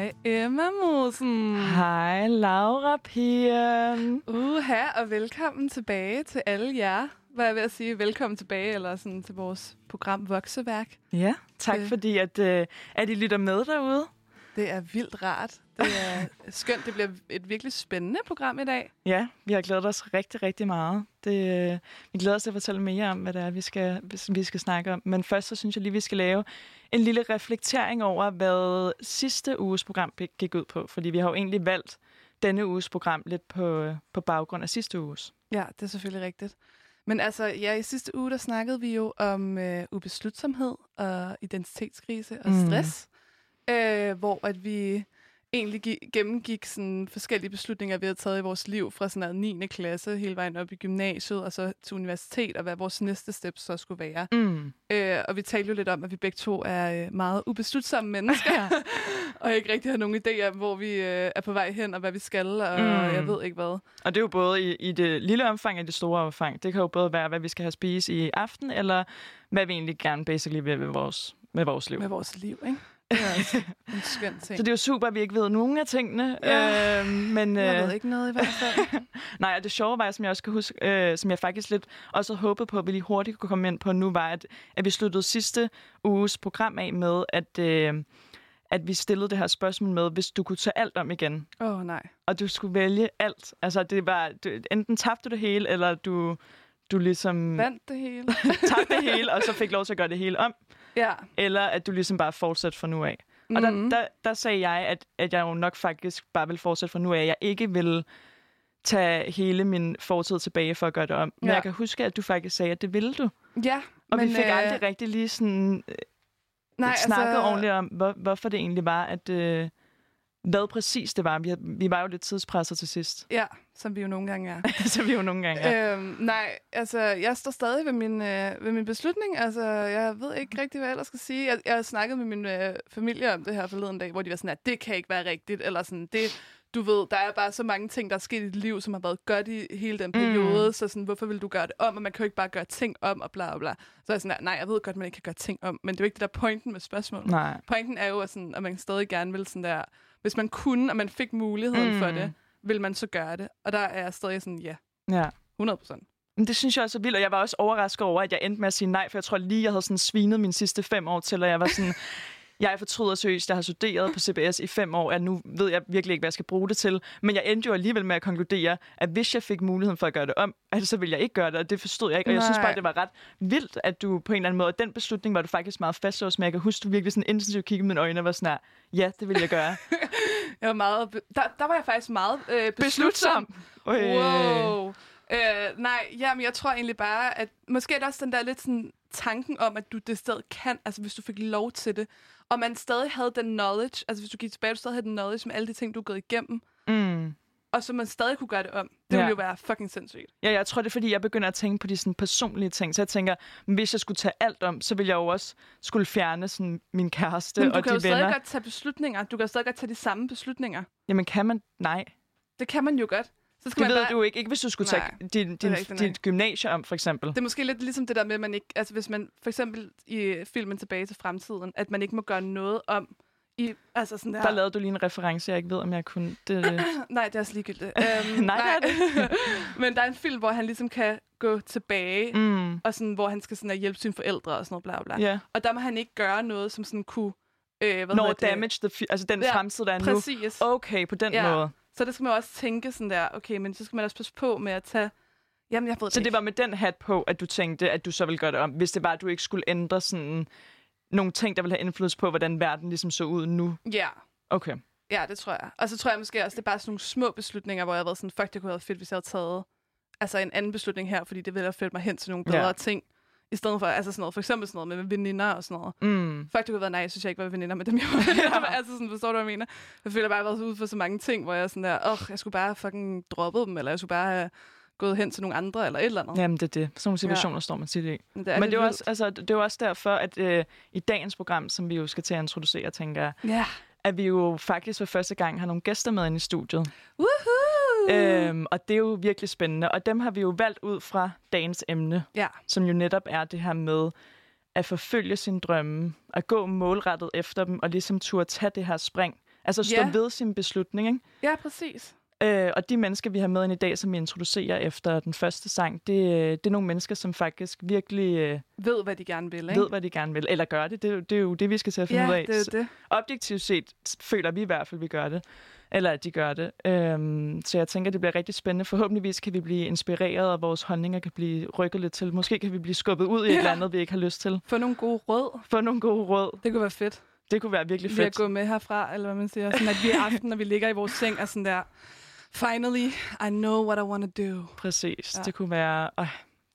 Hej Emma Mosen. Hej Laura Pigen. Uha, og velkommen tilbage til alle jer. Hvad jeg ved at sige, velkommen tilbage eller sådan til vores program Vokseværk. Ja, tak Det- fordi, at, øh, at I lytter med derude. Det er vildt rart. Det er skønt. Det bliver et virkelig spændende program i dag. Ja, vi har glædet os rigtig, rigtig meget. Det, øh, vi glæder os til at fortælle mere om, hvad det er, vi skal, vi skal snakke om. Men først så synes jeg lige, vi skal lave en lille reflektering over, hvad sidste uges program gik- ud på. Fordi vi har jo egentlig valgt denne uges program lidt på, på baggrund af sidste uges. Ja, det er selvfølgelig rigtigt. Men altså, ja, i sidste uge, der snakkede vi jo om øh, ubeslutsomhed og identitetskrise og Mm. Øh, hvor at vi egentlig gi- gennemgik sådan forskellige beslutninger, vi havde taget i vores liv fra sådan noget 9. klasse hele vejen op i gymnasiet og så til universitet, og hvad vores næste step så skulle være. Mm. Øh, og vi talte jo lidt om, at vi begge to er øh, meget ubeslutsomme mennesker, og ikke rigtig har nogen idé om, hvor vi øh, er på vej hen, og hvad vi skal, og Mm. jeg ved ikke hvad. Og det er jo både i, i det lille omfang og det store omfang. Det kan jo både være, hvad vi skal have spist i aften, eller hvad vi egentlig gerne basically vil med vores, med vores liv. Med vores liv, ikke? Det er altså en skøn ting. Så det er jo super, at vi ikke ved nogen af tingene. Ja. Øh, men, øh, Jeg ved ikke noget i hvert fald. Nej, og det sjove var, som jeg også kan huske, øh, som jeg faktisk lidt også havde håbet på, at vi lige hurtigt kunne komme ind på nu, var, at, at vi sluttede sidste uges program af med, at, øh, at vi stillede det her spørgsmål med, hvis du kunne tage alt om igen, Åh, oh, nej. og du skulle vælge alt. Altså, det var, du, enten tabte du det hele, eller du, du ligesom Vandt det hele. tabte det hele, og så fik lov til at gøre det hele om, ja. eller at du ligesom bare fortsatte fra nu af. Og der, Mhm. der, der sagde jeg, at, at jeg jo nok faktisk bare vil fortsætte fra nu af. Jeg ikke vil tage hele min fortid tilbage for at gøre det om. Men Ja. jeg kan huske, at du faktisk sagde, at det ville du. Ja, Og men, vi fik øh, aldrig rigtig lige sådan øh, nej, snakket altså, ordentligt om, hvor, hvorfor det egentlig var, at øh, hvad præcis det var. Vi, vi var jo lidt tidspresset til sidst, Ja, som vi jo nogle gange er. så vi jo nogle gange er. Øhm, nej, altså, jeg står stadig ved min, øh, ved min beslutning. Altså, jeg ved ikke rigtig, hvad jeg ellers skal sige. Jeg, jeg har snakket med min øh, familie om det her forleden dag, hvor de var sådan, at det kan ikke være rigtigt. Eller sådan, det, du ved, der er bare så mange ting, der er sket i dit liv, som har været godt i hele den periode. Mm. Så sådan, hvorfor vil du gøre det om? Og man kan jo ikke bare gøre ting om, og bla bla. Så er jeg sådan, nej, jeg ved godt, man ikke kan gøre ting om. Men det er jo ikke det der er pointen med spørgsmålet. Nej. Pointen er jo, at, sådan, at man stadig gerne vil sådan der... Hvis man kunne, og man fik muligheden mm. for Mm. det, vil man så gøre det. Og der er jeg stadig sådan, ja, Ja. 100 procent. Men det synes jeg også er vildt, og jeg var også overrasket over, at jeg endte med at sige nej, for jeg tror lige, jeg havde sådan svinet mine sidste fem år til, og jeg var sådan, jeg fortryder seriøst, jeg har studeret på CBS i fem år, og nu ved jeg virkelig ikke, hvad jeg skal bruge det til. Men jeg endte jo alligevel med at konkludere, at hvis jeg fik muligheden for at gøre det om, at så ville jeg ikke gøre det, og det forstod jeg ikke. Og jeg synes Nej. bare, det var ret vildt, at du på en eller anden måde, og den beslutning var du faktisk meget fastlåst med. Jeg kan huske, du virkelig sådan intensivt kiggede med mine øjne og var sådan her, ja, det vil jeg gøre. Jeg var meget... Be- der, der var jeg faktisk meget øh, beslutsom. Øh. Wow. Øh, nej, jamen jeg tror egentlig bare, at måske er der også den der lidt sådan tanken om, at du det sted kan, altså hvis du fik lov til det, og man stadig havde den knowledge, altså hvis du gik tilbage, du stadig havde den knowledge med alle de ting, du er gået igennem, Mm. og så man stadig kunne gøre det om. Det Ja. ville jo være fucking sindssygt. Ja, jeg tror, det er, fordi jeg begynder at tænke på de sådan, personlige ting. Så jeg tænker, hvis jeg skulle tage alt om, så ville jeg jo også skulle fjerne sådan, min kæreste Men du og kan de jo stadig venner. godt tage beslutninger. Du kan stadig godt tage de samme beslutninger. Jamen, kan man? Nej. Det kan man jo godt. Så skal Det man ved bare... du ikke. Ikke hvis du skulle Nej, tage din, det er din, rigtigt, dit gymnasie om, for eksempel. Det er måske lidt ligesom det der med, at man ikke... Altså hvis man for eksempel i filmen Tilbage til fremtiden, at man ikke må gøre noget om i... Altså sådan der... Der lavede du lige en reference, jeg ikke ved, om jeg kunne... Det, Nej, det er også ligegyldigt. Øhm, Nej, det er Men der er en film, hvor han ligesom kan gå tilbage, mm. og sådan, hvor han skal sådan, hjælpe sine forældre og sådan noget, bla bla. ja. Og der må han ikke gøre noget, som sådan kunne... Øh, hvad Når det? damage the... Altså den Ja, fremtid, der er nu. Præcis. Okay, på den Ja. måde. Så det skal man også tænke sådan der, okay, men så skal man også passe på med at tage... Jamen, jeg ved Så det det ikke. var med den hat på, at du tænkte, at du så ville gøre det om, hvis det var, at du ikke skulle ændre sådan nogle ting, der ville have indflydelse på, hvordan verden ligesom så ud nu. Ja, Okay. ja, det tror jeg. Og så tror jeg måske også, det er bare sådan nogle små beslutninger, hvor jeg har været sådan, fuck, det kunne have været fedt, hvis jeg havde taget altså en anden beslutning her, fordi det ville have ført mig hen til nogle bedre Ja. ting. I stedet for, altså sådan noget, for eksempel sådan noget med veninder og sådan noget. Mm. Det kunne været nej, jeg synes jeg ikke var veninder med dem, jeg var med. Altså sådan, forstår du, hvad jeg mener? Jeg føler bare, at jeg har været ude for så mange ting, hvor jeg sådan der, åh, jeg skulle bare fucking droppet dem, eller jeg skulle bare have gået hen til nogle andre, eller et eller andet. Jamen, det er det. Sådan nogle situationer ja. står man tit i. Men Det er Men det er, jo også, altså, det er jo også derfor, at øh, i dagens program, som vi jo skal til at introducere, tænker jeg, Ja. at vi jo faktisk for første gang har nogle gæster med ind i studiet. Woohoo! Øhm, og det er jo virkelig spændende. Og dem har vi jo valgt ud fra dagens emne, Ja. som jo netop er det her med at forfølge sin drømme, at gå målrettet efter dem, og ligesom turde tage det her spring Altså stå Ja. ved sin beslutning, ikke? Ja, præcis. Øh, og de mennesker, vi har med ind i dag, som vi introducerer efter den første sang, det, det er nogle mennesker, som faktisk virkelig øh, Ved, hvad de gerne vil, ikke? ved, hvad de gerne vil. Eller gør det. Det, er jo- det er jo det, vi skal til at finde ja, ud af. det er det. Objektivt set føler vi i hvert fald, vi gør det. Eller at de gør det. Øhm, så jeg tænker, det bliver rigtig spændende. Forhåbentligvis kan vi blive inspireret, og vores holdninger kan blive rykket lidt til. Måske kan vi blive skubbet ud i et Ja. eller andet, vi ikke har lyst til. Få nogle gode råd. Få nogle gode råd. Det kunne være fedt. Det kunne være virkelig Lige at fedt. gå med herfra, eller hvad man siger. Sådan at vi aften, når vi ligger i vores seng, er sådan der, finally, I know what I want to do. Præcis. Ja. Det kunne være... Øh,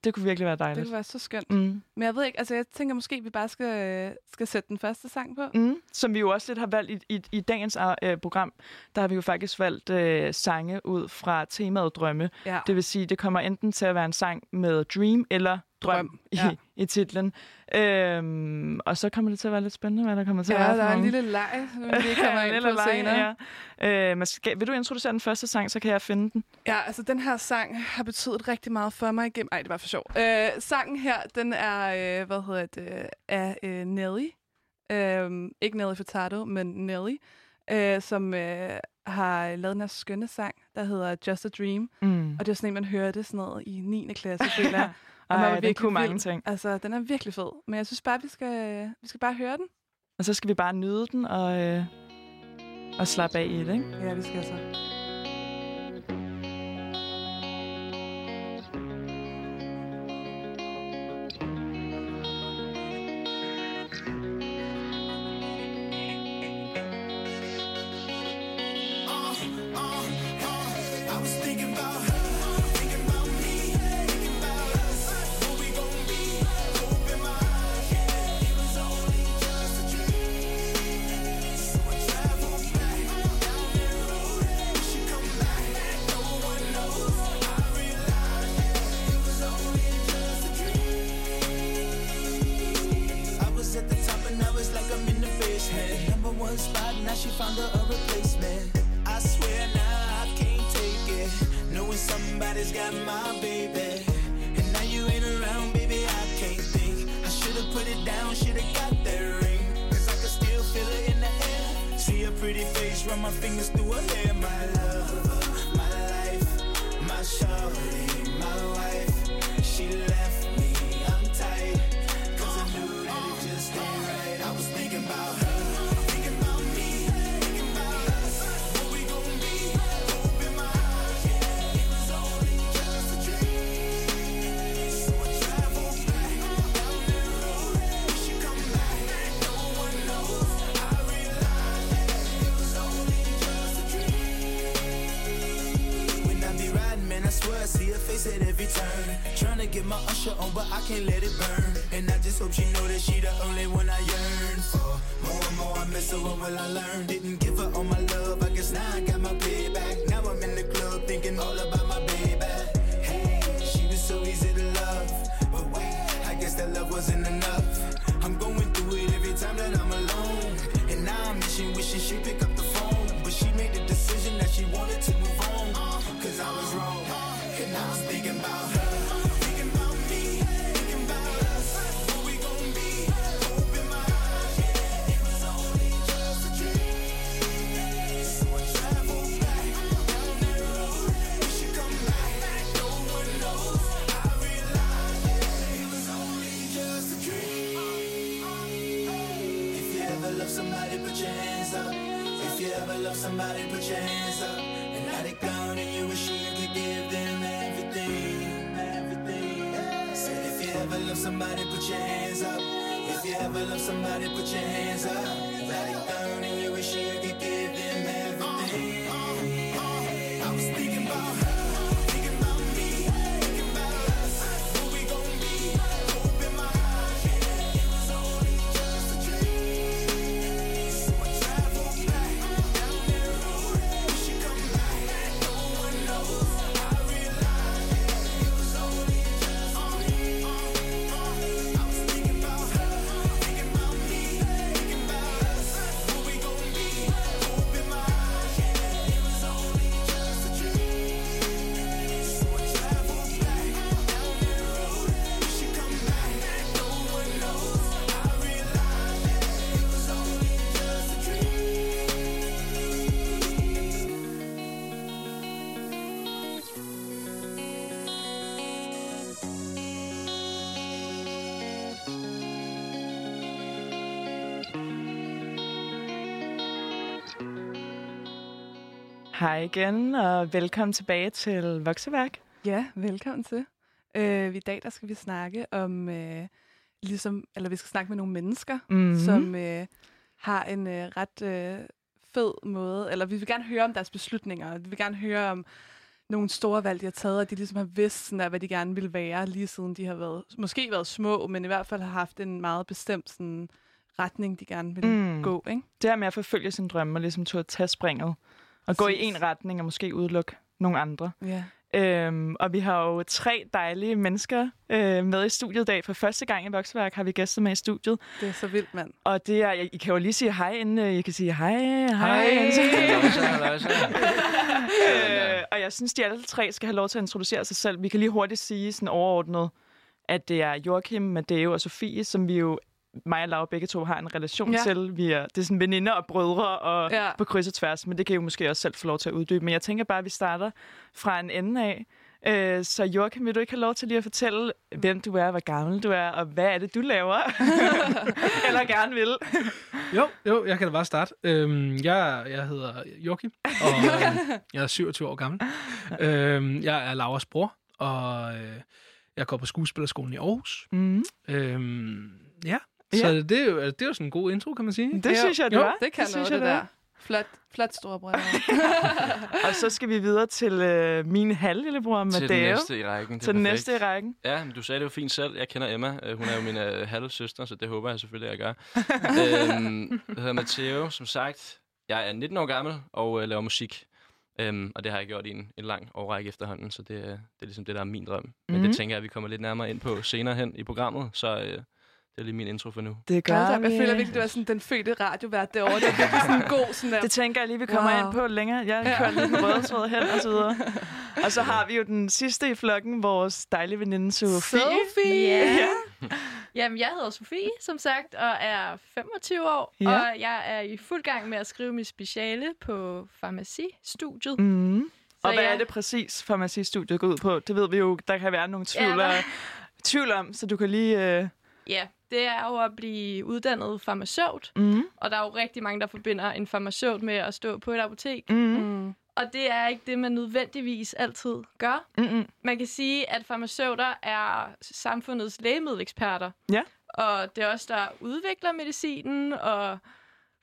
det kunne virkelig være Det dejligt. kunne være så skønt. Mm. Men jeg ved ikke, altså jeg tænker måske, at vi bare skal, skal sætte den første sang på. Mm, som vi jo også lidt har valgt i, i, i dagens øh, program, der har vi jo faktisk valgt øh, sange ud fra temaet drømme. Ja. Det vil sige, det kommer enten til at være en sang med dream eller drøm, i, ja. i titlen. Øhm, og så kommer det til at være lidt spændende, hvad der kommer til Ja, at være der for er en lille leg, vi kommer ind på leg, senere. Ja. Øh, men skal, vil du introducere den første sang, så kan jeg finde den. Ja, altså den her sang har betydet rigtig meget for mig igennem... Ej, det var for sjov. Øh, sangen her, den er, øh, hvad hedder det, af øh, Nelly. Øh, ikke Nelly Furtado, men Nelly, øh, som øh, har lavet den her skønne sang, der hedder Just a Dream. Mm. Og det er sådan en, man hørte sådan noget i 9. klasse, føler. Og Ej, den kunne mange vild. ting. Altså, den er virkelig fed. Men jeg synes bare, vi skal, vi skal bare høre den. Og så skal vi bare nyde den og, øh, og slappe af i det, ikke? Ja, vi skal altså. Hej igen, og velkommen tilbage til Vokseværk. Ja, velkommen til. Øh, I dag der skal vi snakke om, øh, ligesom, eller vi skal snakke med nogle mennesker, Mm-hmm. som øh, har en øh, ret øh, fed måde, eller vi vil gerne høre om deres beslutninger. Vi vil gerne høre om nogle store valg, de har taget, og de ligesom har vidst, sådan der, hvad de gerne vil være, lige siden de har været, måske været små, men i hvert fald har haft en meget bestemt sådan, retning, de gerne vil Mm. gå. Ikke? Det her med at forfølge sin drømme og ligesom at tage springet. Og gå i en retning og måske udelukke nogle andre. Ja. Øhm, og vi har jo tre dejlige mennesker øh, med i studiet i dag. For første gang i Vokseværk har vi gæster med i studiet. Det er så vildt, mand. Og det er, I kan jo lige sige hej, inden øh, I kan sige hej. Hej. Halløjsa. øh, og jeg synes, de alle tre skal have lov til at introducere sig selv. Vi kan lige hurtigt sige sådan overordnet, at det er Joachim, Madeo og Sofie, som vi jo, mig og Laura begge to har en relation Ja. til. Vi er, det er sådan veninder og brødre og Ja. ja. på kryds og tværs, men det kan I jo måske også selv få lov til at uddybe. Men jeg tænker bare, at vi starter fra en ende af. Øh, så Joachim, vil du ikke have lov til lige at fortælle, hvem du er, hvor gammel du er, og hvad er det, du laver? Eller gerne vil. Jo, jo, jeg kan da bare starte. Øhm, jeg, jeg hedder Joachim, og øh, jeg er 27 år gammel. Øhm, jeg er Lauras bror, og øh, jeg går på skuespillerskolen i Aarhus. Mm. Øhm, ja, så Ja. det er, jo, det er jo sådan en god intro, kan man sige. Det synes jeg, det Jo, var. Det kan synes noget, jeg, det det der. var. Flot, flot storebror. Og så skal vi videre til øh, min halvlillebror, Til den næste i rækken. Det er Til den perfekt. næste i rækken. Ja, men du sagde det jo fint selv. Jeg kender Emma. Øh, Hun er jo min øh, halve søster, så det håber jeg selvfølgelig, at jeg gør. øhm, jeg hedder Matteo, som sagt. Jeg er 19 år gammel og øh, laver musik. Øhm, og det har jeg gjort i en, en lang årrække efterhånden, så det, er- det er ligesom det, der er min drøm. Men Mhm. det tænker jeg, at vi kommer lidt nærmere ind på senere hen i programmet, så øh, det er lige min intro for nu. Det gør Godt, jeg føler virkelig, du er sådan den fødte radiovært derovre. Det er virkelig sådan en god sådan der. Det tænker jeg lige, vi kommer Wow. ind på længere. Jeg Ja. kører lidt den røde tråd hen og så videre. Og så har vi jo den sidste i flokken, vores dejlige veninde Sofie. Sophie! Ja. Jamen, jeg hedder Sofie, som sagt, og er 25 år. Ja. Og jeg er i fuld gang med at skrive mit speciale på farmacistudiet. Mm. Og hvad jeg- er det præcis, farmacistudiet går ud på? Det ved vi jo, der kan være nogle tvivl, Ja, ja, tvivl om, så du kan lige... Øh... Ja, det er jo at blive uddannet farmaceut. Mm. Og der er jo rigtig mange, der forbinder en farmaceut med at stå på et apotek. Mm. Mm. Og det er ikke det, man nødvendigvis altid gør. Mm. Man kan sige, at farmaceuter er samfundets lægemiddeleksperter. Ja. Og det er også der udvikler medicinen og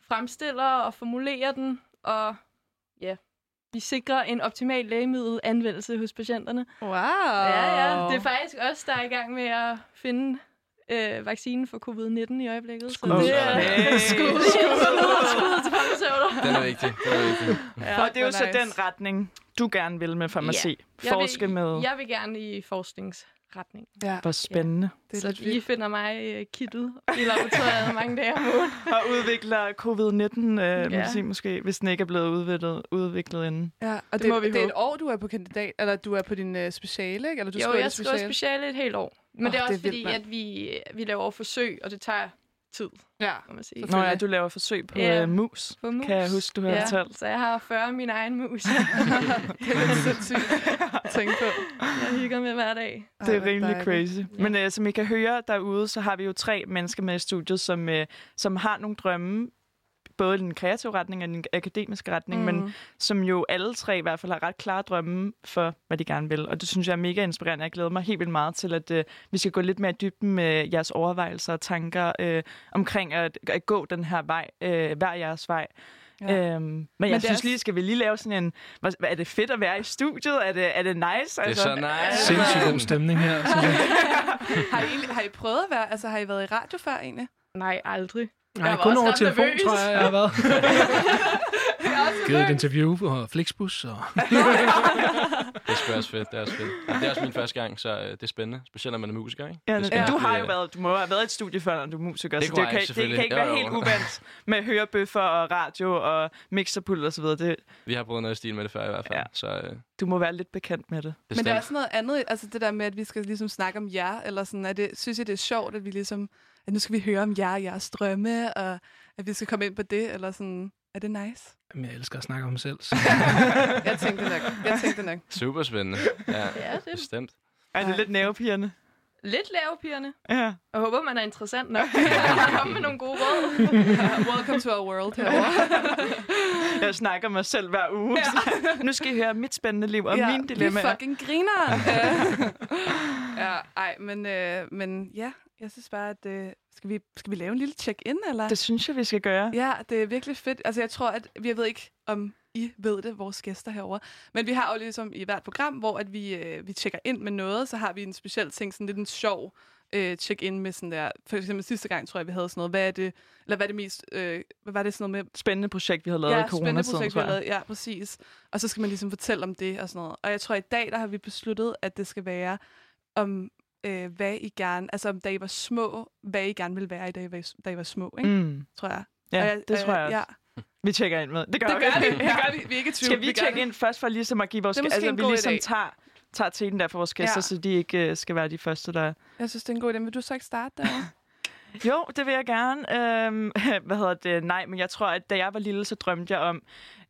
fremstiller og formulerer den. Og ja, vi sikrer en optimal lægemiddelanvendelse hos patienterne. Wow. Ja, ja. Det er faktisk os, der er i gang med at finde øh, vaccinen for covid-19 i øjeblikket. Så Skud. det er Hey. skud, til farmaceuter. Den er vigtig. Den er vigtig. Ja. Og det er jo hvor så nice. den retning, du gerne vil med farmaci. Jeg Forske vil, med... Jeg vil gerne i forskningsretning. Ja, Hvor spændende. det er Så lidt I finder mig øh, kittet i laboratoriet mange dage om ugen. Og udvikler covid-19 øh, Ja. måske, hvis den ikke er blevet udviklet, udviklet inden. Ja, og Det det, må det, vi det er et år, du er på kandidat, eller du er på din uh, speciale, ikke? Eller du jo, jeg skriver speciale et helt år. Men Åh, det er det også er vildt, fordi, mand. at vi, vi laver forsøg, og det tager tid, Ja. må man sige. Nå ja, du laver forsøg på Ja. øh, mus, På mus. kan jeg huske, du har ja, fortalt. så jeg har 40 af min egen mus. det er sindssygt at tænke på. jeg hygger med hver dag. Det er rimelig crazy. Men øh, som I kan høre derude, så har vi jo tre mennesker med i studiet, som, øh, som har nogle drømme, både den kreative retning og den akademiske retning, mm. men som jo alle tre i hvert fald har ret klare drømme for, hvad de gerne vil. Og det synes jeg er mega inspirerende. Jeg glæder mig helt vildt meget til, at øh, vi skal gå lidt mere i dybden med jeres overvejelser og tanker øh, omkring at, at gå den her vej, øh, hver jeres vej. Ja. Øhm, men, men jeg er synes også- lige, skal vi lige lave sådan en... Hvad, er det fedt at være i studiet? Er det, er det nice? Det er så nice. Sindssygt god stemning her. Har, I, har I prøvet at være, altså har I været i radio før egentlig? Nej, aldrig. Nej, var kun også over telefon, nervøs. tror jeg, jeg har været. Givet et interview på Flixbus. Og... Det er også fedt. Det er også fedt. Ja, det er også min første gang, så øh, det er spændende. Specielt når man er musiker, ikke? Ja, skal du har jo været, du må have været i et studie før, når du er musiker, Det så det jeg kan, det kan ikke Jo, være jo. helt uvant med hørebøffer og radio og mixerpult og så videre. Det, Vi har prøvet noget i stil med det før i hvert fald. Ja. Så øh, du må være lidt bekendt med det. Men det er også noget andet, altså det der med, at vi skal ligesom snakke om jer, eller sådan, er det, synes I, det er sjovt, at vi ligesom, at nu skal vi høre om jer og jeres drømme, og at vi skal komme ind på det, eller sådan, er det nice? Jamen, jeg elsker at snakke om mig selv. Så. Jeg tænkte nok, jeg tænkte nok. Super spændende. Ja, Ja, det er bestemt. Er det Nej. lidt nervepirrende? Lidt lavepigerne. Ja. Jeg håber, man er interessant nok. Kom med nogle gode råd. Welcome to our world herovre. Jeg snakker mig selv hver uge. Ja. nu skal I høre mit spændende liv og mine Vi dilemmaer. fucking griner. ja, ej, men, øh, men ja, jeg synes bare, at øh, skal, vi, skal vi lave en lille check-in, eller? Det synes jeg, vi skal gøre. Ja, det er virkelig fedt. Altså, jeg tror, at jeg ved ikke, om I ved det, vores gæster herover. Men vi har jo ligesom i hvert program, hvor at vi, øh, vi tjekker ind med noget, så har vi en speciel ting, sådan lidt en sjov øh, check-in med sådan der. For eksempel sidste gang, tror jeg, vi havde sådan noget. Hvad er det, eller hvad er det mest, øh, hvad var det sådan noget med Spændende projekt, vi har lavet ja, i spændende coronatiden, projekt, vi jeg. lavet. Ja, præcis. Og så skal man ligesom fortælle om det og sådan noget. Og jeg tror, i dag, der har vi besluttet, at det skal være om, øh, hvad I gerne, altså om da I var små, hvad I gerne ville være i, da I var, da I var små, ikke? Mm. Tror jeg. Ja, Og jeg- det tror jeg Ja, også. Vi tjekker ind med. Det gør det gør vi. vi. Det gør vi. Vi er ikke i tvivl. Skal vi gør tjekke ind først for ligesom at give vores er måske altså, vi ligesom idé. tager, tager teten der for vores gæster, Ja. så de ikke øh, skal være de første, der... Jeg synes, det er en god idé. Vil du så ikke starte der? Jo, det vil jeg gerne. Øhm, hvad hedder det? Nej, men jeg tror, at da jeg var lille, så drømte jeg om...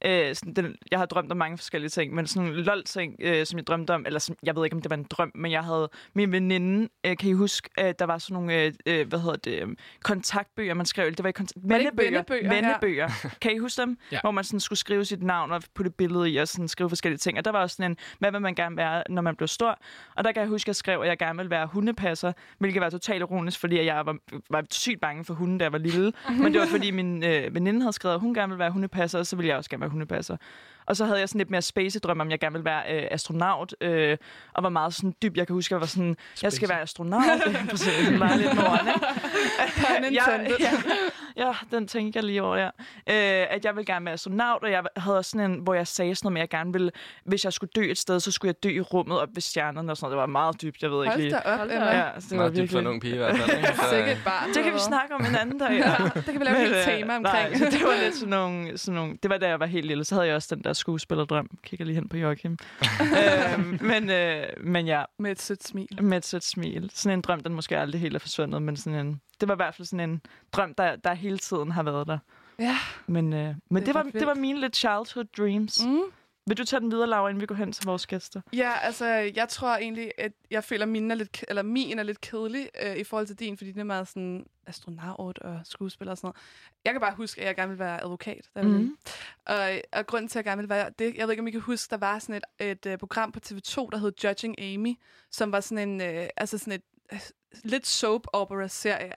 Øh, sådan, den, jeg har drømt om mange forskellige ting, men sådan en lol-ting, øh, som jeg drømte om, eller som, jeg ved ikke, om det var en drøm, men jeg havde min veninde, øh, kan I huske, øh, der var sådan nogle, øh, øh, hvad hedder det, øh, kontaktbøger, man skrev, det var i kont- vennebøger? Ja. vennebøger. kan I huske dem? Ja. Hvor man sådan skulle skrive sit navn og putte et billede i, og sådan skrive forskellige ting. Og der var også sådan en, hvad vil man gerne være, når man blev stor? Og der kan jeg huske, at jeg skrev, at jeg gerne ville være hundepasser, hvilket var totalt ironisk, fordi jeg var, var sygt bange for hunden, da jeg var lille. Men det var, fordi min øh, veninde havde skrevet, at hun gerne ville være hundepasser, og så ville jeg også gerne være hundepasser. Og så havde jeg sådan lidt mere space-drøm om, jeg gerne ville være øh, astronaut, øh, og var meget sådan dyb. Jeg kan huske, at jeg var sådan, jeg skal være astronaut. Det var lidt moren, ikke? Intended. ja, ja, ja, den tænkte jeg lige over, ja. Øh, at jeg ville gerne være astronaut, og jeg havde også sådan en, hvor jeg sagde sådan noget med, at jeg gerne ville, hvis jeg skulle dø et sted, så skulle jeg dø i rummet op ved stjernerne og sådan noget. Det var meget dybt, jeg ved ikke Hold lige. da op, Hold da Emma. op. Ja, så det var Meget dybt for en ung pige i hvert fald. Ikke? Så, Sikke et barn. Det kan vi snakke om en anden dag. Ja. Ja, det kan vi lave et helt tema omkring. Nej, det var lidt sådan nogle, sådan nogle... Det var da jeg var helt lille, så havde jeg også den der skuespillerdrøm. Kigger lige hen på Joachim. øhm, men, øh, men ja, Med et sødt smil. med et sødt smil. Sådan en drøm, den måske aldrig helt er forsvundet, men sådan en... Det var i hvert fald sådan en drøm, der, der hele tiden har været der. Ja. Men, øh, men Det det, var, det var mine lidt childhood dreams. Mm. Mm. Vil du tage den videre, Laura, inden vi går hen til vores gæster? Ja, altså, jeg tror egentlig, at jeg føler, at min er lidt, eller min er lidt kedelig øh, i forhold til din, fordi den er meget sådan astronaut og skuespiller og sådan noget. Jeg kan bare huske, at jeg gerne ville være advokat. Mhm. lille. og, og grunden til, at jeg gerne ville være det, jeg ved ikke, om I kan huske, der var sådan et, et uh, program på TV2, der hed Judging Amy, som var sådan en, øh, altså sådan et øh, lidt soap opera serie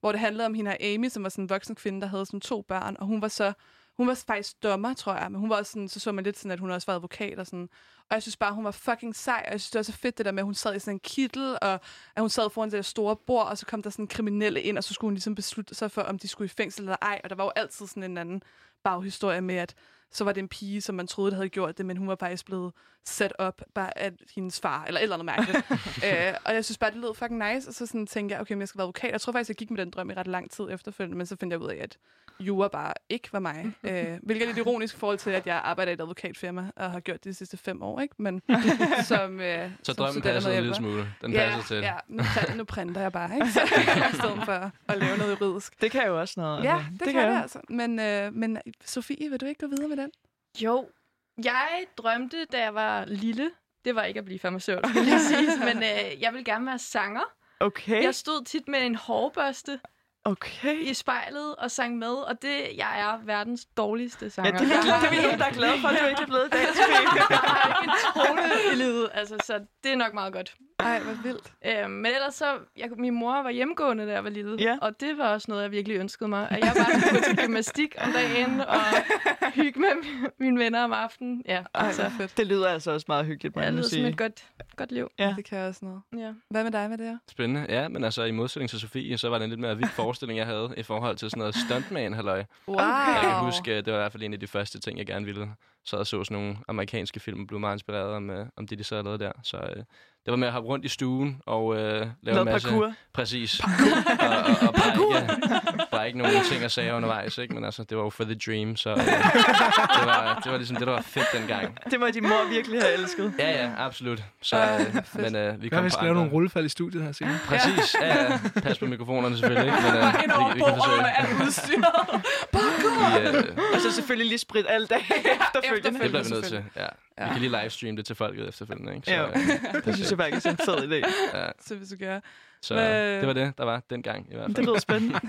hvor det handlede om hende her Amy, som var sådan en voksen kvinde, der havde sådan to børn, og hun var så hun var faktisk dommer, tror jeg, men hun var også sådan, så så man lidt sådan, at hun også var advokat og sådan. Og jeg synes bare, hun var fucking sej, og jeg synes, det var så fedt det der med, at hun sad i sådan en kittel, og at hun sad foran det der store bord, og så kom der sådan kriminelle ind, og så skulle hun ligesom beslutte sig for, om de skulle i fængsel eller ej. Og der var jo altid sådan en anden baghistorie med, at så var det en pige, som man troede, der havde gjort det, men hun var faktisk blevet sat op bare af hendes far, eller et eller andet mærkeligt. øh, og jeg synes bare, det lød fucking nice, og så sådan tænkte jeg, okay, men jeg skal være advokat. Jeg tror faktisk, jeg gik med den drøm i ret lang tid efterfølgende, men så fandt jeg ud af, at jura bare ikke var mig. øh, hvilket er lidt ironisk i forhold til, at jeg arbejder i et advokatfirma, og har gjort det de sidste fem år, ikke? Men som, øh, så som drømmen passede en lille smule. Den Ja, passer til. ja nu, nu printer jeg bare, ikke? Så, I stedet for at lave noget juridisk. Det kan jo også noget. Ja, altså. det, det kan det altså. Men, øh, men Sofie, vil du ikke gå videre med den? Jo, jeg drømte, da jeg var lille. Det var ikke at blive farmaceut, skal lige sige. Men øh, jeg ville gerne være sanger. Okay, Jeg stod tit med en hårbørste okay. i spejlet og sang med, og det, jeg er verdens dårligste Ja, sanger. det er det er virkelig, der er glad for, at du ikke er blevet Sofie. jeg har ikke en tone i livet, altså, så det er nok meget godt. Ej, hvor vildt. Øh, men ellers så, jeg, min mor var hjemmegående, da jeg var lille, Ja. og det var også noget, jeg virkelig ønskede mig. At jeg bare skulle til gymnastik om dagen og hygge med mi- mine venner om aftenen. Ja, Ej, altså, fedt. Det lyder altså også meget hyggeligt, må det jeg nu lyder som sige. et godt, godt liv. Ja. Det kan jeg også noget. Ja. Hvad med dig med det her? Spændende. Ja, men altså i modsætning til Sofie, så var det en lidt mere vild forestilling, jeg havde i forhold til sådan noget stuntman halløj. Wow. Jeg kan huske, det var i hvert fald en af de første ting, jeg gerne ville. Så jeg så sådan nogle amerikanske film og blev meget inspireret om, øh, om det, de så havde lavet der. Så øh, det var med at hoppe rundt i stuen og øh, lave Noget en masse... parkour. Præcis. og, og, og bare, ikke, bare ikke nogen ting at sige undervejs, ikke? Men altså, det var jo for the dream, så øh, det, var, det var ligesom det, der var fedt dengang. Det må din mor virkelig have elsket. Ja, ja, absolut. Så, Ej, øh, men øh, vi Hvad kom på vi lave nogle rullefald i studiet her senere? Præcis, ja, ja. Pas på mikrofonerne selvfølgelig, ikke? Men øh, Ind over vi, vi kan forsøge. bordet med alt udstyret. Vi, øh, Og så selvfølgelig lige sprit alle dage efterfølgende. det bliver vi nødt til. Ja. Ja. Vi kan lige livestreame det til folket efterfølgende, ikke? Så, Ja. øh, Det synes jeg faktisk er en fed idé. ja. Så hvis du gør. Så Hvad- det var det, der var dengang i hvert fald. Det lyder spændende.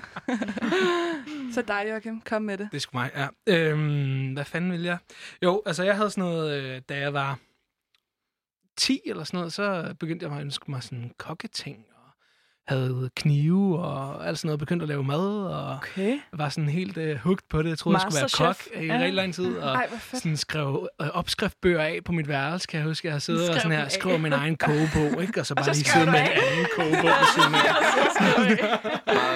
Så dig, Joachim, kom med det. Det er sgu mig, ja. Øhm, hvad fanden vil jeg? Jo, altså jeg havde sådan noget, øh, da jeg var 10 eller sådan noget, så begyndte jeg at ønske mig sådan kokketing, havde knive og alt sådan noget, begyndte at lave mad, og Okay. var sådan helt øh, hooked på det. Jeg troede, jeg skulle være kok i Ja. rigtig lang tid, og Ej, sådan skrev øh, opskriftbøger af på mit værelse, kan jeg huske. Jeg har siddet og sådan her, skrev min egen kogebog, ikke? Og så bare så lige sidde med en anden kogebog ved siden af.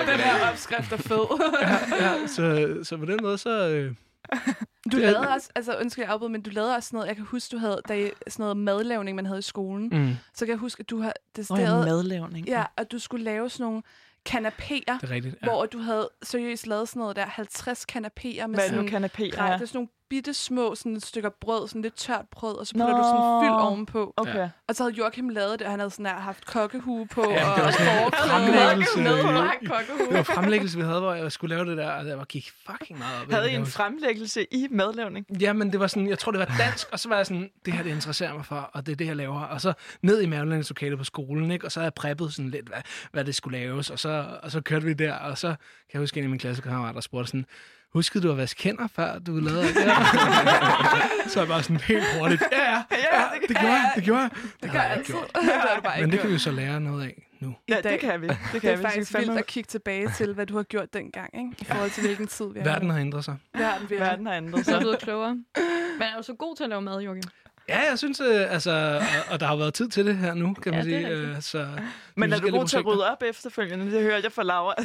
Den her opskrift er fed. Ja, så, så på den måde, så... Øh, Du Det lavede også, altså undskyld jeg afbryder, men du lavede også sådan noget, jeg kan huske, du havde, da sådan noget madlavning, man havde i skolen. Mm. Så kan jeg huske, at du har decideret, ja, oh, madlavning. ja, at du skulle lave sådan nogle kanapéer, det er rigtigt. ja. hvor du havde seriøst lavet sådan noget der 50 kanapéer med Hvad det sådan nu, kanapé? Nej, Ja. det er sådan nogle bitte små sådan stykker brød, sådan lidt tørt brød, og så putter Nå. du sådan fyld ovenpå. Okay. Og så havde Joachim lavet det, og han havde sådan her haft kokkehue på, Ja, og var fremlæggelse. Med lang kokkehue. Det var fremlæggelse, vi havde, hvor jeg skulle lave det der, og jeg gik fucking meget op. Havde I en fremlæggelse i madlavning? Ja, men det var sådan, jeg tror, det var dansk, og så var jeg sådan, det her, det interesserer mig for, og det er det, jeg laver. Og så ned i mavelandingslokalet på skolen, ikke? og så havde jeg preppet sådan lidt, hvad, hvad det skulle laves, og så, og så kørte vi der, og så kan jeg huske, en af mine klassekammerater spurgte sådan, huskede du at vaske hænder, før du lavede det her? så jeg bare sådan helt hurtigt, ja, ja, ja, det gjorde jeg, det gjorde jeg. Det Det har gør jeg altid. gjort. Det har du bare Men det kan vi gjort. så lære noget af nu. Ja, det kan vi. Det kan Det er vi. faktisk vildt at kigge tilbage til, hvad du har gjort dengang, ikke? I forhold til, hvilken tid vi er. Verden har ændret sig. Det har den virkelig. Verden har ændret Så er sig. blevet klogere. Man er jo så god til at lave mad, Joachim. Ja, jeg synes, øh, altså, og, og der har været tid til det her nu, kan man Ja, det er sige. Øh, så, Men er du god til at rydde op efterfølgende? Det hører jeg fra Laura.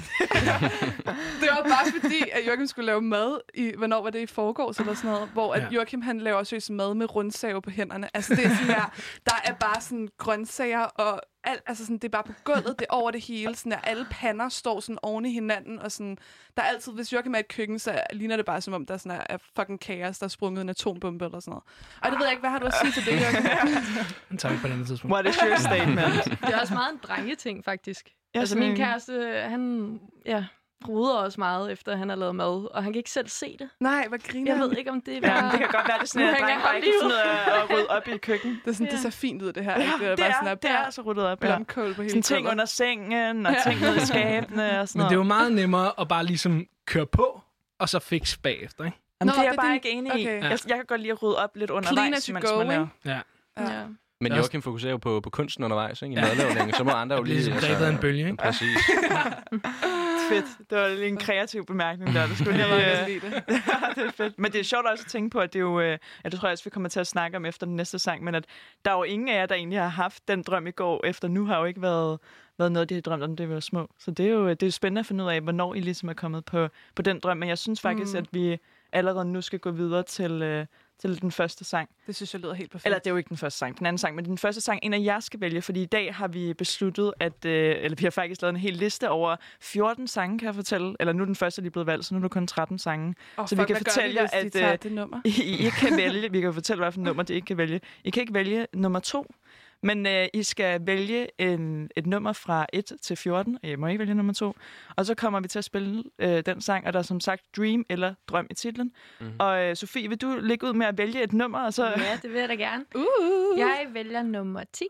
Det var bare fordi, at Joachim skulle lave mad i, hvornår var det i forgårs eller sådan noget, hvor at Ja. Joachim han laver seriøst mad med rundsave på hænderne. Altså det er sådan her, der er bare sådan grøntsager og alt, altså sådan, det er bare på gulvet, det er over det hele, sådan der, alle pander står sådan oven i hinanden, og sådan, der er altid, hvis Joachim er i et køkken, så ligner det bare som om, der er sådan her, er fucking kaos, der er sprunget en atombombe eller sådan noget. Og det ved jeg ikke, hvad har du at sige til det? Den tager vi på et andet tidspunkt. What is your statement? Det er også meget en drengeting, faktisk. Ja, altså, min kæreste, han ja, ruder også meget, efter han har lavet mad, og han kan ikke selv se det. Nej, hvad griner Jeg han? ved ikke, om det er Ja, det kan godt være, det er sådan, at drenge bare ikke ud af at rydde op i køkken. Det er sådan, det Ja. ser fint ud, det her. Ja, ikke? det bare er, sådan her, det er så ryddet op. Ja. blomkål på hele Sådan ting under sengen, og ting ned i skabene og sådan Men det er jo meget nemmere at bare ligesom køre på, og så fikse bagefter, ikke? Jamen, Nå, det er jeg det er bare din- ikke enig i. okay. Jeg, jeg kan godt lide at rydde op lidt undervejs, as you mens go, man laver. Ja. Ja. Ja. Men Det er Joachim fokuserer jo på, på kunsten undervejs, ikke? I Ja. madlavningen. Så må andre jo lige... ligesom grebet af en bølge, ikke? Præcis. Fedt. Det var lige en kreativ bemærkning der. Det skulle Jeg lige, meget øh, lide det. ja, det er fedt. Men det er sjovt også at tænke på, at det er jo, øh, ja, det tror jeg også, vi kommer til at snakke om efter den næste sang, men at der er jo ingen af jer, der egentlig har haft den drøm i går, efter nu har jo ikke været, været noget, de har drømt om, det var små. Så det er jo det er jo spændende at finde ud af, hvornår I ligesom er kommet på, på den drøm. Men jeg synes faktisk, mm. at vi allerede nu skal gå videre til, øh, til den første sang. Det synes jeg lyder helt perfekt. Eller det er jo ikke den første sang, den anden sang, men den første sang, en af jer skal vælge, fordi i dag har vi besluttet, at, øh, eller vi har faktisk lavet en hel liste over 14 sange, kan jeg fortælle. Eller nu er den første lige blevet valgt, så nu er det kun 13 sange. oh, så vi kan fortælle jer, at, øh, det nummer. I, I ikke kan vælge, vi kan fortælle, hvad for nummer det ikke kan vælge. I kan ikke vælge nummer to, men øh, I skal vælge en, et nummer fra 1 til 14, og jeg må ikke vælge nummer to. Og så kommer vi til at spille øh, den sang, og der er som sagt Dream eller Drøm i titlen. Mhm. Mm. Og øh, Sofie, vil du lægge ud med at vælge et nummer, og så ja, det vil jeg da gerne. Uh. Jeg vælger nummer 10.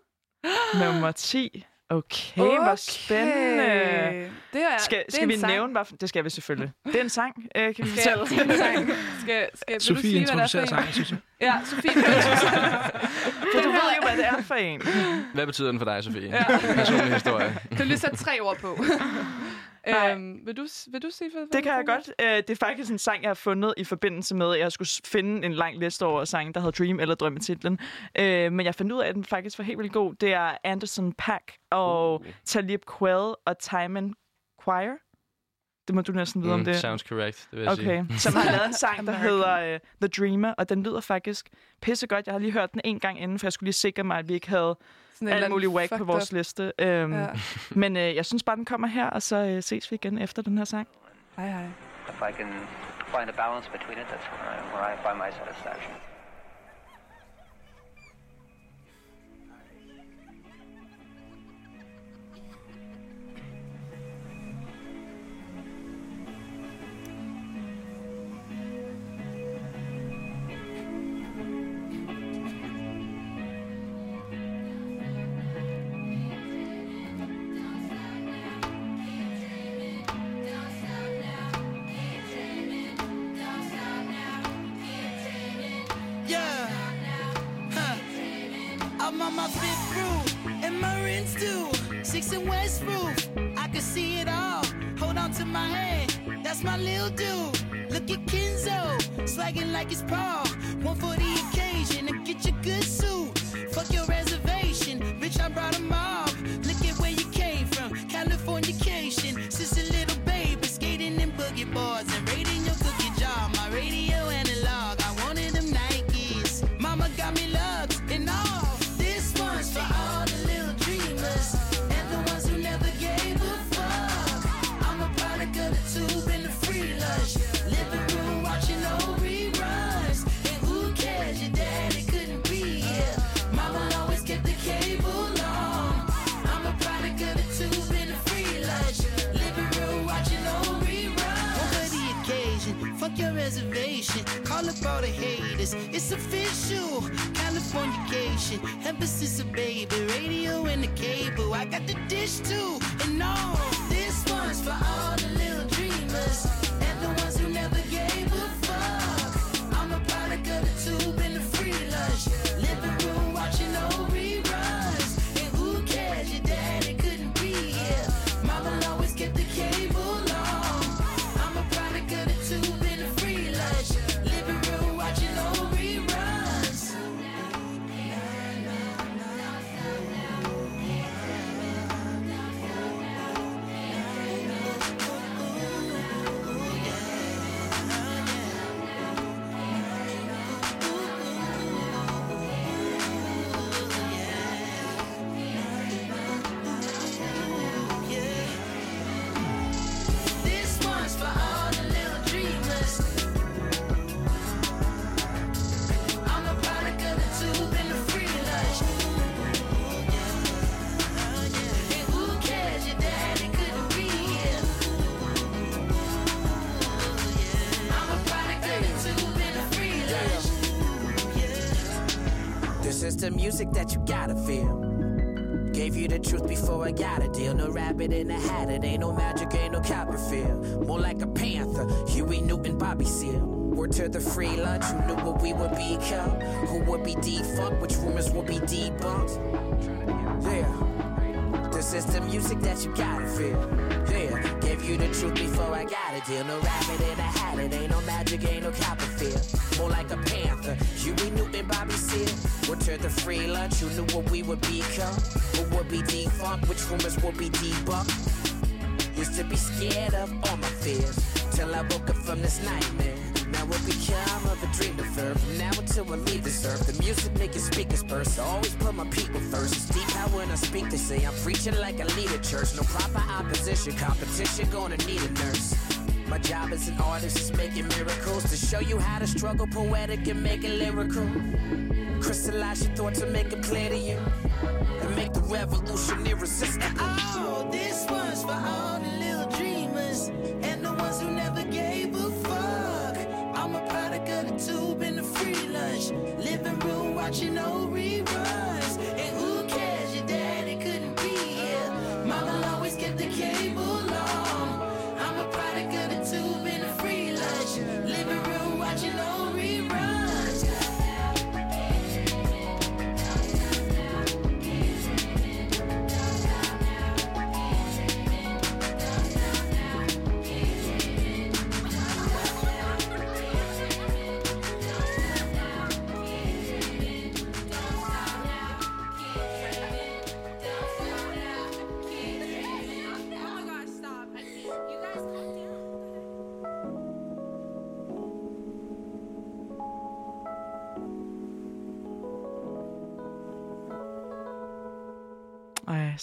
nummer 10? Okay, okay, hvor spændende. Det er, Skal, det skal vi sang. nævne, hvad det skal vi selvfølgelig. Det er en sang, øh, kan vi Skal, fortælle. det en sang. Skal, skal, du Sofie sige, er introducerer sangen, synes jeg. Ja, Sofie, vil hvad det er for en. Hvad betyder den for dig, Sofie? Ja. Personlig historie. Du har lige sat tre ord på. Nej. øhm, vil, du, vil du sige, hvad Det kan jeg godt. Øh, Det er faktisk en sang, jeg har fundet i forbindelse med, at jeg skulle finde en lang liste over sange, der hedder Dream eller Drøm i titlen. Øh, Men jeg fandt ud af, at den faktisk var helt vildt god. Det er Anderson Pack og Uh. Talib Kweli og Timon Choir. Det må du næsten vide om Mm, det. sounds correct, det vil jeg Okay, sige. som har lavet en sang, der hedder uh, The Dreamer, og den lyder faktisk pissegodt. Jeg har lige hørt den en gang inden, for jeg skulle lige sikre mig, at vi ikke havde Sådan alt muligt whack på vores up- liste. Um, Ja. Men uh, jeg synes bare, den kommer her, og så uh, ses vi igen efter den her sang. Hej, hej. If I can find a balance between it, that's where I, where I find my satisfaction. Music that you gotta feel. Gave you the truth before I got a deal. No rabbit in a hat, it ain't no magic, ain't no Copperfield. More like a panther, Huey Newton, Bobby Seale. Word to the free lunch, who knew what we would become? Who would be defunct, which rumors would be debunked? Yeah. This is the music that you gotta feel. Yeah, gave you the truth before I got a deal. No rabbit in a hat, it ain't no magic, ain't no Copperfield. More like a panther, Huey Newton, Bobby Seale. To the free lunch, who knew what we would become? Who would be defunct, which rumors would be debunked? Used to be scared of all my fears Till I woke up from this nightmare. Now what become of a dream deferred From now until I leave this earth The music making speakers burst. I always put my people first. It's deep how when I speak they say I'm preaching like I lead a church. No proper opposition Competition gonna need a nurse my job as an artist is making miracles to show you how to struggle poetic and make it lyrical. Crystallize your thoughts and make it clear to you. And make the revolution irresistible. Oh, this one's for all the little dreamers and the ones who never gave a fuck. I'm a product of the tube and the free lunch. Living room watching old reruns.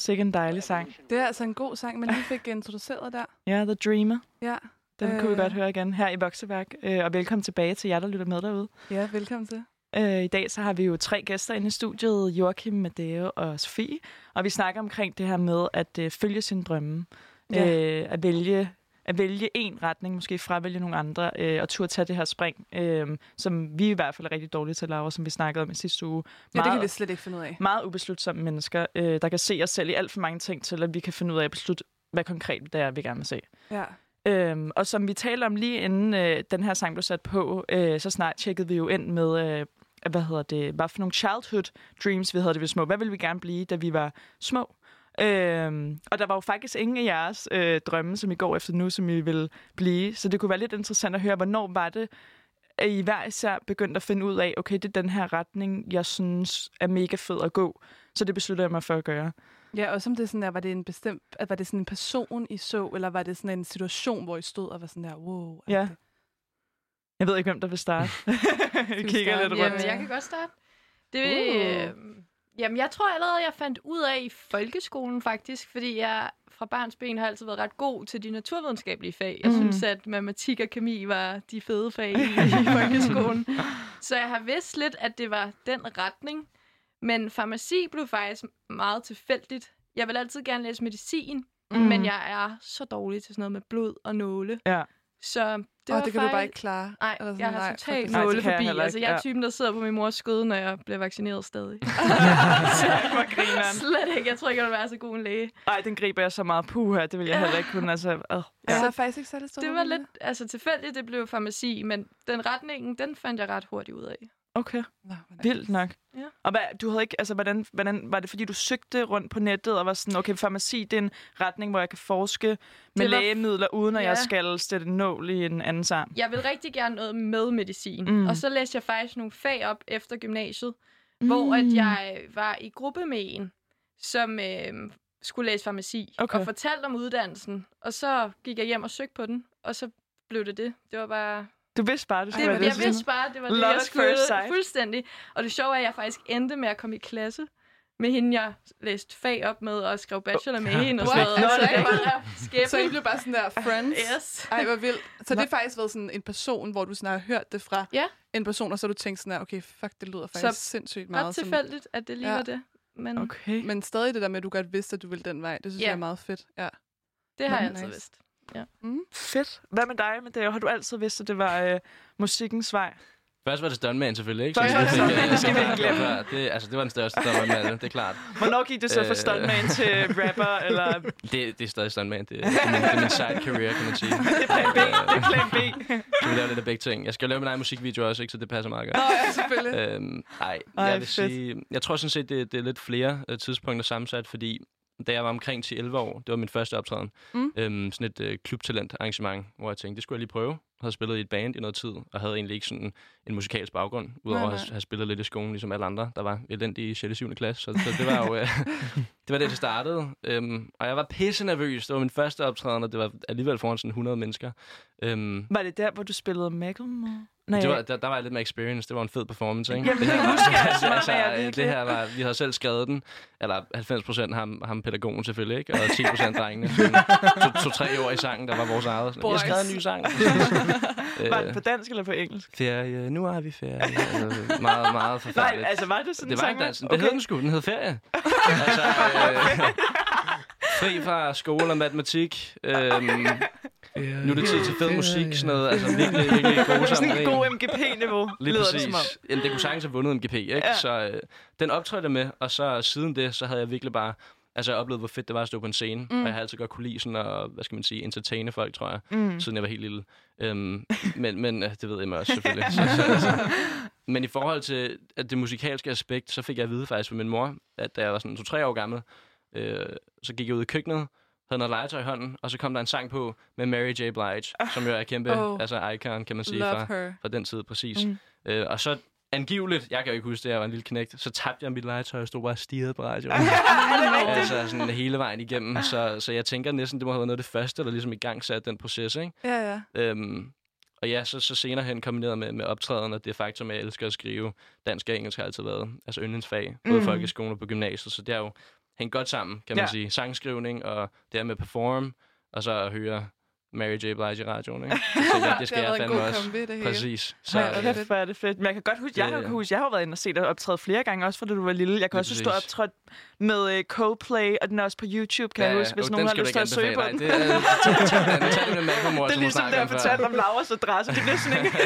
Sikke en dejlig sang. Det er altså en god sang, man lige fik introduceret der. Ja, The Dreamer. Ja, Den øh... kunne vi Øh. godt høre igen her i Vokseværk. Øh, og velkommen tilbage til jer, der lytter med derude. ja velkommen til. Øh, I dag så har vi jo tre gæster inde i studiet, Joachim, Madeo og Sofie. Og vi snakker omkring det her med at øh, følge sin drømme. Ja. Øh, at vælge at vælge en retning, måske fravælge nogle andre, øh, og turde tage det her spring, øh, som vi i hvert fald er rigtig dårlige til, Laura, som vi snakkede om i sidste uge. Ja, det kan vi slet ikke finde ud af. meget ubeslutsomme mennesker, øh, der kan se os selv i alt for mange ting, til at vi kan finde ud af at beslutte, hvad konkret det er, vi gerne vil se. Ja. Øhm, og som vi talte om lige inden øh, den her sang blev sat på, øh, så snart tjekkede vi jo ind med, øh, hvad hedder det, hvad for nogle childhood dreams vi havde, det vi små. Hvad ville vi gerne blive, da vi var små? Øhm, og der var jo faktisk ingen af jeres øh, drømme, som I går efter nu, som I vil blive. Så det kunne være lidt interessant at høre, hvornår var det, at I hver især begyndte at finde ud af, okay, det er den her retning, jeg synes er mega fed at gå. Så det besluttede jeg mig for at gøre. Ja, og som det sådan der, var det en bestemt, at var det sådan en person, I så, eller var det sådan en situation, hvor I stod og var sådan der, wow. Ja. Jeg ved ikke, hvem der vil starte. jeg kigger starte? lidt Jamen, rundt. jeg kan godt starte. Det, Uh. øh, jamen, jeg tror allerede, jeg fandt ud af i folkeskolen faktisk, fordi jeg fra barns ben har altid været ret god til de naturvidenskabelige fag. Jeg Mhm. synes, at matematik og kemi var de fede fag i, i folkeskolen. Så jeg har vidst lidt, at det var den retning. Men farmaci blev faktisk meget tilfældigt. Jeg vil altid gerne læse medicin, mm. men jeg er så dårlig til sådan noget med blod og nåle. Ja. Så det, og det kan du bare faktisk- ikke klare. Nej, Eller sådan, jeg har nej, totalt Nej, nåle jeg forbi. heller Altså, jeg er typen, der sidder på min mors skøde, når jeg bliver vaccineret stadig. Slet ikke. Jeg tror ikke, jeg vil være så god en læge. Ej, den griber jeg så meget på her. Det vil jeg heller ikke kunne. Altså, øh, Ja. ja. Så er faktisk ikke særlig stor Det var lidt altså, tilfældigt, det blev farmaci, men den retningen, den fandt jeg ret hurtigt ud af. Okay, Nå, vildt nok. Ja. Og hvad, du havde ikke, altså, hvordan, hvordan, var det fordi, du søgte rundt på nettet og var sådan, okay, farmaci, det er en retning, hvor jeg kan forske med Det var- lægemidler, uden at Ja. jeg skal sætte nål i en anden sarm. Jeg vil rigtig gerne noget med medicin. Mm. Og så læste jeg faktisk nogle fag op efter gymnasiet, mm. hvor at jeg var i gruppe med en, som øh, skulle læse farmaci, Okay. og fortalte om uddannelsen. Og så gik jeg hjem og søgte på den, og så blev det det. Det var bare... Du vidste bare, det Det, skulle være jeg det. vidste bare, det var det, Love jeg at skulle first sight. fuldstændig. Og det sjove er, at jeg faktisk endte med at komme i klasse med hende, jeg læste fag op med og skrev bachelor med hende. Og sådan noget. Altså, Så det var skæbne. Så I blev bare sådan der friends? Yes. Ej, hvor vildt. Så det har faktisk været sådan en person, hvor du sådan har hørt det fra Ja. en person, og så har du tænkt sådan der, okay, fuck, det lyder faktisk så sindssygt meget. Som, tilfældigt, at det lige Ja. var det. Men okay. Okay. men stadig det der med, at du godt vidste, at du ville den vej, det synes Ja. jeg er meget fedt. Ja. det har Nå, jeg altid nice. vidst. Fedt. Hvad med dig, Matteo? Har du altid vidst, at det var øh, musikkens vej? Først var det stuntman selvfølgelig, ikke? Først var det stuntman, øh, det skal vi ikke glemme. Det, altså, det var den største alle, det er klart. Hvornår gik det så fra Øh. stuntman til rapper, eller det Det, det er stadig stuntman. Det, det, er min, det er min side career, kan man sige. er plan B? Det er plan B. Så vi laver lidt af begge ting. Jeg skal jo lave min egen musikvideo også, ikke? så det passer meget godt. Nå, ja, selvfølgelig. Øhm, ej, jeg vil sige, jeg tror sådan set, det, det er lidt flere øh, tidspunkter sammensat, fordi da jeg var omkring 10-11 år, det var min første optræden, Mm. øhm, sådan et øh, klubtalent arrangement, hvor jeg tænkte, det skulle jeg lige prøve. Jeg havde spillet i et band i noget tid, og havde egentlig ikke sådan en musikalsk baggrund, udover Nej, at nej. have spillet lidt i skolen, ligesom alle andre, der var elendige i 6. og 7. klasse. Så, så det var jo øh, det, var det, det startede. Øhm, og jeg var pisse nervøs. Det var min første optræden, og det var alligevel foran sådan 100 mennesker. Øhm, Var det der, hvor du spillede Macklemore? Nej, det var, der, der var jeg lidt med experience. Det var en fed performance, ikke? Jamen, det her det jeg, altså, jeg øh, virkelig- det her var, vi havde selv skrevet den. Eller 90 procent ham, ham pædagogen selvfølgelig, ikke? Og 10 procent drengene. Sådan To, år i sangen, der var vores eget. Sådan, har skrevet en ny sang. Var det øh, på dansk eller på engelsk? ferie, nu er vi ferie. Altså, meget, meget Nej, forfærdeligt. altså var det sådan det en var sang? ikke. Det Okay. hed den sgu. Den hed ferie. altså, øh, fri fra skole og matematik. Øhm, nu er det tid til fed musik. Sådan noget. Altså virkelig, virkelig gode Sådan en god MGP-niveau, Lige lyder præcis. det som om. Jamen, det kunne sagtens have vundet MGP, ikke? Ja. Så øh, den optrådte jeg med, og så siden det, så havde jeg virkelig bare... Altså, jeg oplevede, hvor fedt det var at stå på en scene, mm. og jeg har altid godt kunne lide sådan at, hvad skal man sige, entertaine folk, tror jeg, Mm. siden jeg var helt lille. Øhm, men, men øh, det ved jeg også, selvfølgelig. så, så, altså. Men i forhold til at det musikalske aspekt, så fik jeg at vide faktisk fra min mor, at da jeg var sådan to-tre år gammel, øh, så gik jeg ud i køkkenet, havde noget legetøj i hånden, og så kom der en sang på med Mary J. Blige, som jo er kæmpe Oh. altså icon, kan man sige, fra, her. fra den tid præcis. Mm. Øh, og så angiveligt, jeg kan jo ikke huske det, jeg var en lille knægt, så tabte jeg mit legetøj og stod bare og stirrede på radioen. altså sådan hele vejen igennem. Så, så jeg tænker næsten, det må have været noget af det første, der ligesom i gang satte den proces, ikke? Ja, ja. Øhm, og ja, så, så senere hen kombineret med, med optræden, og det faktum, at jeg elsker at skrive dansk og engelsk har altid været altså yndlingsfag, både Mm. folkeskolen og på gymnasiet, så det er jo hængt godt sammen, kan man Ja. sige. Sangskrivning og det her med perform, og så at høre Mary J. Blige i radioen, ikke? Så det, det skal det jeg fandme også. kombi, det hele. Præcis. Så, øh, hvor kæft, hvor er det fedt. Men jeg kan godt huske, jeg, Det, har, ja. huske, jeg har været inde og se dig optræde flere gange, også fordi du var lille. Jeg kan også huske, du optrådt med uh, Coldplay, og den er også på YouTube, kan jeg huske, hvis nogen har lyst til at søge på den. Det er, Det er ligesom, da jeg fortalte om Lauras adresse. Det bliver sådan ikke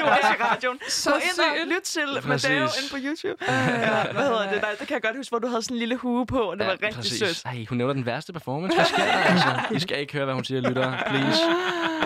nu også i radioen. Så ind og lyt til Præcis. Matteo ind på YouTube. Ja, hvad hedder det? Der, det kan jeg godt huske, hvor du havde sådan en lille hue på, og det var rigtig sødt. Ej, hun nævner den værste performance. Hvad sker der, altså? I skal ikke høre, hvad hun siger, lytter. Please.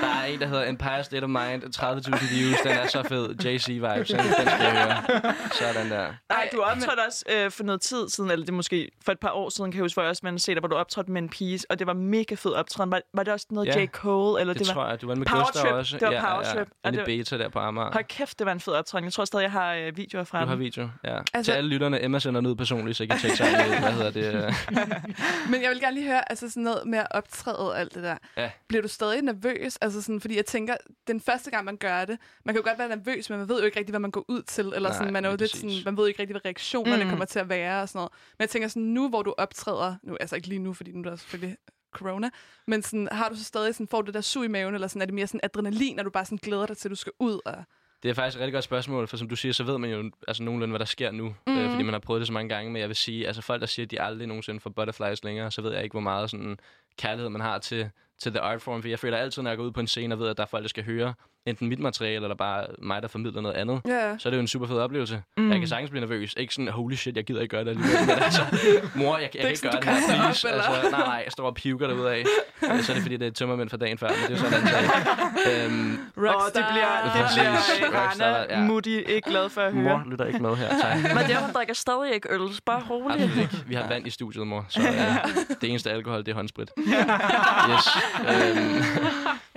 Der er en, der hedder Empire State of Mind, 30.000 views. Den er så fed. JC-vibes, den den skal jeg høre. Sådan der. Nej, du optrådte også øh, for noget tid siden, eller det måske for et par år siden, kan jeg huske, hvor jeg også man se dig, hvor du optrådte med en pige, og det var mega fed optræden. Var, var det også noget Ja, J. Cole? Eller Det, det, det var... tror jeg. Du var med Power Gustav Trip. også. Det var ja, Power ja, Trip. ja. I beta der på Amager. Hold kæft, det var en fed optræden. Jeg tror stadig, jeg har øh, videoer fra Du har video, ja. Altså, Til alle lytterne, Emma sender den ud personligt, så I kan tjekke sammen ud. Hvad hedder det? øh. Men jeg vil gerne lige høre, altså sådan noget med at optræde og alt det der. Ja. Bliver du stadig nervøs? Altså sådan, fordi jeg tænker, den første gang, man gør det, man kan jo godt være nervøs, men man ved jo ikke rigtig, hvad man går ud til. Eller Nej, sådan, man er jo lidt sådan, man ved jo ikke rigtig, hvad reaktionerne Mm. kommer til at være og sådan noget. Men jeg tænker sådan, nu hvor du optræder, nu altså ikke lige nu, fordi nu er der selvfølgelig corona, men sådan, har du så stadig sådan, får du det der sug i maven, eller sådan, er det mere sådan adrenalin, når du bare sådan glæder dig til, at du skal ud? Og... Det er faktisk et rigtig godt spørgsmål, for som du siger, så ved man jo altså, nogenlunde, hvad der sker nu, mm. øh, Mhm. fordi man har prøvet det så mange gange. Men jeg vil sige, altså folk, der siger, at de aldrig nogensinde får butterflies længere, så ved jeg ikke, hvor meget sådan, kærlighed man har til, til the art form. For jeg føler altid, når jeg går ud på en scene og ved, at der er folk, der skal høre enten mit materiale, eller bare mig, der formidler noget andet, Ja, så er det jo en super fed oplevelse. Mm. Jeg kan sagtens blive nervøs. Ikke sådan, holy shit, jeg gider ikke gøre det alligevel. Men altså, mor, jeg, jeg kan ikke gøre det her, op? Altså, nej, nej, jeg står og piver derudad. af. Øh, så er det, fordi det er tømmermænd fra dagen før, men det er jo sådan en sag. Øhm, Åh, det bliver, det bliver Rockstar, ja. Mutti ikke glad for at høre. mor lytter ikke med her, tak. Men det er, hun drikker stadig ikke øl. Bare rolig. Absolut ikke. Vi har vand i studiet, mor. Så øh, det eneste alkohol, det er håndsprit. Yes. Øhm,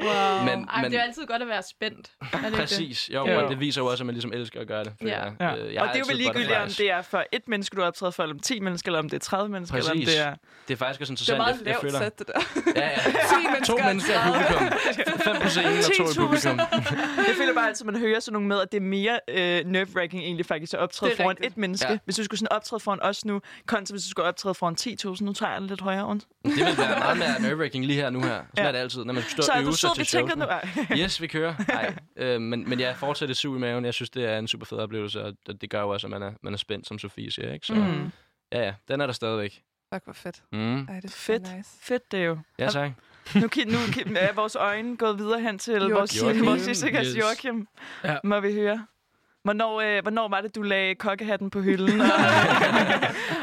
Wow. Men- Ej, men- det er altid godt at være spændt. Er det ikke det? præcis. Jo, Jo. og det viser jo også, at man ligesom elsker at gøre det. Ja. jeg. Ja. Øh, jeg og det er jo ligegyldigt, om det er for et menneske, du har optrædet for, eller om 10 mennesker, eller om det er 30 mennesker, eller om Præcis. det er... Det er faktisk også det er interessant. meget jeg, lavt føler, sat, det der. Ja, ja. 10 To mennesker, mennesker i 30. publikum. Fem på scenen og to i 10.000. publikum. Jeg føler bare altid, at man hører sådan nogle med, at det er mere øh, nerve-wracking egentlig faktisk at optræde foran rigtigt. et menneske. Ja. Hvis du skulle sådan optræde foran os nu, kontra hvis du skulle optræde foran 10.000, nu tager jeg den lidt højere rundt. Det vil være meget mere nerve-wracking lige her nu her. Sådan Ja. er det altid, når man skal stå Så og er øve sig til vi tænker nu. Yes, vi kører. Nej, øh, men, men jeg fortsætter sug i maven. Jeg synes, det er en super fed oplevelse, og det gør jo også, at man er, man er spændt, som Sofie siger. Ikke? Så Mm. ja, ja, den er der stadigvæk. Fuck, hvor fedt. Mm. Ej, det er Fedt. nice. Fedt, det er jo. Ja, tak. Nu, nu er vores øjne gået videre hen til Joachim. vores, Joachim. vores gæst, Yes. Joachim. Ja. Må vi høre. Hvornår, øh, hvornår var det, du lagde kokkehatten på hylden? Og,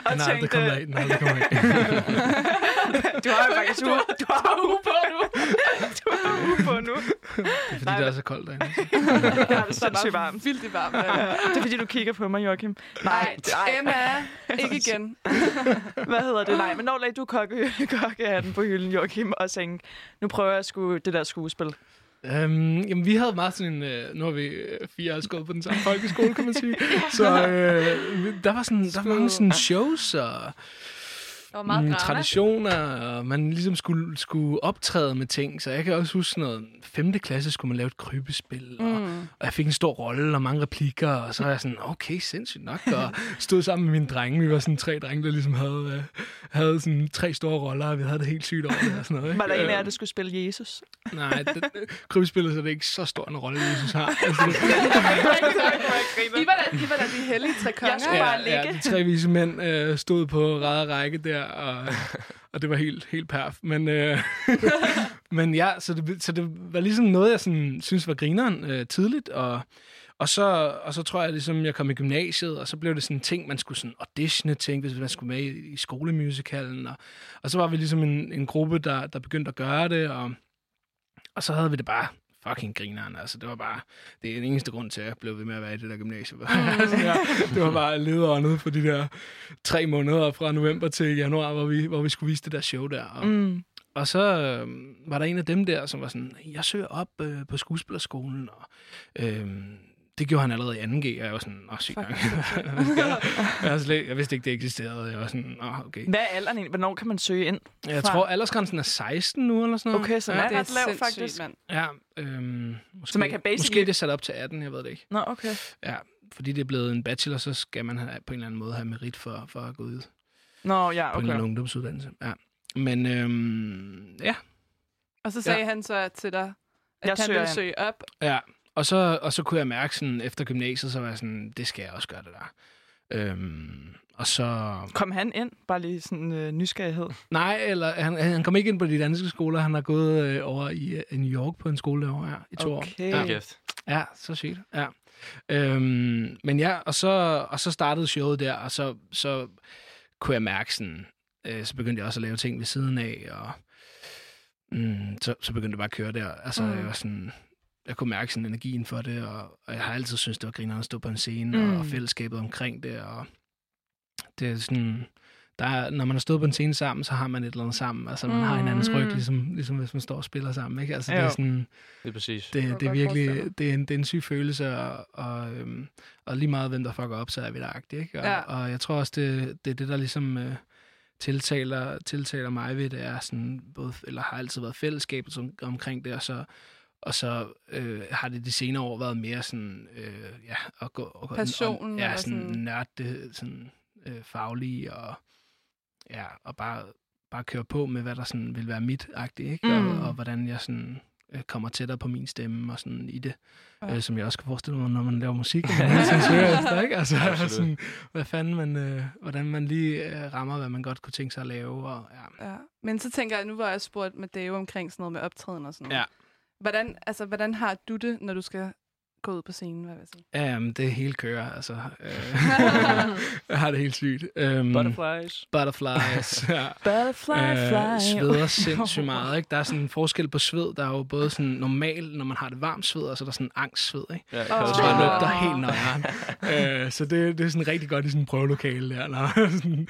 og har aldrig kommet af. Den har aldrig kommet af. du har jo faktisk uge, du har uge på nu. Du har uge på nu. Det er fordi, Nej, det er så koldt derinde. Ja, det er Det er sindssygt varmt. vildt varmt. Ja. Det er fordi, du kigger på mig, Joachim. Nej, Emma, ikke igen. Hvad hedder det? Nej, men når lagde du kokke, kokkehatten på hylden, Joachim, og tænkte, nu prøver jeg sgu det der skuespil. Øhm, jamen, vi havde meget sådan en... Øh, nu har vi øh, fire år gået på den samme folkeskole, kan man sige. Så øh, der var sådan, der var mange sådan shows og var meget mm, drama. traditioner, og man ligesom skulle, skulle optræde med ting. Så jeg kan også huske sådan noget, 5. klasse skulle man lave et krybespil, og, Mm. og jeg fik en stor rolle og mange replikker, og så var jeg sådan, okay, sindssygt nok, og stod sammen med mine drenge. Vi var sådan tre drenge, der ligesom havde, øh, havde sådan tre store roller, og vi havde det helt sygt over det og sådan noget. Ikke? Var der en af jer, Øh, der skulle spille Jesus? Nej, det, krybespillet, så det er ikke så stor en rolle, Jesus har. Altså, det, I var da, de hellige tre konger. Jeg skulle bare ja, ligge. de tre vise mænd øh, stod på række der, og, og det var helt, helt perf. Men, øh, men ja, så det, så det var ligesom noget, jeg sådan, synes var grineren øh, tidligt, og, og, så, og så tror jeg, ligesom, jeg kom i gymnasiet, og så blev det sådan en ting, man skulle sådan auditione ting, hvis man skulle med i, i skolemusicalen, og, og så var vi ligesom en, en gruppe, der, der begyndte at gøre det, og, og så havde vi det bare fucking grineren. Altså, det var bare, det er den eneste grund til, at jeg blev ved med at være i det der gymnasium. altså, ja, det var bare lederåndet for de der tre måneder fra november til januar, hvor vi, hvor vi skulle vise det der show der. Og, Mm. og så øh, var der en af dem der, som var sådan, jeg søger op øh, på skuespillerskolen, og øh, det gjorde han allerede i 2G, og jeg var sådan, åh, sygt nok. Jeg? jeg, var slet, jeg vidste ikke, det eksisterede. Jeg var sådan, åh, okay. Hvad er alderen egentlig? Hvornår kan man søge ind? Jeg fra? tror, aldersgrænsen er 16 nu, eller sådan noget. Okay, så ja, er Det er ret lav, faktisk. mand. ja, øhm, måske, Så man kan basically- Måske det er sat op til 18, jeg ved det ikke. Nå, okay. Ja, fordi det er blevet en bachelor, så skal man have, på en eller anden måde have merit for, for at gå ud Nå, ja, på en eller okay. anden ungdomsuddannelse. Ja. Men øhm, ja, Og så sagde Ja. han så til dig, at Jeg han ville søge op. ja. Og så, og så kunne jeg mærke sådan, efter gymnasiet, så var jeg sådan, det skal jeg også gøre det der. Øhm, og så... Kom han ind? Bare lige sådan øh, nysgerrighed. Nej, eller han, han kom ikke ind på de danske skoler. Han har gået øh, over i øh, New York på en skole derovre ja, i to år. Okay. Ja. Kæft. Ja, så sygt. Ja. Øhm, men ja, og så, og så startede showet der, og så, så kunne jeg mærke sådan, øh, så begyndte jeg også at lave ting ved siden af, og mm, så, så begyndte det bare at køre der. Altså, mm. jeg var sådan, jeg kunne mærke sådan energien for det, og, og jeg har altid syntes, det var grinerende at stå på en scene, Mm. mm. og, og fællesskabet omkring det, og det er sådan, der er, når man har stået på en scene sammen, så har man et eller andet sammen. Altså, man har hinandens ryg, Mm. ligesom, ligesom hvis man står og spiller sammen, ikke? Altså, det er Jo. sådan, Det er præcis. jeg det, det er virkelig, det er, en, det er en syg følelse, og, og, øhm, og lige meget hvem der fucker op, så er vi der ikke? Og, Ja. og jeg tror også, det, det er det, der ligesom øh, tiltaler, tiltaler mig ved, det er sådan, både, eller har altid været fællesskabet som, omkring det, og så, og så øh, har det de senere år været mere sådan, øh, ja, at gå, og, Passion, og, ja, eller sådan, sådan- sådan nørde, sådan øh, faglige, og ja, og bare, bare køre på med, hvad der sådan vil være mit-agtigt, ikke? Mm. Og, og hvordan jeg sådan øh, kommer tættere på min stemme og sådan i det, Ja. ja. øh, som jeg også kan forestille mig, når man laver musik, og man søger efter, ikke? Altså, Absolut. sådan, hvad fanden man, øh, hvordan man lige øh, rammer, hvad man godt kunne tænke sig at lave, og ja. Ja. Men så tænker jeg, nu var jeg spurgt med Dave omkring sådan noget med optræden og sådan noget. Ja. Hvordan, altså, hvordan har du det, når du skal gå ud på scenen, hvad vil jeg sige? Ja, jamen, det hele kører, altså. Øh, jeg har det helt sygt. Um, Butterflies. Butterflies, ja. Butterfly, Øh, sveder sindssygt meget, ikke? Der er sådan en forskel på sved. Der er jo både sådan normal, når man har det varmt sved, og så er der sådan angstsved, ikke? Ja, Åh. Så Så det lugter helt nøjeren. øh, så det, det er sådan rigtig godt i sådan en prøvelokale der, når sådan,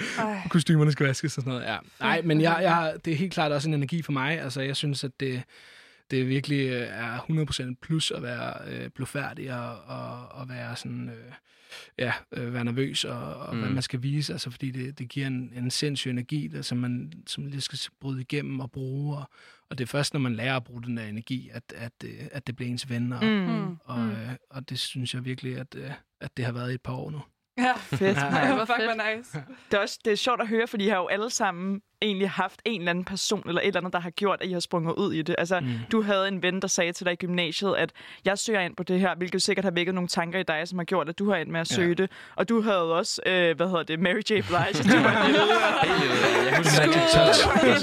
kostymerne skal vaskes og sådan noget. Ja. Nej, men jeg, jeg, det er helt klart også en energi for mig. Altså, jeg synes, at det, det virkelig øh, er 100% plus at være øh, blufærdig og, og, og være sådan... Øh, ja, øh, være nervøs og, og mm. hvad Mm. man skal vise, altså fordi det, det giver en, en sindssyg energi, der, som man som lige skal bryde igennem og bruge, og, og det er først, når man lærer at bruge den der energi, at, at, øh, at det bliver ens ven, og, mm. Mm. og, øh, og det synes jeg virkelig, at, at det har været i et par år nu. Ja, Fedt, Ja. mand. det var fucking fedt. var nice. Det er, også, det er sjovt at høre, fordi I har jo alle sammen egentlig haft en eller anden person eller et eller andet, der har gjort, at I har sprunget ud i det. Altså, mm. Du havde en ven, der sagde til dig i gymnasiet, at jeg søger ind på det her, hvilket sikkert har vækket nogle tanker i dig, som har gjort, at du har ind med at Ja. søge det. Og du havde også, øh, hvad hedder det, Mary J. Blige, du var lille. Helt lille. Jeg husker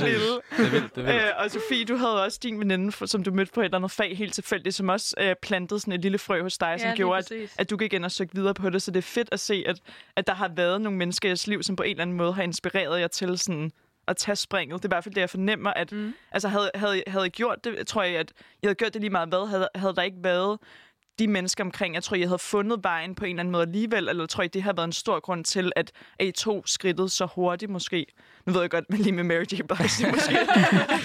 lille. Det er vildt, det er vildt. Øh, og Sofie, du havde også din veninde, som du mødte på et eller andet fag helt tilfældigt, som også øh, plantede sådan et lille frø hos dig, som lige gjorde, at, at du gik ind og søgte videre på det. Så det er fedt at se, at, at der har været nogle mennesker i jeres liv, som på en eller anden måde har inspireret jer til sådan at tage springet. Det er i hvert fald det, jeg fornemmer, at Mm. altså, havde, havde, havde I gjort det, tror jeg, at jeg havde gjort det lige meget hvad, havde, havde der ikke været de mennesker omkring, jeg tror, jeg havde fundet vejen på en eller anden måde alligevel, eller tror jeg, det har været en stor grund til, at, at I tog skridtet så hurtigt måske. Nu ved jeg godt, men lige med Mary J. Blige, det er måske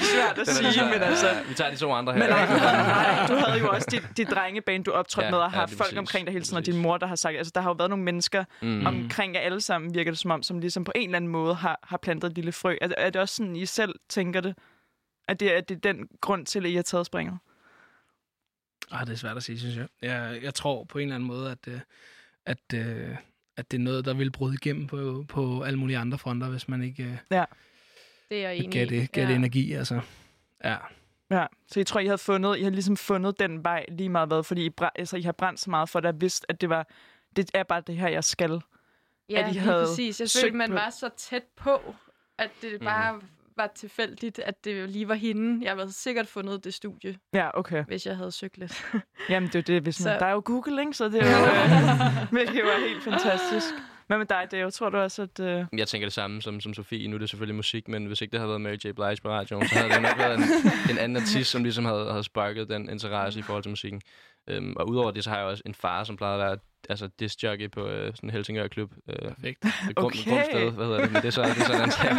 svært at sige, svær. men altså... Ja, Vi tager de to andre her. Men nej, nej, du havde jo også dit, dit drengebane, du optrådte Ja, med, og ja, har lige folk præcis, omkring dig hele tiden, og din mor, der har sagt, altså der har jo været nogle mennesker Mm. omkring jer alle sammen, virker det som om, som ligesom på en eller anden måde har, har plantet et lille frø. Er, er det også sådan, I selv tænker det? At det, er, det er den grund til, at I har taget springet? Ah, det er svært at sige, synes jeg. Jeg, jeg tror på en eller anden måde, at, øh, at, øh, at det er noget, der vil bryde igennem på, på alle mulige andre fronter, hvis man ikke øh, Det er jeg enig gav det, gav det energi. Altså. Ja. Ja, så jeg tror, I har fundet, I har ligesom fundet den vej lige meget hvad, fordi I, bræ- altså, I har brændt så meget for det, og vidst, at det var, det er bare det her, jeg skal. Ja, at I lige havde præcis. Jeg følte, man var så tæt på, at det bare var tilfældigt, at det lige var hende. Jeg havde sikkert fundet det studie, Ja, okay. hvis jeg havde søgt lidt. Jamen, det er jo det, hvis man, Så- der er jo Google, ikke? Så det er jo, øh, jo er helt fantastisk. Hvad med dig, Dave? Tror du også, at... Øh... Jeg tænker det samme som, som Sofie. Nu er det selvfølgelig musik, men hvis ikke det havde været Mary J. Blige på radioen, så havde det nok været en, en anden artist, som ligesom havde, havde sparket den interesse i forhold til musikken. Um, og udover det, så har jeg også en far, som plejede at være altså, disc jockey på øh, sådan en Helsingør klub. Øh, Perfekt. Grum, Okay. Grumsted, hvad hedder det? Men det er så, det er sådan, han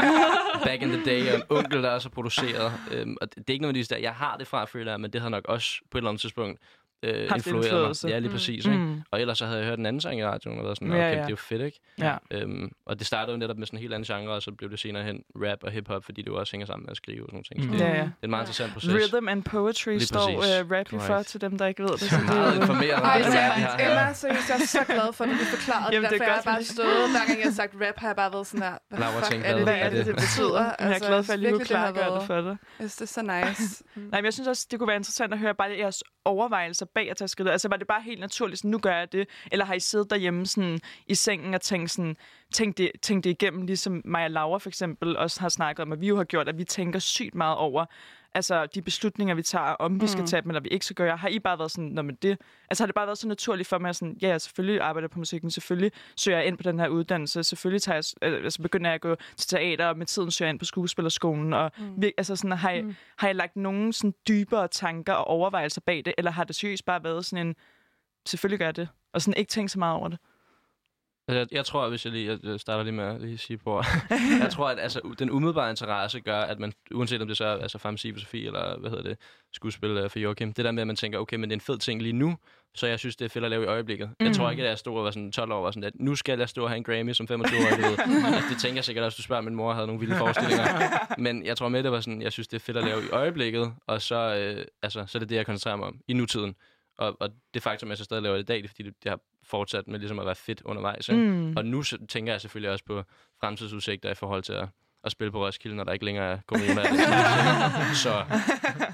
back in the day, og en onkel, der også har produceret. Um, og det, det er ikke nødvendigvis der, jeg har det fra, føler jeg, men det har nok også på et eller andet tidspunkt øh, Haft influeret mig. Ja, lige Mm. præcis. Ikke? Mm. Og ellers så havde jeg hørt en anden sang i radioen, og været sådan, Ja, okay, ja. det er jo fedt, ikke? Ja. Øhm, og det startede jo netop med sådan en helt anden genre, og så blev det senere hen rap og hip-hop, fordi det jo også hænger sammen med at skrive og sådan nogle ting. Så Mm. det, Ja, det ja. er en meget interessant proces. Rhythm and Poetry Lige står uh, rap jo for, til dem, der ikke ved det. Det Så er det meget informeret om Ej, det, det det, er. Emma, seriøst, jeg er så glad for, at du forklarede det. Jamen, det er Derfor jeg har godt, bare stået, hver gang jeg har sagt rap, har jeg bare været sådan her. Hvad Laura fuck tænkte, er det, hvad er det, det er det? betyder? Jeg er glad for, at lige kunne det klargøre det for dig. Det er så nice. Nej, men jeg synes også, det kunne være interessant at høre bare jeres overvejelser bag at tage skridtet. Altså, var det bare helt naturligt, sådan, nu gør jeg det? Eller har I siddet derhjemme sådan, i sengen og tænkt, sådan, tænkt, det, tænkt det igennem, ligesom Maja Laura for eksempel også har snakket om, at vi jo har gjort, at vi tænker sygt meget over, altså de beslutninger, vi tager, om vi skal Mm. tage dem, eller vi ikke skal gøre. Har I bare været sådan, når man det, altså har det bare været så naturligt for mig, at sådan, ja, jeg selvfølgelig arbejder på musikken, selvfølgelig søger jeg ind på den her uddannelse, selvfølgelig tager jeg, altså begynder jeg at gå til teater, og med tiden søger jeg ind på skuespillerskolen, og mm. altså sådan, har, I, mm. har jeg lagt nogen sådan dybere tanker og overvejelser bag det, eller har det seriøst bare været sådan en, selvfølgelig gør jeg det, og sådan ikke tænkt så meget over det? Altså, Jeg, jeg tror, hvis jeg lige jeg starter lige med at lige sige på, jeg tror, at altså, den umiddelbare interesse gør, at man, uanset om det så er altså, for Sofie, eller hvad hedder det, skuespil øh, for Joachim, det der med, at man tænker, okay, men det er en fed ting lige nu, så jeg synes, det er fedt at lave i øjeblikket. Mm. Jeg tror ikke, at jeg stod og var sådan 12 år, og sådan, at nu skal jeg stå og have en Grammy som 25 år. Ved. altså, det tænker jeg sikkert også, du spørger, min mor havde nogle vilde forestillinger. Men jeg tror med, det var sådan, jeg synes, det er fedt at lave i øjeblikket, og så, øh, altså, så er det det, jeg koncentrerer mig om i nutiden. Og, og det faktum, at jeg så stadig laver det i dag, det er, fordi det, det har fortsat med ligesom at være fedt undervejs. Ikke? Mm. Og nu så tænker jeg selvfølgelig også på fremtidsudsigter i forhold til at, at spille på Roskilde, når der ikke længere er corona. så,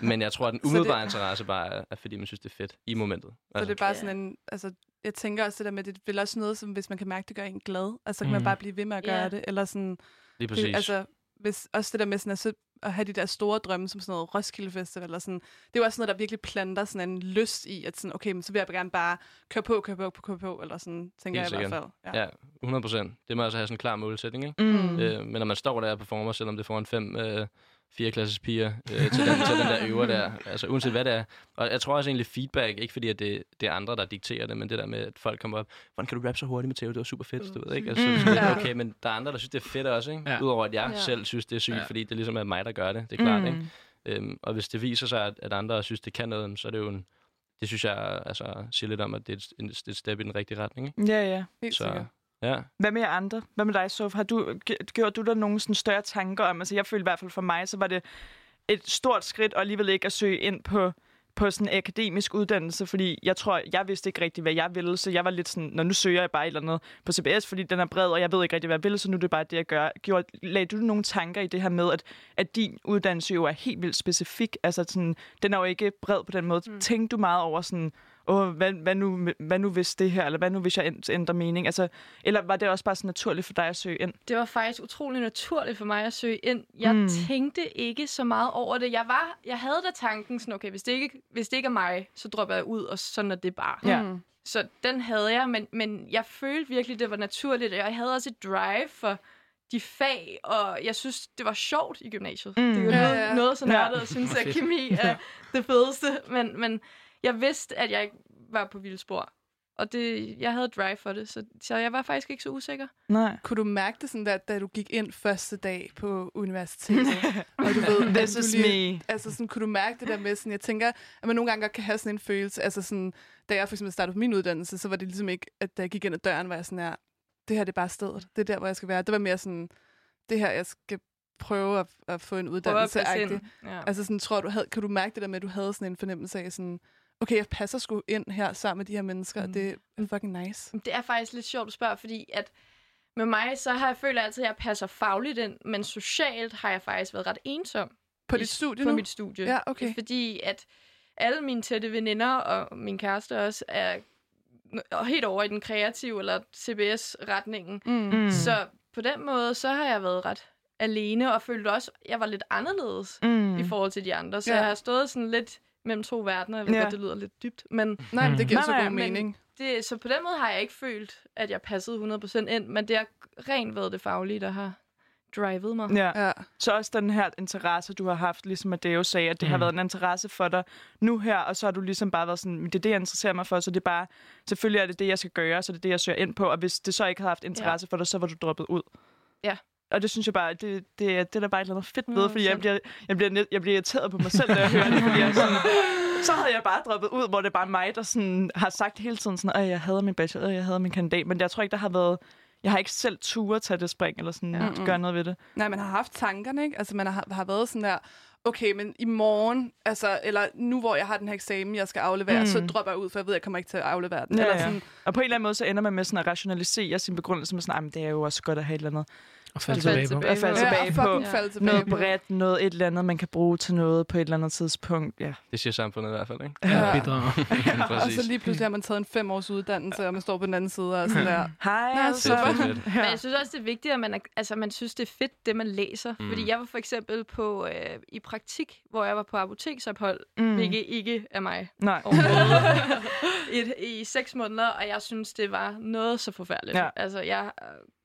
men jeg tror, at den Så det- umiddelbare interesse bare er, er, fordi man synes, det er fedt i momentet. Så det er bare sådan en... Altså, jeg tænker også det der med, det er vel også noget, som hvis man kan mærke, det gør en glad. Altså, så kan man Mm. bare blive ved med at gøre Ja. det. Eller sådan... lige præcis. Det, altså, hvis, også det der med sådan at, så, at have de der store drømme, som sådan noget Roskilde Festival, eller sådan, det er jo også noget, der virkelig planter sådan en lyst i, at sådan, okay, men så vil jeg gerne bare køre på, køre på, køre på, eller sådan, tænker Helt jeg i hvert fald. Ja, 100 procent. Det må altså have sådan en klar målsætning, ikke? Mm. Øh, men når man står der og performer, selvom det får en fem øh, fire klasses piger øh, til, den, til den der øver der, altså uanset hvad det er. Og jeg tror også egentlig feedback, ikke fordi at det, det er andre, der dikterer det, men det der med, at folk kommer op, hvordan kan du rappe så hurtigt, Matteo? Det var super fedt, du ved, ikke? Altså, Mm. okay, men der er andre, der synes, det er fedt også, ikke? Ja. Udover at jeg Ja. selv synes, det er sygt, Ja. fordi det ligesom er mig, der gør det. Det er klart, Mm. ikke? Øhm, og hvis det viser sig, at, at andre synes, det kan noget, så er det jo en, det synes jeg altså, siger lidt om, at det er et, en- et step i den rigtige retning. Ikke? Ja, ja. Helt Så sikkert. Ja, Hvad med jer andre? Hvad med dig, Sof? Har du, g- gjort du der nogle sådan større tanker om? Altså, jeg følte i hvert fald for mig, så var det et stort skridt, og alligevel ikke at søge ind på, på sådan en akademisk uddannelse, fordi jeg tror, jeg vidste ikke rigtig, hvad jeg ville, så jeg var lidt sådan, når nu søger jeg bare et eller andet på CBS, fordi den er bred, og jeg ved ikke rigtig, hvad jeg vil, så nu er det bare det, jeg gør. Gjorde, lagde du nogle tanker i det her med, at, at din uddannelse jo er helt vildt specifik? Altså, sådan, den er jo ikke bred på den måde. Mm. Tænkte du meget over sådan, Åh, hvad, hvad, nu, hvad nu hvis det her, eller hvad nu hvis jeg ænd- ændrer mening? Altså, eller var det også bare så naturligt for dig at søge ind? Det var faktisk utrolig naturligt for mig at søge ind. Jeg Mm. tænkte ikke så meget over det. Jeg var, jeg havde da tanken sådan, okay, hvis det ikke, hvis det ikke er mig, så dropper jeg ud, og sådan er det bare. Ja. Mm. Så den havde jeg, men, men jeg følte virkelig, det var naturligt. Og jeg havde også et drive for de fag, og jeg synes, det var sjovt i gymnasiet. Mm. Det er jo Ja, noget, ja. noget så Ja. nørdet, synes, at kemi er det fedeste. Men, men jeg vidste, at jeg ikke var på vildspor. Og det, jeg havde drive for det, så, så jeg var faktisk ikke så usikker. Nej. Kunne du mærke det sådan der, da du gik ind første dag på universitetet? og du ved, This at is du lige, me. Altså sådan, kunne du mærke det der med sådan, jeg tænker, at man nogle gange godt kan have sådan en følelse, altså sådan, da jeg for eksempel startede på min uddannelse, så var det ligesom ikke, at da jeg gik ind ad døren, var jeg sådan her, det her det er bare stedet, det er der, hvor jeg skal være. Det var mere sådan, det her, jeg skal prøve at, at få en Prøve at uddannelse. -agtig. ind. Ja. Altså sådan, tror du, havde, kan du mærke det der med, at du havde sådan en fornemmelse af sådan, okay, jeg passer sgu ind her sammen med de her mennesker, mm. og det er fucking nice. Det er faktisk lidt sjovt at spørge, fordi at med mig, så har jeg følt altid, at jeg passer fagligt ind, men socialt har jeg faktisk været ret ensom. På dit studie På nu? mit studie. Ja, okay. Fordi at alle mine tætte veninder og min kæreste også er helt over i den kreative eller CBS-retningen. Mm. Så på den måde, så har jeg været ret alene, og følte også, at jeg var lidt anderledes Mm. i forhold til de andre. Så ja. jeg har stået sådan lidt mellem to verdener. Jeg ved Ja. godt, det lyder lidt dybt, men Nej, men det giver Nej, så god men- mening. det, så på den måde har jeg ikke følt, at jeg passede 100% ind, men det har rent været det faglige, der har drivet mig. Ja. Ja. Så også den her interesse, du har haft, ligesom Adeo sagde, at det mm. har Mm. været en interesse for dig nu her, og så har du ligesom bare været sådan, "Men det er det, jeg interesserer mig for, så det er bare, selvfølgelig er det det, jeg skal gøre, så det er det, jeg søger ind på, og hvis det så ikke havde haft interesse ja. for dig, så var du droppet ud. Ja. Og det synes jeg bare, det, det, det er der bare et eller andet fedt ved, fordi jeg 100%. bliver, jeg, bliver, jeg bliver irriteret på mig selv, når jeg hører det, fordi jeg sådan, så havde jeg bare droppet ud, hvor det er bare mig, der sådan, har sagt hele tiden sådan, at jeg hader min bachelor, jeg hader min kandidat, men jeg tror ikke, der har været, jeg har ikke selv ture tage det spring, eller sådan, ja. Gøre noget ved det. Nej, man har haft tankerne, ikke? Altså, man har, har været sådan der, okay, men i morgen, altså, eller nu hvor jeg har den her eksamen, jeg skal aflevere, Mm. mm. så dropper jeg ud, for jeg ved, jeg kommer ikke til at aflevere den. Ja, eller ja. sådan, Og på en eller anden måde, så ender man med sådan at rationalisere sin begrundelse med sådan, "Ej, men det er jo også godt at have et eller andet Og falde Falde tilbage på. tilbage. At falde Ja, tilbage på. falde tilbage Noget bredt, noget et eller andet, man kan bruge til noget på et eller andet tidspunkt. Ja. Det siger samfundet i hvert fald, ikke? Ja, Ja. bidrager. Og Præcis. så lige pludselig har man taget en fem års uddannelse, og man står på den anden side og sådan der. Hej, Nå, altså. Fedt, fedt, fedt. Men jeg synes også, det er vigtigt, at man, er, altså, man synes, det er fedt, det man læser. Mm. Fordi jeg var for eksempel på, øh, i praktik, hvor jeg var på apoteksophold, Mm. hvilket ikke er mig Nej. overhovedet, i, i seks måneder, og jeg synes, det var noget så forfærdeligt. Ja. Altså, jeg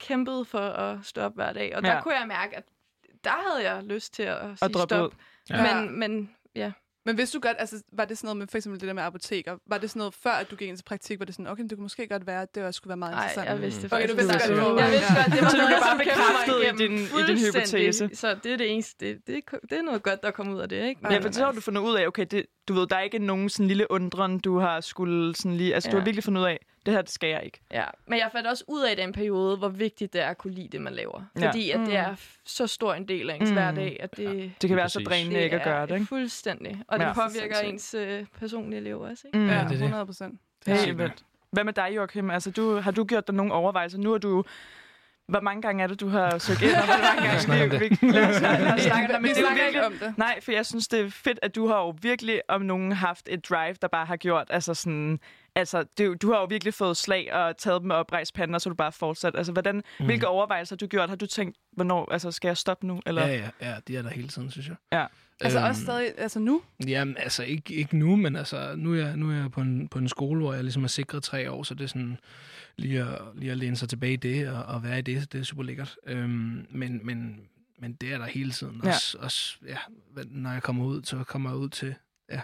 kæmpede for at stå op hver dag, og der Ja. kunne jeg mærke, at der havde jeg lyst til at sige At droppe stop. ud. Ja. Men, men ja, Men hvis du godt, altså, var det sådan noget med for eksempel det der med apoteker, var det sådan noget, før at du gik ind til praktik, var det sådan, okay, men det kunne måske godt være, at det også skulle være meget nej, interessant. jeg vidste det Okay, faktisk. du vidste godt, det Jeg vidste godt, det var noget, bare skulle kæmpe mig bekræftet i din- i din hypotese. Så det er det eneste. Det, det, er, det, er, noget godt, der kommer ud af det, ikke? Ja, for så har du fundet ud af, okay, det, du ved, der er ikke nogen sådan lille undren, du har skulle sådan lige... Altså, ja. du har virkelig fundet ud af, det her, det skal jeg ikke. Ja, men jeg fandt også ud af i den periode, hvor vigtigt det er at kunne lide det, man laver. Ja. Fordi at det er f- så stor en del af ens Mm. mm. hverdag, at det, Det kan være så drænende ikke at gøre det, ikke? fuldstændig. Og det Ja. påvirker Sindssygt. ens øh, personlige liv også, ikke? Mm. Ja, det er det. 100 procent. Helt sygt nok. vildt. Hvad med dig, Joachim? Altså, du, har du gjort dig nogle overvejelser? Nu er du... Hvor mange gange er det, du har søgt ind? Og hvor mange gange det. vi, vi, lad os, lad os snakke om det. Vi det er snakker ikke virkelig, om det. Nej, for jeg synes, det er fedt, at du har jo virkelig om nogen haft et drive, der bare har gjort, altså sådan, altså, det, du har jo virkelig fået slag og taget dem med oprejst panden, og så du bare fortsat. Altså, hvordan, mm. hvilke overvejelser har du gjort? Har du tænkt, hvornår, altså, skal jeg stoppe nu? Eller? Ja, ja, ja, de er der hele tiden, synes jeg. Ja. Altså Øhm, også stadig, altså nu? Jamen, altså ikke, ikke nu, men altså, nu er jeg, nu er jeg på, en, på en skole, hvor jeg ligesom er sikret tre år, så det er sådan lige at, lige at læne sig tilbage i det og, og være i det, det er super lækkert. Øhm, men, men, men det er der hele tiden. Ja. Også, også ja, når jeg kommer ud, så kommer jeg ud til ja,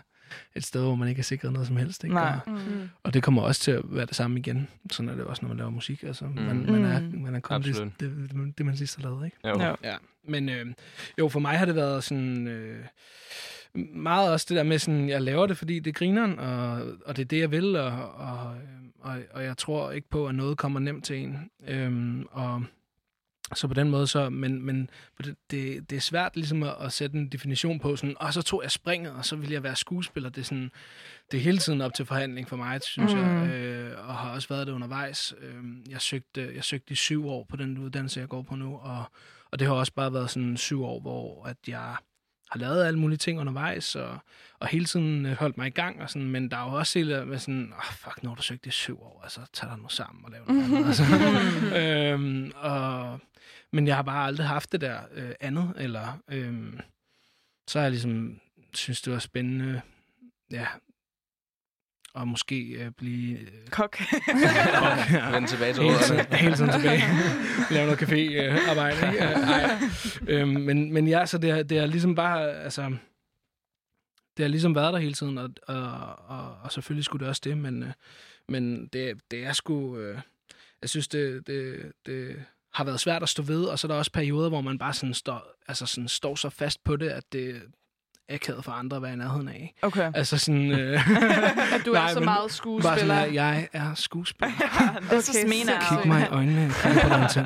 et sted, hvor man ikke er sikret noget som helst. Ikke? Nej. Og, Mm. og det kommer også til at være det samme igen. Sådan er det også, når man laver musik. Altså, mm. man, man, er, Mm. man er kun det, Absolut. det, det, det, man sidst har lavet, ikke? Jo. Ja. Men øh, jo, for mig har det været sådan... Øh, meget også det der med sådan, jeg laver det, fordi det er grineren, og, og det er det, jeg vil, og, og, og, og jeg tror ikke på, at noget kommer nemt til en. Øhm, og så på den måde så, men, men det, det, det er svært ligesom at, at sætte en definition på sådan, og så tog jeg springet, og så ville jeg være skuespiller. Det er sådan, det er hele tiden op til forhandling for mig, synes mm. jeg, øh, og har også været det undervejs. Øh, jeg, søgte, jeg søgte i syv år på den uddannelse, jeg går på nu, og, og det har også bare været sådan syv år, hvor at jeg har lavet alle mulige ting undervejs, og, og hele tiden øh, holdt mig i gang, og sådan, men der er jo også hele med sådan, oh, fuck, nu har du søgt i syv år, altså tag dig nu sammen og lav noget andet. Altså. øhm, og, men jeg har bare aldrig haft det der øh, andet, eller øhm, så har jeg ligesom synes, det var spændende, ja, og måske øh, blive... Øh, Kok. ja, Vende tilbage til hele tiden, hele tiden tilbage. Lave noget café-arbejde, ikke? Øh, ej. Øhm, men, men ja, så det, er- det er ligesom bare, altså... Det har ligesom været der hele tiden, og, og, og, og selvfølgelig skulle det også det, men, øh, men det, det er sgu... Øh, jeg synes, det, det, det har været svært at stå ved, og så er der også perioder, hvor man bare sådan står, altså sådan står så fast på det, at det akavet for andre at være i nærheden af. Okay. Altså sådan... Øh, At du er Nej, så meget bare skuespiller. sådan, at jeg er skuespiller. Is me now. Kig mig i øjnene.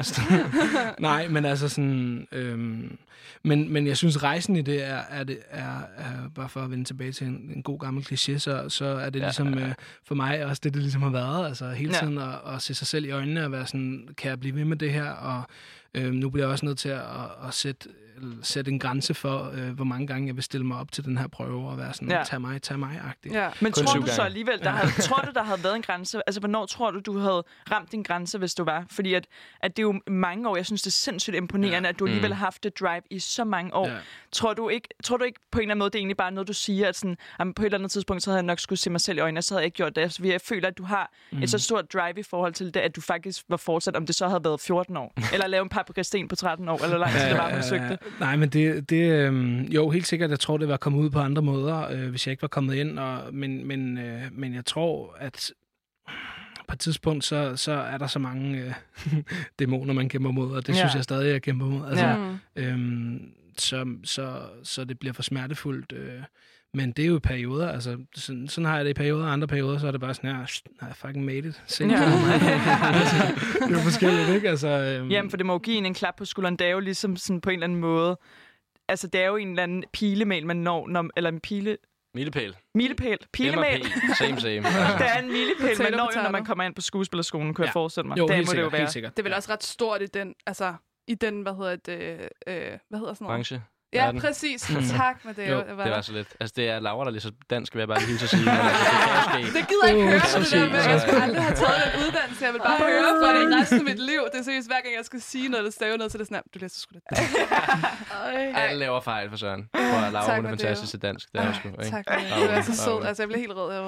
Nej, men altså sådan... Øhm, men, men jeg synes, rejsen i det er, er, det, er, er bare for at vende tilbage til en, en god gammel kliché, så, så er det Ja, ligesom ja, ja. øh, for mig også det, det ligesom har været. Altså hele Ja. tiden at, at se sig selv i øjnene og være sådan, kan jeg blive ved med det her? Og øh, nu bliver jeg også nødt til at, at, at sætte, sætte en grænse for, øh, hvor mange gange jeg vil stille mig op til den her prøve og være sådan, Ja. ja. tag mig, tag mig-agtig. Ja. Men Kun tror du så alligevel, der havde, tror du, der havde været en grænse? Altså, hvornår tror du, du havde ramt din grænse, hvis du var? Fordi at, at det er jo mange år, jeg synes, det er sindssygt imponerende, ja. at du alligevel Mm. har haft det drive i så mange år. Ja. Tror, du ikke, tror du ikke på en eller anden måde, det er egentlig bare noget, du siger, at sådan, jamen, på et eller andet tidspunkt, så havde jeg nok skulle se mig selv i øjnene, og så havde jeg ikke gjort det. Altså, jeg føler, at du har mm. et så stort drive i forhold til det, at du faktisk var fortsat, om det så havde været 14 år. eller lave en paprikasten på 13 år, eller hvor lang tid det var, søgte. Nej, men det, det øhm, jo, helt sikkert, jeg tror, det var kommet ud på andre måder, øh, hvis jeg ikke var kommet ind, og, men, men, øh, men jeg tror, at på et tidspunkt, så, så er der så mange øh, dæmoner, man kæmper mod, og det Ja. synes jeg stadig, jeg kæmper mod. Altså, Ja. Øhm, så, så, så det bliver for smertefuldt. Øh, men det er jo perioder, altså sådan, sådan har jeg det i perioder, og andre perioder, så er det bare sådan her, "Shit, I fucking made it. Se, Ja. ja. altså, det er jo forskelligt, ikke? Altså, øhm, Jamen, for det må jo give en en klap på skulderen. Det er jo ligesom sådan på en eller anden måde... Altså, det er jo en eller anden pilemæl, man når, når eller en pile... Milepæl. Milepæl. Pilemæl. MRP. Same, same. Det er en milepæl, man når jo, når man kommer ind på skuespillerskolen, kunne jeg Ja. forestille mig. Jo, det helt må det jo sikkert, være. helt sikkert. Det er vel også ret stort i den, altså i den, hvad hedder det, øh, hvad hedder sådan noget? Branche. Ja, verden. præcis. Tak. Jo, det var Det var så lidt. Altså, det er Laura, der læser dansk, vil jeg bare lige hilse at sige. Altså, det gider jeg ikke Uh, høre så på det der med, at jeg skulle aldrig have taget den uddannelse. Jeg vil bare høre for det resten af mit liv. Det er seriøst, hver gang jeg skal sige noget eller stave noget, så er det sådan, du læser sgu da dansk. Alle laver fejl for Søren. For at Laura, Tak, hun er fantastisk til dansk. Det er sgu, ikke? Tak, du er så sød. Altså, jeg blev helt rød. Jeg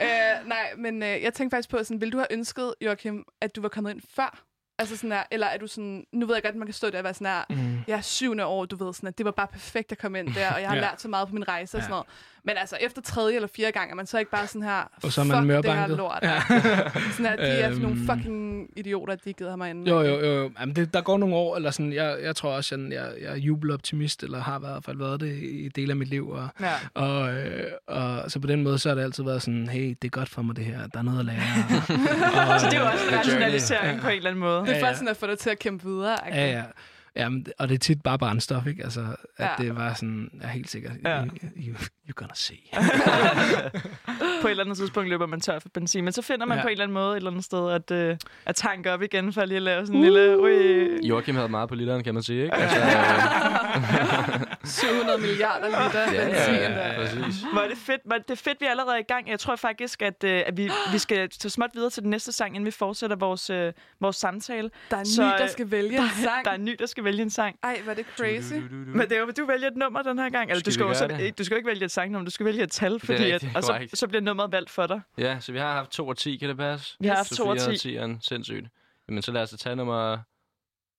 øh, nej, men øh, jeg tænkte faktisk på, sådan, vil du have ønsket, Joachim, at du var kommet ind før? Altså sådan her, eller er du sådan, nu ved jeg godt, at man kan stå der og være sådan her, Mm. jeg er syvende år, du ved sådan, at det var bare perfekt at komme ind der, og jeg har Ja. lært så meget på min rejse og sådan Ja. noget. Men altså, efter tredje eller fjerde gang, er man så ikke bare sådan her, Og så er man fuck det her mørbanket. lort. Ja. Sådan at de er for nogle Øhm. fucking idioter, at de ikke gider mig ind. Jo, jo, jo. jo. Jamen, det, der går nogle år, eller sådan, jeg, jeg tror også, at jeg, jeg er jubeloptimist, eller har i hvert fald været det i dele af mit liv. Og, Ja. og, øh, og så på den måde, så har det altid været sådan, hey, det er godt for mig det her, der er noget at lære. og, Så det er jo også en journey. rationalisering på en eller anden måde. Det er Ja, ja. sådan at få dig til at kæmpe videre. ikke? Ja, ja. Jamen, og det er tit bare brændstof, ikke? Altså, at Ja. det var sådan, jeg er helt sikker. Ja. You, you, you're gonna see. på et eller andet tidspunkt løber man tør for benzin. Men så finder man Ja. på en eller anden måde et eller andet sted at, øh, at tanke op igen, for lige at lave sådan en lille... Ui. Joachim havde meget på literen, kan man sige, ikke? Altså, 700 milliarder liter ja, benzin. ja, der. ja, præcis. Er det fedt. Er det fedt, vi er allerede i gang. Jeg tror faktisk, at, øh, at vi, vi skal så småt videre til den næste sang, inden vi fortsætter vores, øh, vores samtale. Der er en Så, ny, der øh, skal vælge en sang. Der er en ny, der skal vælge en sang. Ej, var det crazy. Men det er jo, du vælger et nummer den her gang. Eller, Skal du, skal vi jo så, gøre det? ikke, du skal jo ikke vælge et sangnummer, du skal vælge et tal, fordi rigtigt, at, og så, korrekt. så bliver nummeret valgt for dig. Ja, så vi har haft 2 og 10, kan det passe? Vi har haft Så 2 og 4 10. og 10'eren, sindssygt. Jamen, så lad os tage nummer,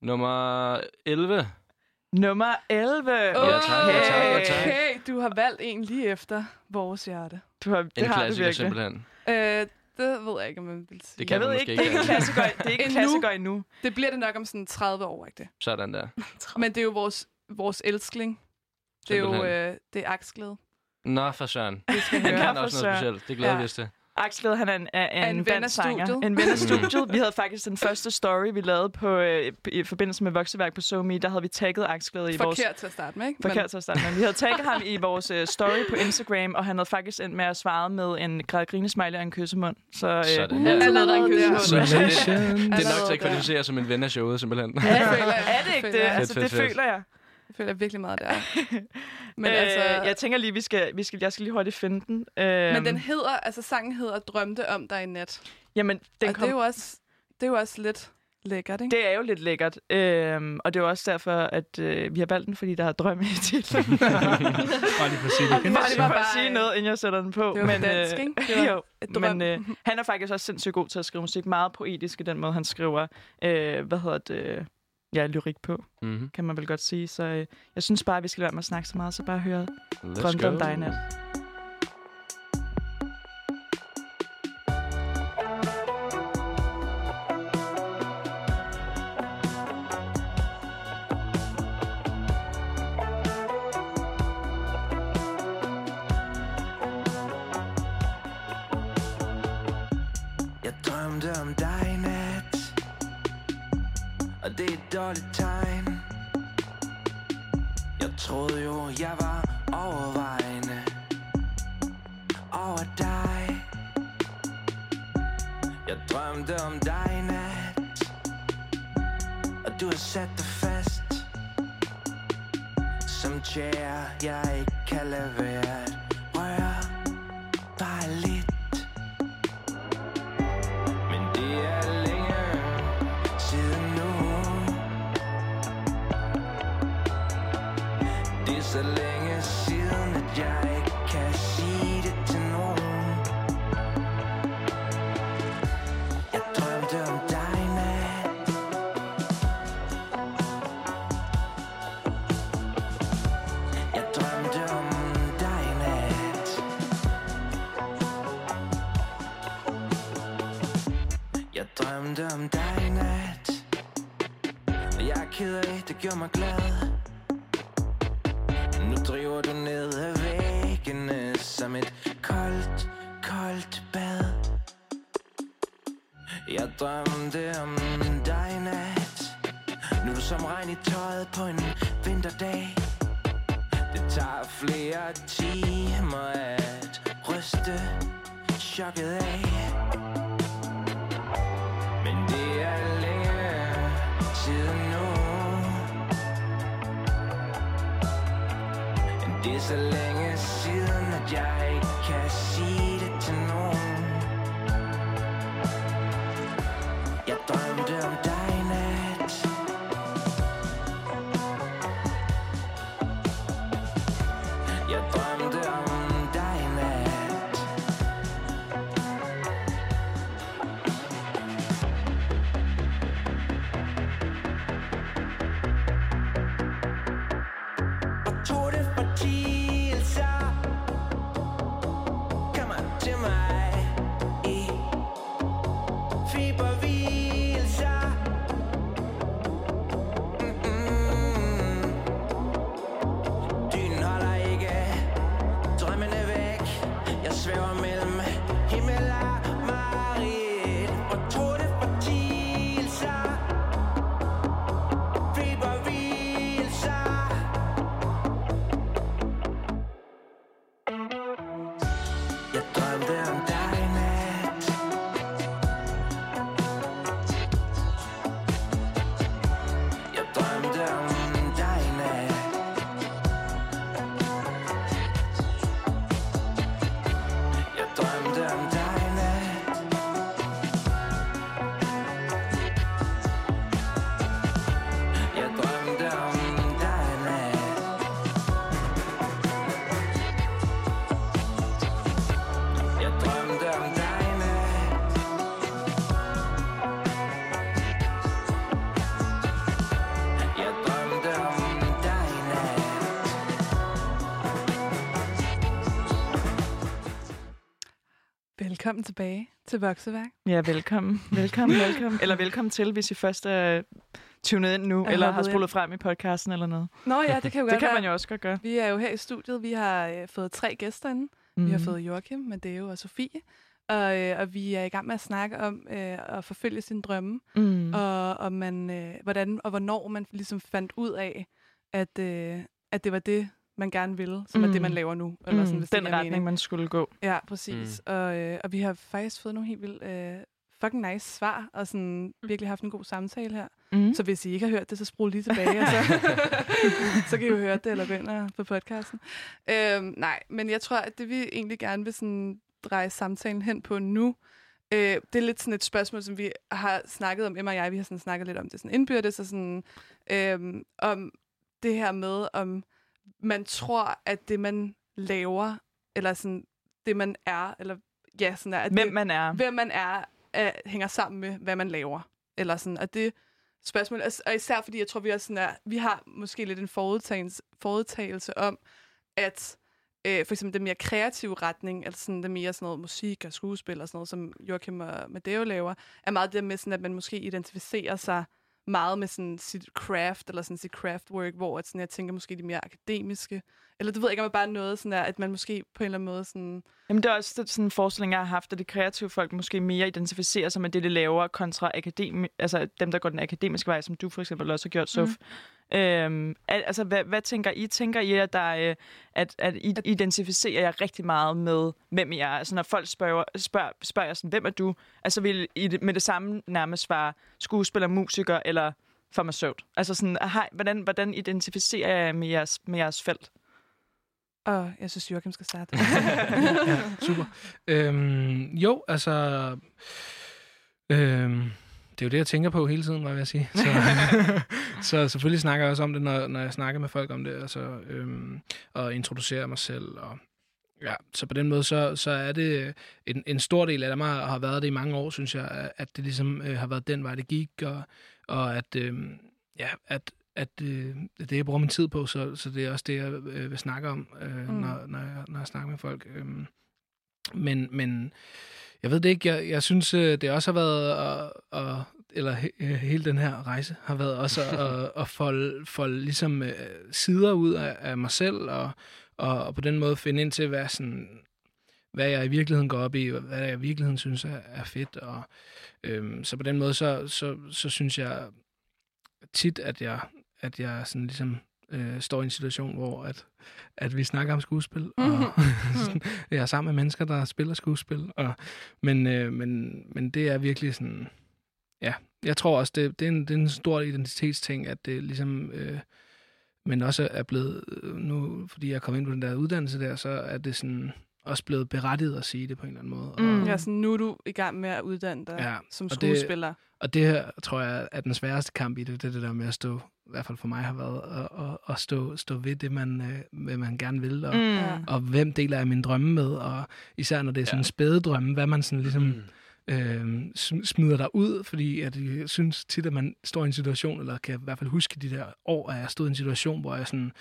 nummer 11. Nummer 11. Ja, tak, ja, tak, ja, tak. Okay, du har valgt en lige efter vores hjerte. Du har, det En har du klassiker, virkelig. simpelthen. Øh, det ved jeg ikke, om man vil sige. Det kan Jeg man ved måske ikke, det er ikke en klassiker, det er ikke en Endnu. klassiker endnu. Det bliver det nok om sådan 30 år, ikke det? Sådan der. Men det er jo vores, vores elskling. Det er jo øh, det er aksglæde. Nå, for søren. Det skal høre. kan for også noget specielt. Det glæder Ja. vi os til. Axel, han er en, er, En en, ven af bandsanger. studiet. En ven af studiet. Vi havde faktisk den første story, vi lavede på, øh, i forbindelse med vokseværk på SoMe. Der havde vi tagget Axel i vores... Forkert til at starte med, ikke? Forkert til at starte med. Vi havde tagget ham i vores uh, story på Instagram, og han havde faktisk endt med at svare med en græd grinesmiley og en kyssemund. Så øh, Sådan. Men, er en Allerede der. kyssehund. Så det, det er nok til at kvalificere som en ven af showet, simpelthen. Ja, er det ikke det? Altså, det føler jeg. Det føler jeg virkelig meget, det er. Men, Men, altså, øh, jeg tænker lige, vi skal, vi skal, jeg skal lige hurtigt finde den. Øh, men den hedder, altså sangen hedder Drømte om dig i nat. jamen, den og kom, det er, jo også, det er jo også lidt lækkert, ikke? Det er jo lidt lækkert, øhm, og det er jo også derfor, at øh, vi har valgt den, fordi der er drømme i titlen. Bare lige for at sige det. Bare var lige for at bare, sige øh, noget, inden jeg sætter den på. det var men, dansk, øh, ikke? Det var jo, drøm. men øh, han er faktisk også sindssygt god til at skrive musik. Meget poetisk i den måde, han skriver, øh, hvad hedder det, ja, lyrik på, Mm-hmm. kan man vel godt sige. Så øh, jeg synes bare, at vi skal lade være med at snakke så meget, så bare høre Drømte om dig nat. Det er et dårligt tegn. Jeg troede jo, jeg var overvejende Over dig. Jeg drømte om dig i nat Og du har sat dig fast. Som tjære, jeg ikke kan lade være. Så længe siden, at jeg ikke kan sige det til nogen. Jeg drømte om dig nat Jeg drømte om dig nat Jeg drømte om dig nat Og jeg er ked af, det gjorde mig glad. som et koldt, koldt bad. Jeg drømte om dig nat. Nu som regn i tøjet på en vinterdag. Det tager flere timer at ryste chokket af. Men det er længe siden nu. Det er så længe Velkommen tilbage til Vokseværk. Ja, velkommen. Velkommen, velkommen. Eller velkommen til, hvis I først er tunet ind nu, Er eller har spolet frem i podcasten eller noget. Nå ja, det kan jo Det godt kan være. man jo også godt gøre. Vi er jo her i studiet. Vi har øh, fået tre gæster inde. Mm. Vi har fået Joachim, Madeo og Sofie. Og, øh, og vi er i gang med at snakke om øh, at forfølge sine drømme. mm. Og, og man, øh, hvordan og hvornår man ligesom fandt ud af, at, øh, at det var det, man gerne ville, som er det, Mm. man laver nu. Eller sådan, mm, hvis det den giver retning, mening. man skulle gå. Ja, præcis. Mm. Og, øh, og vi har faktisk fået nogle helt vildt øh, fucking nice svar, og sådan virkelig haft en god samtale her. Mm. Så hvis I ikke har hørt det, så spol lige tilbage, og så, så kan I jo høre det, eller gå på podcasten. Øhm, nej, men jeg tror, at det vi egentlig gerne vil sådan dreje samtalen hen på nu, øh, det er lidt sådan et spørgsmål, som vi har snakket om, Emma og jeg, vi har sådan snakket lidt om det sådan indbyrdes, og sådan, øh, om det her med, om man tror, at det, man laver, eller sådan det, man er, eller ja, sådan er, at Hvem det, man er. hvem man er, er, hænger sammen med, hvad man laver. Eller sådan, og det spørgsmål, og- især fordi jeg tror, vi, er sådan er, vi har måske lidt en forudtagelse, forudtagelse om, at øh, for eksempel den mere kreative retning, altså sådan det mere sådan noget musik og skuespil og sådan noget, som Joachim og Madeo laver, er meget det med sådan, at man måske identificerer sig meget med sådan sit craft, eller sådan sit craftwork, hvor at sådan, jeg tænker måske de mere akademiske, eller det ved jeg ikke, om det bare noget sådan der, at man måske på en eller anden måde sådan, Jamen, det er også sådan en forestilling, jeg har haft, at de kreative folk måske mere identificerer sig med det, de laver, kontra akademi- altså dem, der går den akademiske vej, som du for eksempel også har gjort, Sof. Mm. Øhm, al- altså, hvad, hvad tænker I? Tænker I, at, der, er, øh, at, at I identificerer jer rigtig meget med, hvem I er? Altså, når folk spørger, spørger, spørger sådan, hvem er du? Altså, vil I det- med det samme nærmest svare skuespiller, musiker eller farmaceut? Altså, sådan, hej, hvordan, hvordan identificerer jeg med jeres, med jeres felt? Og jeg synes, Joachim skal starte. ja, super. Øhm, jo, altså... Øhm, det er jo det, jeg tænker på hele tiden, var jeg at sige. Så, så selvfølgelig snakker jeg også om det, når, når jeg snakker med folk om det, altså, øhm, og introducerer mig selv. Og, ja, så på den måde, så, så er det en, en stor del af mig, og har været det i mange år, synes jeg, at det ligesom øh, har været den vej, det gik, og, og at, øhm, ja, at, at øh, det er det, jeg bruger min tid på, så, så det er også det, jeg øh, vil snakke om, øh, Mm. når, når, jeg, når jeg snakker med folk. Øhm, men, men jeg ved det ikke, jeg, jeg synes, øh, det også har været, at, at, eller he, øh, hele den her rejse har været også at, at folde, folde ligesom øh, sider ud af, af mig selv, og, og, og på den måde finde ind til, hvad, sådan, hvad jeg i virkeligheden går op i, og hvad jeg i virkeligheden synes er, er fedt. Og, øhm, så på den måde, så, så, så synes jeg tit, at jeg, at jeg sådan ligesom øh, står i en situation, hvor at, at vi snakker om skuespil, og sådan, jeg er sammen med mennesker, der spiller skuespil. Og, men, øh, men, men det er virkelig sådan, ja, jeg tror også, det, det, er, en, det er en stor identitetsting, at det ligesom, øh, men også er blevet, øh, nu fordi jeg kommet ind på den der uddannelse der, så er det sådan også blevet berettiget at sige det på en eller anden måde. Mm. Og, Ja, sådan nu er du i gang med at uddanne dig Ja, som og det- skuespiller. og det her, tror jeg, er den sværeste kamp i det, det er det der med at stå, i hvert fald for mig har været, at, at, at stå, stå ved det, man, øh, hvad man gerne vil, og, Mm. Ja. og hvem deler jeg min drømme med, og især når det er sådan Ja. en spæde drømme, hvad man sådan ligesom Mm. Øh, sm- smider dig ud, fordi at jeg synes tit, at man står i en situation, eller kan i hvert fald huske de der år, at jeg stod i en situation, hvor jeg sådan,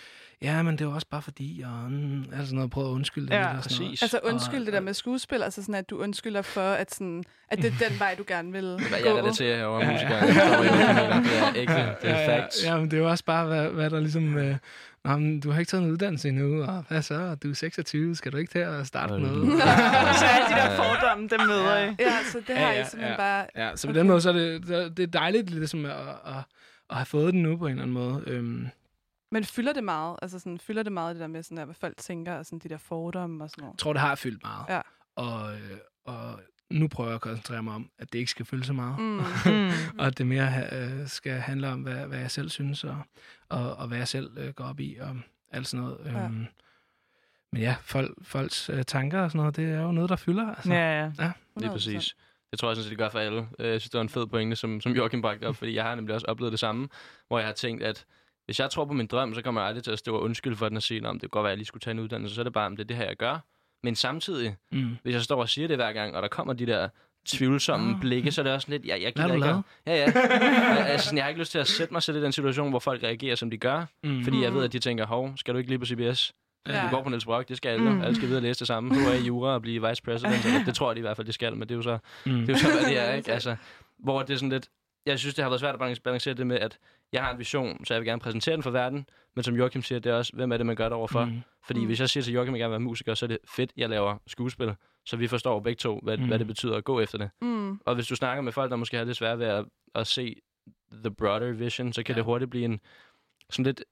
ja, men det var også bare fordi, og mm, altså sådan noget, prøvet at undskylde det Ja, lidt. Og sådan noget. præcis. Altså undskyld Og- det der med skuespil, altså sådan, at du undskylder for, at, sådan, at det er den vej, du gerne vil Hvad jeg gå. relaterer herovre, hvad du mener. Det er ægte. Det er ja, facts. Ja, ja, men det er jo også bare, hvad, hvad der ligesom... Øh, Nå, men du har ikke taget en uddannelse endnu, og hvad så? Du er 26, skal du ikke til at starte Øh. noget? Så alle de der fordomme, dem møder I. Ja, så det har Ja, ja, I simpelthen ja. bare... Ja, så på den måde, så er det, det er dejligt ligesom at, at, at have fået den nu på en eller anden måde. Øhm, Men fylder det meget? Altså sådan, fylder det meget det der med, sådan, hvad folk tænker, og sådan, de der fordomme og sådan noget? jeg tror, det har fyldt meget. Ja. Og, øh, og nu prøver jeg at koncentrere mig om, at det ikke skal fylde så meget. Mm. Mm. og at det mere øh, skal handle om, hvad, hvad jeg selv synes, og, og, og hvad jeg selv øh, går op i, og alt sådan noget. Ja. Øhm, men ja, folk, folks øh, tanker og sådan noget, det er jo noget, der fylder. Altså. Ja, ja. Lige 100%. præcis. Det tror jeg sådan set, det gør for alle. Øh, Jeg synes, det var en fed pointe, som, som Joachim bragte op, fordi jeg har nemlig også oplevet det samme, hvor jeg har tænkt, at hvis jeg tror på min drøm, så kommer jeg aldrig til at stå og undskylde for den og sige, om det kan godt være, at jeg lige skulle tage en uddannelse, så er det bare, om det er det her, jeg gør. Men samtidig, Mm. hvis jeg står og siger det hver gang, og der kommer de der tvivlsomme Nå. blikke, så er det også lidt, jeg, jeg gider du ikke. at- Ja, ja. Jeg, altså, sådan, jeg har ikke lyst til at sætte mig selv i den situation, hvor folk reagerer, som de gør, Mm. fordi jeg ved, at de tænker, hov, skal du ikke lige på CBS? Ja. Du går på Niels Brock, det skal alle. Mm. Mm. Alle skal videre og læse det samme. Nu er i jura og blive vice president. Eller, det tror jeg de i hvert fald, det skal, men det er jo så, Mm. det er jo så hvad det er, ikke? Altså, hvor det er sådan lidt... Jeg synes, det har været svært at balance- balancere det med, at jeg har en vision, så jeg vil gerne præsentere den for verden. Men som Joachim siger, det er også, hvem er det, man gør det overfor? Mm. Fordi Mm. hvis jeg siger til Joachim, at jeg gerne vil være musiker, så er det fedt, jeg laver skuespil. Så vi forstår begge to, hvad, mm. Hvad det betyder at gå efter det. Mm. Og hvis du snakker med folk, der måske har lidt svært ved at, at se the broader vision, så kan ja. det hurtigt blive en sådan lidt,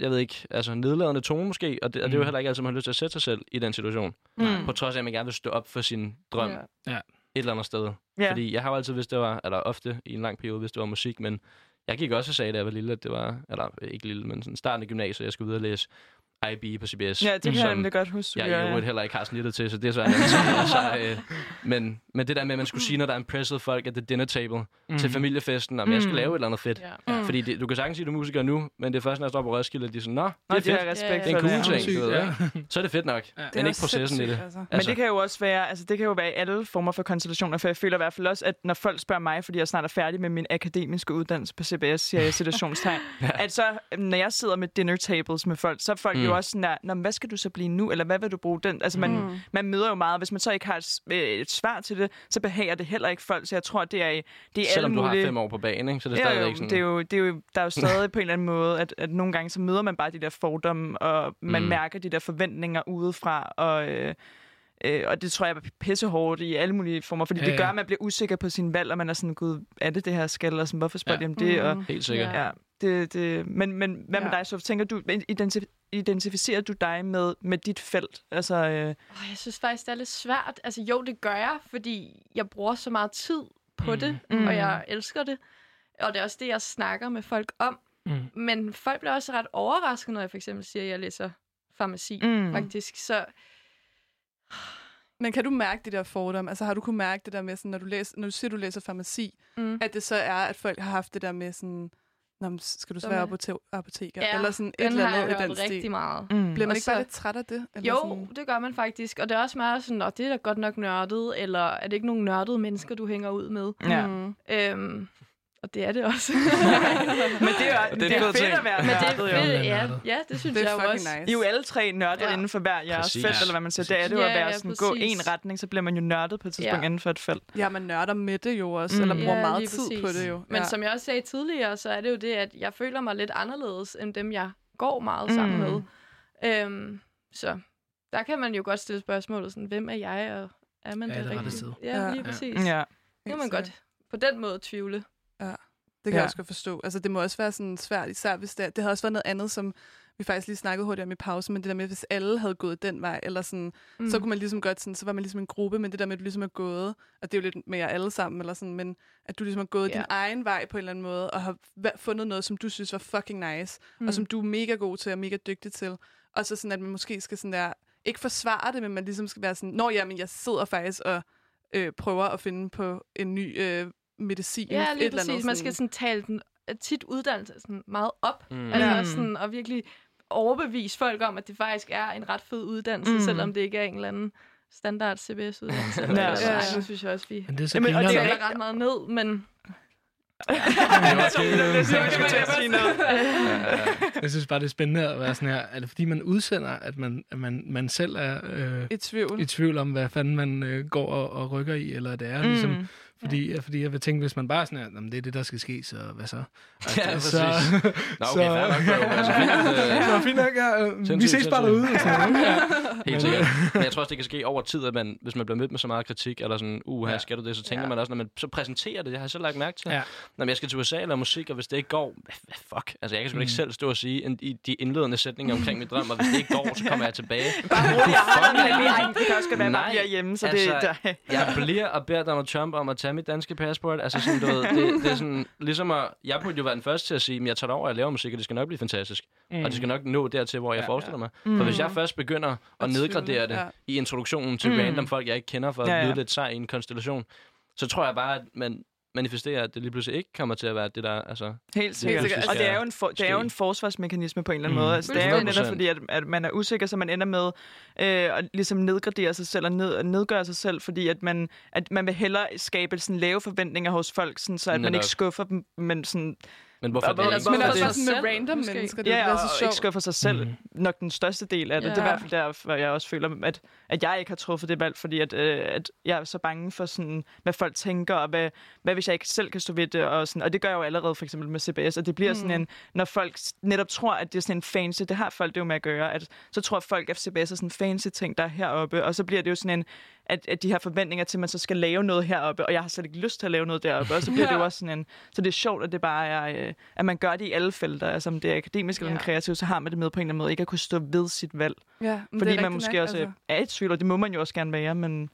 jeg ved ikke, altså nedladende tone måske, og det, og det er jo Mm. heller ikke altid, man har lyst til at sætte sig selv i den situation. Mm. På trods af, at man gerne vil stå op for sin drøm Ja. et eller andet sted. Ja. Fordi jeg har jo altid vidst, det var, eller ofte i en lang periode, hvis det var musik, men jeg gik også og sagde, da jeg var lille, at det var, eller ikke lille, men sådan starten af gymnasiet, jeg skulle videre læse IB på CBS. Ja, det kan jeg som godt huske. jeg i ja. øvrigt heller ikke har snittet til, så det er så en anden sag. så, øh, men, men det der med, at man skulle sige, når der er impressed folk at the dinner table mm. til familiefesten, om jeg skal Mm. lave et eller andet fedt. Ja. Mm. Fordi det, du kan sagtens sige, at du er musiker nu, men det er først, når jeg står på Roskilde, at de er sådan, nå, det Nå, er de fedt. har respekt Ja, Det er en for cool det. ting, du ved, ja. ikke? Så er det fedt nok. Ja. Det Men er ikke processen i det. Altså. Men Altså- det kan jo også være, altså det kan jo være i alle former for konstellationer, for jeg føler i hvert fald også, at når folk spørger mig, fordi jeg snart er færdig med min akademiske uddannelse på CBS, siger jeg i situationstegn, Ja. at så, når jeg sidder med dinner tables med folk, så er folk mm. Mm. jo også sådan der, Nå, hvad skal du så blive nu, eller hvad vil du bruge den? Altså man, Mm. man møder jo meget, hvis man så ikke har et, øh, et svar til det, så behager det heller ikke folk, så jeg tror, det er, det er Selvom alle du har mulige... fem år på banen, ikke? så det er Ja, jo, stadigvæk sådan... det er jo, det er jo, der er jo stadig på en eller anden måde, at, at nogle gange så møder man bare de der fordomme, og man mm. Mm. mærker de der forventninger udefra, og, øh, øh, og det tror jeg er pissehårdt i alle mulige former, fordi Ja, det gør, at man bliver usikker på sin valg, og man er sådan, gud, er det det her skal, og sådan, hvorfor spørger Ja. ja. de om det? Og, Mm. Helt sikkert. Ja. Det, det, men, men hvad med Ja. dig, så tænker du, identif- identificerer du dig med, med dit felt? Altså, øh, Oh, jeg synes faktisk, det er lidt svært. Altså jo, det gør jeg, fordi jeg bruger så meget tid på Mm. det, Mm. og jeg elsker det. Og det er også det, jeg snakker med folk om. Mm. Men folk bliver også ret overrasket, når jeg for eksempel siger, at jeg læser farmaci, Mm. faktisk. Så Men kan du mærke det der fordomme? Altså har du kunne mærke det der med, sådan, når, du læser, når du siger, du læser farmaci, mm. at det så er, at folk har haft det der med sådan, Nå, men skal du så være er- apote- apoteker? Ja, Eller sådan et den eller har jeg andet i den stil. rigtig meget. mm. Bliver man Og ikke bare så- lidt træt af det? Eller Jo, Sådan? det gør man faktisk. Og det er også meget sådan, at det er da godt nok nørdet, eller er det ikke nogen nørdede mennesker, du hænger ud med? Ja. Mm. Øhm, og det er det også. Men det er, Og det det er er, fed fedt ting. at være Men det er nørdet, jo. fedt. ja, ja, det synes Det jeg er jo fucking også. nice. I er jo alle tre nørdet ja. Inden for hver jeres Præcis. felt, eller hvad man siger. Det er det jo at være ja, sådan, gå præcis. en retning, så bliver man jo nørdet på et tidspunkt Ja. inden for et felt. Ja, man nørder med det jo også, Mm. eller bruger Ja, meget tid på præcis. det jo. Men ja. som jeg også sagde tidligere, så er det jo det, at jeg føler mig lidt anderledes, end dem, jeg går meget sammen Mm. med. Øhm, så der kan man jo godt stille spørgsmålet, sådan, hvem er jeg, og er man Ja, det det sted. Ja, lige præcis. Ja. Nu kan man godt på den måde tvivle. Det kan Ja. jeg også godt forstå. Altså, det må også være sådan svært, især hvis det, det havde også været noget andet, som vi faktisk lige snakkede hurtigt om i pause, men det der med, hvis alle havde gået den vej, eller sådan, mm. så kunne man ligesom godt sådan, så var man ligesom en gruppe, men det der med, at du ligesom er gået, og det er jo lidt med jer alle sammen, eller sådan, men at du ligesom har gået Ja. din egen vej på en eller anden måde, og har fundet noget, som du synes var fucking nice. Mm. og som du er mega god til og mega dygtig til. Og så sådan, at man måske skal sådan der, ikke forsvare det, men man ligesom skal være sådan, nå ja, men jeg sidder faktisk og øh, prøver at finde på en ny øh, medicin. Ja, et lige eller andet præcis. Man skal sådan tale den øh, tit uddannelse sådan meget op. Mm. Mm. Altså Mm. sådan, og virkelig overbevise folk om, at det faktisk er en ret fed uddannelse, Mm. mm. selvom det ikke er en eller anden standard CBS-uddannelse. Ja. ja, Ja. Det synes jeg også, vi Men det er så Jamen, og det er ret meget ned, men det Jeg synes bare, det er spændende at være sådan her. Er det fordi, man udsender, at man, at man, man selv er øh, I tvivl. i tvivl om, hvad fanden man øh, går og, og rykker i, eller det er ligesom... Fordi, ja. fordi jeg vil tænke, hvis man bare er sådan her, "Nå, men det er det, der skal ske, så hvad så? Ja, Altså, præcis. Nå, okay, fair nok, bro. Altså, fint, øh, så fint nok, ja. øh, Vi Sindssygt, ses bare sindssygt. derude. og sådan noget. Ja. Helt sikkert. Men jeg tror også, det kan ske over tid, at man, hvis man bliver mødt med så meget kritik, eller sådan, uh, her Ja. skal du det, så tænker Ja. man også, når man så præsenterer det, jeg har selv lagt mærke til. Ja. Når jeg skal til USA eller musik, og hvis det ikke går, hvad, fuck? Altså, jeg kan sgu Mm. ikke selv stå og sige en, i de indledende sætninger omkring min drøm, og hvis det ikke går, så kommer jeg tilbage. Bare rolig, jeg har det kan også godt være, at man Nej, bliver hjemme, så altså, det... Der, Jeg bliver og beder Donald Trump om at tage mit danske passport. Altså sådan, du ved, det, det er sådan, ligesom at, jeg burde jo være den første til at sige, at jeg tager det over, jeg laver musik, og det skal nok blive fantastisk. Mm. Og det skal nok nå dertil, hvor jeg Ja, forestiller mig. Mm. For hvis jeg først begynder at nedgradere det ja. i introduktionen til Mm. random folk, jeg ikke kender, for at Ja, ja. lyde lidt sej i en konstellation, så tror jeg bare, at man manifesterer, at det lige pludselig ikke kommer til at være det, der... Altså, Helt sikkert. sikkert. Og det er, jo en for, det er jo en forsvarsmekanisme på en eller anden Mm. måde. Altså, det er jo netop 100%. fordi, at, at man er usikker, så man ender med øh, at ligesom nedgradere sig selv og ned, nedgøre sig selv, fordi at man, at man vil hellere skabe sådan lave forventninger hos folk, sådan, så at man Netop. ikke skuffer dem, men sådan, men hvorfor Og det hvor- hvor- Men Hvorfor også det? sådan med random måske. mennesker. Det ja, er og, så og ikke sjovt. skuffer sig selv. Mhm. Nok den største del af det. Ja. Det er i hvert fald derfor, jeg også føler, at, at jeg ikke har truffet det valg, fordi at, øh, at jeg er så bange for, sådan, hvad folk tænker, og hvad, hvad hvis jeg ikke selv kan stå ved det. Og, sådan, og det gør jeg jo allerede for eksempel med CBS, og det bliver mm. sådan en, når folk netop tror, at det er sådan en fancy, det har folk det jo med at gøre, at så tror folk, at CBS er sådan en fancy ting, der er heroppe, og så bliver det jo sådan en, at, at de har forventninger til, at man så skal lave noget heroppe, og jeg har slet ikke lyst til at lave noget deroppe, og så bliver det jo også sådan en, så det er sjovt, at det bare er, øh, at man gør det i alle felter, altså om det er akademisk eller Ja. ja. kreativt, så har man det med på en eller anden måde, ikke at kunne stå ved sit valg, Ja, fordi man måske nok, også altså. er i tvivl, og det må man jo også gerne være, men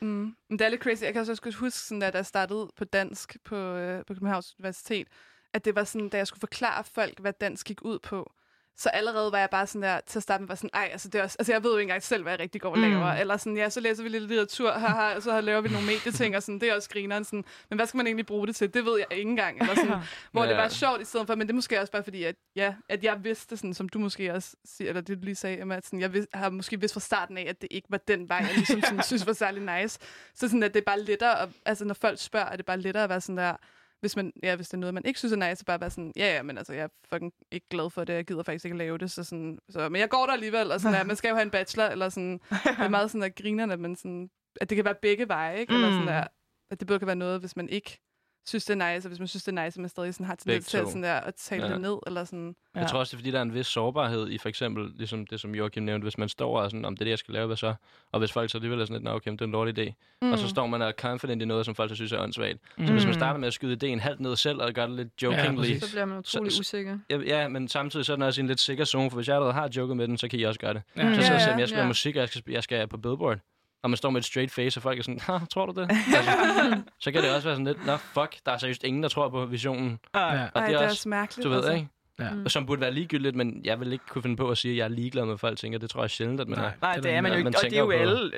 Mm. Men det er lidt crazy. Jeg kan også godt huske, sådan, da jeg startede på dansk på, øh, på Københavns Universitet, at det var sådan, da jeg skulle forklare folk, hvad dansk gik ud på, så allerede var jeg bare sådan der, til at starte med, var sådan, ej, altså, det er også, altså jeg ved jo ikke engang selv, hvad jeg rigtig går og Mm. laver. Eller sådan, ja, så læser vi lidt litteratur, haha, og så laver vi nogle medieting, og sådan, det er også grineren. Sådan, men hvad skal man egentlig bruge det til? Det ved jeg ikke engang. Eller sådan, hvor det Ja. var sjovt i stedet for, men det er måske også bare fordi, at, ja, at jeg vidste, sådan, som du måske også siger, eller det du lige sagde, Emma, at sådan, jeg vid, har måske vidst fra starten af, at det ikke var den vej, jeg ligesom sådan, synes var særlig nice. Så sådan, at det er bare lettere, at, altså når folk spørger, er det bare lettere at være sådan der, hvis, man, ja, hvis det er noget, man ikke synes er nice, så bare være sådan, ja, ja, men altså, jeg er fucking ikke glad for det, jeg gider faktisk ikke lave det, så sådan, så, men jeg går der alligevel, og sådan, at man skal jo have en bachelor, eller sådan, det er meget sådan, at grinerne, men sådan, at det kan være begge veje, ikke? Eller sådan Mm. der, at det både kan være noget, hvis man ikke synes, det er nice, og hvis man synes, det er nice, at man stadig sådan har tendens til sådan der, at tale Ja. det ned, eller sådan. Jeg tror også, det er, fordi der er en vis sårbarhed i for eksempel, ligesom det, som Joachim nævnte, hvis man står og sådan, om det er det, jeg skal lave, hvad så? Og hvis folk så alligevel er sådan lidt, "Nå, okay, det er en dårlig idé. Mm. Og så står man og er confident i noget, som folk så synes er åndssvagt. Mm. Så hvis man starter med at skyde ideen halvt ned selv, og gør det lidt jokingly, præcis. så bliver man utrolig Så- usikker. ja, ja, men samtidig så er den også en lidt sikker zone, for hvis jeg allerede har joket med den, så kan I også gøre det. Ja. Så Ja, sidder jeg ja, jeg skal ja. musik, og jeg skal, jeg skal på Billboard. Og man står med et straight face, og folk er sådan, "Ha, tror du det? altså, så kan det også være sådan lidt, nå fuck, der er seriøst ingen, der tror på visionen. Ja. Og Ej, det er det er også, mærkeligt. du ved, altså. ikke? Ja. Mm. Som burde være ligegyldigt, men jeg vil ikke kunne finde på at sige, at jeg er ligeglad med, hvad folk tænker. Det tror jeg sjældent, at man Nej. er. nej, Det det er man jo man ikke, og det er jo alle,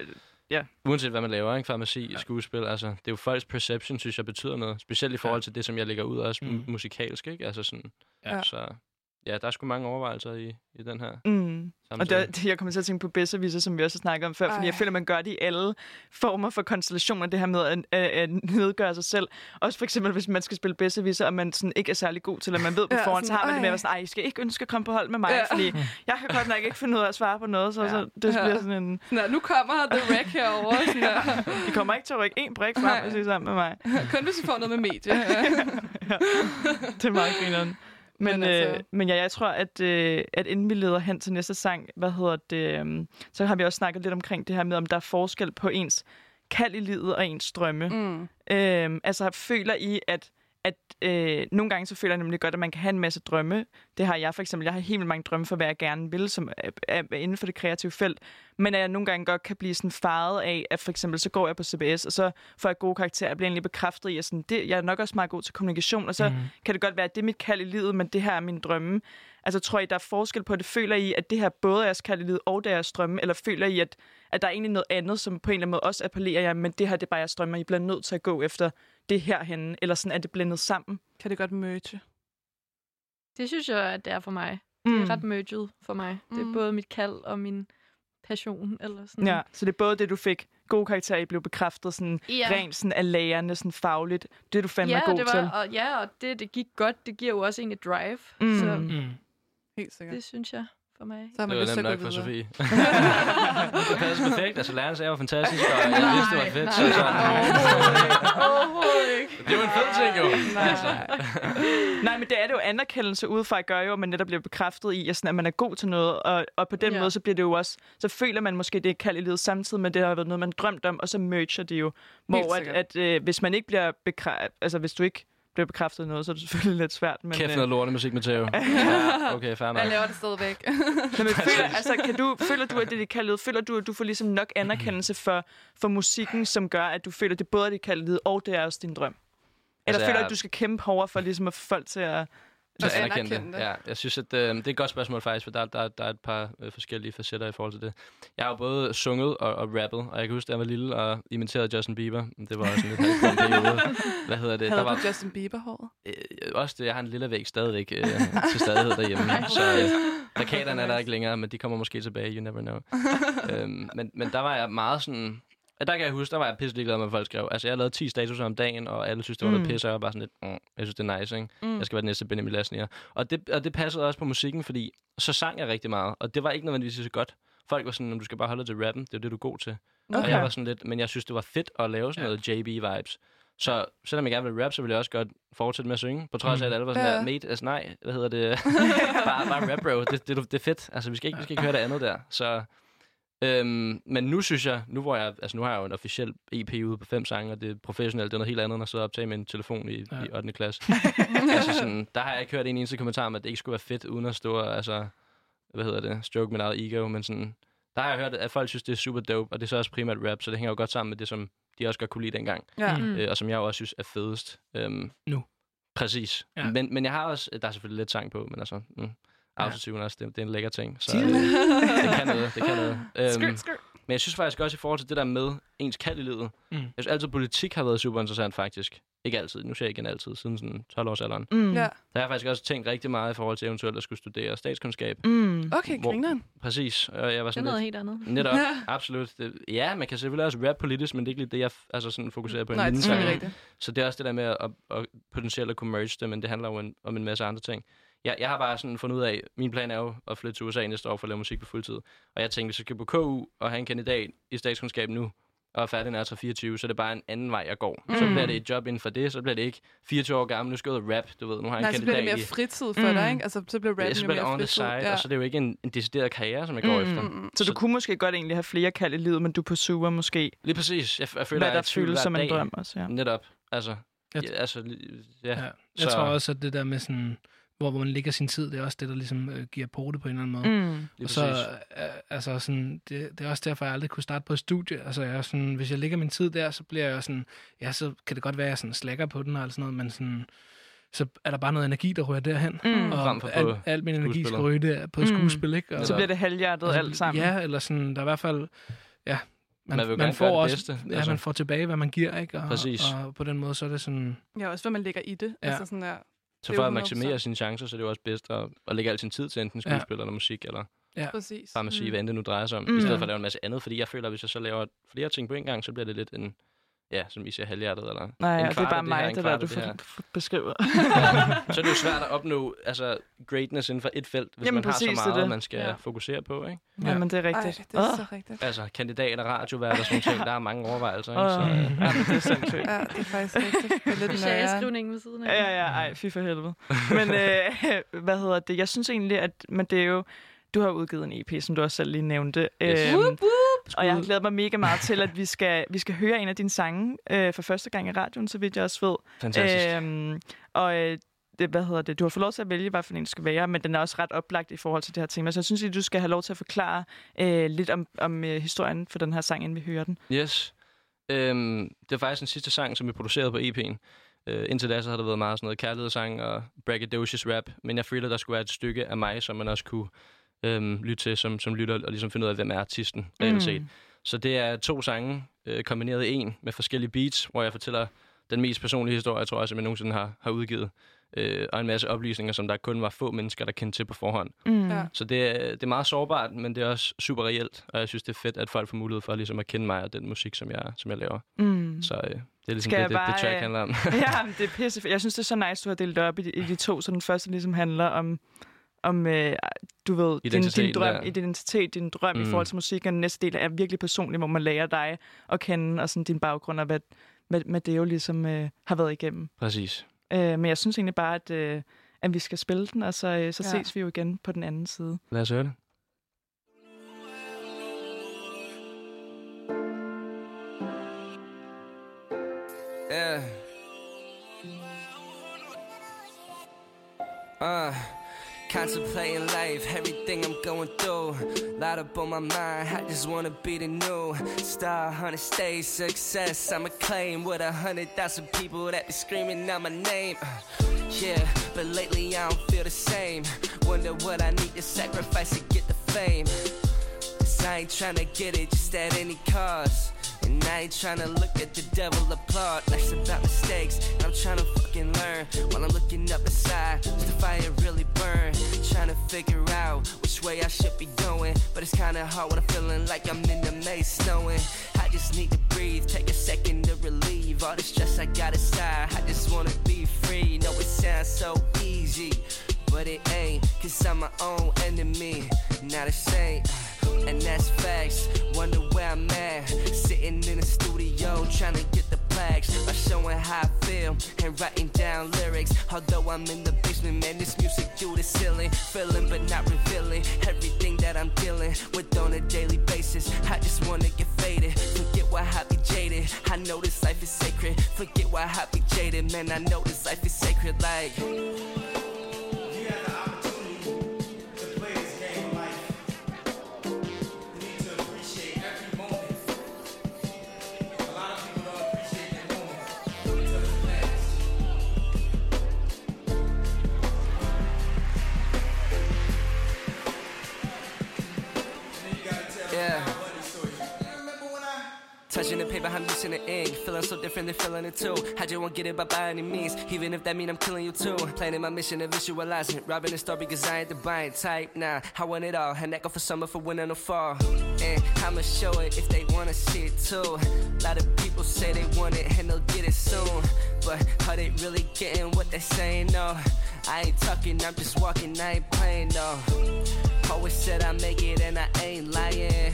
Uanset hvad man laver, ikke? Farmaci, skuespil, altså, det er jo folks perception, synes jeg, betyder noget. Specielt i forhold til det, som jeg lægger ud, også mm. musikalsk, ikke? Altså sådan, Ja. så ja, der er sgu mange overvejelser i, i den her mm. Og der, det, jeg kommer til at tænke på bedserviser, som vi også har snakket om før, fordi Ej. jeg føler, at man gør det i alle former for konstellationer, det her med at, at, at nedgøre sig selv. Også for eksempel, hvis man skal spille bedserviser, og man sådan ikke er særlig god til, at man ved på Ja, forhånd, så har man det med at være sådan, ej, I skal ikke ønske at komme på hold med mig, Ja. fordi jeg kan godt nok ikke finde ud af at svare på noget, så, Ja. så det Ja. bliver sådan en, der, nu kommer The Wreck herovre. Sådan der. I kommer ikke til at rykke en brik frem, hvis I er sammen med mig. Kun hvis vi får noget med medie. det er meget grineren. Men, Men altså- øh, men ja, jeg tror, at, øh, at inden vi leder hen til næste sang, hvad hedder det, øh, så har vi også snakket lidt omkring det her med, om der er forskel på ens kald i livet og ens drømme. mm. Øhm, altså føler I, at, at øh, nogle gange så føler jeg nemlig godt, at man kan have en masse drømme. Det har jeg for eksempel. Jeg har helt vildt mange drømme for, hvad jeg gerne vil, som er, er inden for det kreative felt. Men at jeg nogle gange godt kan blive sådan faret af, at for eksempel så går jeg på CBS, og så får jeg gode karakterer, jeg bliver egentlig bekræftet i, at sådan, det, jeg er nok også meget god til kommunikation, og så mm. kan det godt være, at det er mit kald i livet, men det her er min drømme. Altså tror I, der er forskel på det? Føler I, at det her både er jeres kald i livet og deres drømme, eller føler I, at, at der er egentlig noget andet, som på en eller anden måde også appellerer jer, men det her det er bare jeres drømme, og I bliver nødt til at gå efter det herhenne, eller sådan er det blendet sammen? Kan det godt merge? Det synes jeg, at det er for mig. Det er ret merged for mig. Det er Mm. både mit kald og min passion. Eller sådan. Ja, så det er både det, du fik gode karakterer i, blev bekræftet sådan Ja. rent sådan af lærerne, sådan fagligt. Det er du fandme ja, god det var, til. Og, ja, og det, det gik godt. Det giver jo også en drive. Mm. Så Mm. Helt sikkert. det synes jeg for mig. Så har man Det var nemt nok for videre. Sofie. det passer perfekt. Altså, at jeg var fantastisk, og jeg vidste, det var fedt. Så sådan, Overhovedet ikke. det er jo en fed ting, jo. Altså, Nej, men det er det jo anerkendelse udefra, gør jo, at man netop bliver bekræftet i, at, sådan, at man er god til noget, og, og på den Ja. måde, så bliver det jo også, så føler man måske, det er kald i livet samtidig med, det har været noget, man drømt om, og så merger det jo. Hvor at, at øh, hvis man ikke bliver bekræftet, altså hvis du ikke bliver bekræftet noget, så er det selvfølgelig lidt svært. Men, kæft øh, noget lortemusik, Matteo. Ja, okay, fair nok. Jeg laver det stadigvæk. Nå, men føler, altså, kan du, føler du, at det er dit? Føler du, at du får ligesom nok anerkendelse for, for musikken, som gør, at du føler, at det både er dit kald i livet, og det er også din drøm? Eller Altså, føler du, jeg- at du skal kæmpe hårdere for ligesom at få folk til at... Så Og anerkende det. anerkende det. Ja, jeg synes, at øh, det er et godt spørgsmål faktisk, for der, der, der er et par øh, forskellige facetter i forhold til det. Jeg har jo både sunget og, og rappet, og jeg kan huske, da jeg var lille og imiterede Justin Bieber. Det var også en lidt periode. Hvad hedder det? Havde der var du Justin Bieber-håret? øh, også det, jeg har en lille væg stadigvæk øh, til stadighed derhjemme. så øh, plakaterne er der ikke længere, men de kommer måske tilbage, you never know. øhm, men, men der var jeg meget sådan... Ja, der kan jeg huske, der var jeg pisse ligeglad med, hvad folk skrev. Altså, jeg lavede 10 statuser om dagen, og alle synes, det var noget Mm. pisse, og jeg var bare sådan lidt, mm, jeg synes, det er nice, ikke? Mm. Jeg skal være den næste Benjamin Lassnier. Og det, og det passede også på musikken, fordi så sang jeg rigtig meget, og det var ikke nødvendigvis så godt. Folk var sådan, du skal bare holde dig til rappen, det er det, du er god til. Okay. Og jeg var sådan lidt, men jeg synes, det var fedt at lave sådan noget JB-vibes. Så selvom jeg gerne vil rap, så ville jeg også godt fortsætte med at synge. På trods af, at alle var sådan Ja. der, mate, altså nej, hvad hedder det? bare, bare rap, bro. Det, det, det er fedt. Altså, vi skal ikke, vi skal ikke høre det andet der. Så, øhm, men nu synes jeg, nu hvor jeg, altså nu har jeg jo en officiel EP ude på fem sange, og det er professionelt, det er noget helt andet, end at sidde og optage med en telefon i, Ja. i 8. klasse. altså sådan, der har jeg ikke hørt en eneste kommentar om, at det ikke skulle være fedt, uden at stå og, altså, hvad hedder det, stroke mit eget ego, men sådan, der har jeg hørt, at folk synes, det er super dope, og det er så også primært rap, så det hænger jo godt sammen med det, som de også godt kunne lide dengang, Ja. Mm. Øh, og som jeg også synes er fedest. Øhm, Nu. Præcis. Ja. Men, men jeg har også, der er selvfølgelig lidt sang på, men altså, mm, autotune også, det, det er en lækker ting. Så øh, det. kan noget, det kan noget. Øhm, Skrt, skrt. men jeg synes faktisk også i forhold til det der med ens kald i livet, Mm. jeg synes altid, politik har været super interessant faktisk. Ikke altid, nu siger jeg igen altid, siden sådan 12 års alderen. Mm. ja. Der har jeg faktisk også tænkt rigtig meget i forhold til eventuelt at skulle studere statskundskab. Mm. Okay, Hvor- grineren. Præcis, og jeg var Det er sådan noget lidt... helt andet. Netop, Ja. absolut. Det, ja, man kan selvfølgelig også rap politisk, men det er ikke lige det, jeg altså sådan fokuserer på. i Nej, det er rigtigt. Så det er også det der med at, at, at potentielt at kunne merge det, men det handler jo en, om en masse andre ting. Jeg, jeg har bare sådan fundet ud af, min plan er jo at flytte til USA næste år for at lave musik på fuldtid. Og jeg tænkte, hvis jeg skal på KU og have en kandidat i statskundskab nu, og er færdig, når jeg er 24, så er det bare en anden vej, jeg går. Mm. Så bliver det et job inden for det, så bliver det ikke 24 år gammel, nu skal jeg ud og rap, du ved, nu har jeg Nej, en så bliver det kandidat mere fritid for Mm. dig, ikke? Altså, så bliver Ja, rappen så jo bliver det mere on the fritid. side, ja. og så er det jo ikke en, en decideret karriere, som jeg går Mm. efter. Mm, mm. Så du kunne måske godt egentlig have flere kald i livet, men du pursuer måske, Lige præcis. Jeg, jeg føler, hvad jeg er der føles som en drøm også. Ja. Netop. Altså, Jeg- ja, altså, ja. Ja. Jeg Så- tror også, at det der med sådan, hvor, hvor man ligger sin tid, det er også det, der ligesom øh, giver på det på en eller anden måde. Mm. Og så, øh, altså sådan, det, det er også derfor, jeg aldrig kunne starte på et studie. Altså, jeg er sådan, hvis jeg ligger min tid der, så bliver jeg sådan, ja, så kan det godt være, at jeg sådan slækker på den og alt sådan noget, men sådan, så er der bare noget energi, der ryger derhen. Mm. Og på al, al min energi skal ryge der på Mm. skuespil, ikke? Og, Så bliver det halvhjertet og så- alt sammen. Ja, eller sådan, der er i hvert fald, ja, man, Man vil man gerne får også, bedste, Ja, altså. man får tilbage, hvad man giver, ikke? Og, Præcis. Og på den måde, så er det sådan, Ja, også hvad man lægger i det. Ja. Altså sådan der. Så for at 100%. maksimere sine chancer, så er det jo også bedst at, at lægge al sin tid til enten Ja. skuespil eller musik, eller Præcis. farmaci, mm. hvad end det nu drejer sig om, Mm. i stedet for at lave en masse andet. Fordi jeg føler, at hvis jeg så laver flere ting på en gang, så bliver det lidt en, ja, som I siger, halvhjertet, eller Nej, ja, det er bare af det her, mig, det der, du det her. beskriver. så er det jo svært at opnå altså, greatness inden for et felt, hvis Jamen, man har præcis, det så meget, det. man skal Ja. fokusere på, ikke? Ja, men det er Ej, rigtigt. det er så rigtigt. Altså, kandidater, radiovært og sådan ting, der er mange overvejelser, ikke? Så, øh, ja, det er sindssygt. Ja, det er faktisk rigtigt. Det er lidt nøjeren. Specialskrivningen ved siden af. Ja, ja, ja, ej, fy for helvede. Men øh, hvad hedder det? Jeg synes egentlig, at men det er jo... Du har udgivet en EP, som du også selv lige nævnte. Yes. Øhm, Og jeg har glædet mig mega meget til, at vi skal, vi skal høre en af dine sange øh, for første gang i radioen, så vidt jeg også ved. Fantastisk. Øhm, og øh, det, hvad hedder det, du har fået lov til at vælge, hvad for en skal være, men den er også ret oplagt i forhold til det her tema. Så jeg synes, at du skal have lov til at forklare øh, lidt om, om øh, historien for den her sang, inden vi hører den. Yes. Øhm, det er faktisk den sidste sang, som vi producerede på EP'en. Øh, indtil da så har der været meget sådan noget kærlighedssang og braggadocious rap, men jeg følte, at der skulle være et stykke af mig, som man også kunne øhm, lytte til som, som lytter, og ligesom finde ud af, hvem er artisten, reelt Mm. set. Så det er to sange, øh, kombineret i en, med forskellige beats, hvor jeg fortæller den mest personlige historie, jeg tror også, jeg nogensinde har, har udgivet. Øh, og en masse oplysninger, som der kun var få mennesker, der kendte til på forhånd. Mm. Ja. Så det er, det er meget sårbart, men det er også super reelt, og jeg synes, det er fedt, at folk får mulighed for ligesom at kende mig og den musik, som jeg, som jeg laver. Mm. Så øh, det er ligesom Skal det, jeg det, det bare, track øh, handler om. ja, det er pisse. Jeg synes, det er så nice, du har delt det op i de, i de to. Så den første ligesom handler om, om øh, du ved, din, din drøm, der. identitet, din drøm mm. i forhold til musik. Og den næste del er virkelig personlig, hvor man lærer dig at kende, og sådan din baggrund, og hvad, hvad, hvad det jo ligesom øh, har været igennem. Præcis. Øh, men jeg synes egentlig bare, at, øh, at vi skal spille den, og så, øh, så Ja. ses vi jo igen på den anden side. Lad os høre det. Yeah. Uh, contemplating life, everything I'm going through. Lot up on my mind, I just wanna be the new star, hundred stage success. I'ma claim with a hundred thousand people that be screaming out my name. Yeah, but lately I don't feel the same. Wonder what I need to sacrifice to get the fame. Cause I ain't tryna get it just at any cost. And I ain't tryna look at the devil applaud. Life's about mistakes, and I'm tryna fucking learn. While I'm looking up inside, does the fire really burn? to figure out which way I should be going. But it's kinda hard when I'm feeling like I'm in the maze snowing. I just need to breathe, take a second to relieve all the stress I got inside. I just wanna be free. Know it sounds so easy, but it ain't. Cause I'm my own enemy, not the same. And that's facts. Wonder where I'm at. Sitting in the studio trying to get the plaques by showing how I feel and writing down lyrics. Although I'm in the basement, man, this music through the ceiling. Feeling but not revealing everything that I'm dealing with on a daily basis. I just wanna get faded. Forget why I be jaded. I know this life is sacred. Forget why I be jaded, man. I know this life is sacred. Like. The I'm using the ink. Feeling so different than feeling it too. I just won't get it by by any means, even if that mean I'm killing you too. Planning my mission and visualizing, robbing the star because I ain't the buying type. Nah, I want it all, and that go for summer, for winter, no fall. And I'ma show it if they wanna see it too. A lot of people say they want it and they'll get it soon, but are they really getting what they saying? No, I ain't talking, I'm just walking, I ain't playing no. Always said I make it and I ain't lying.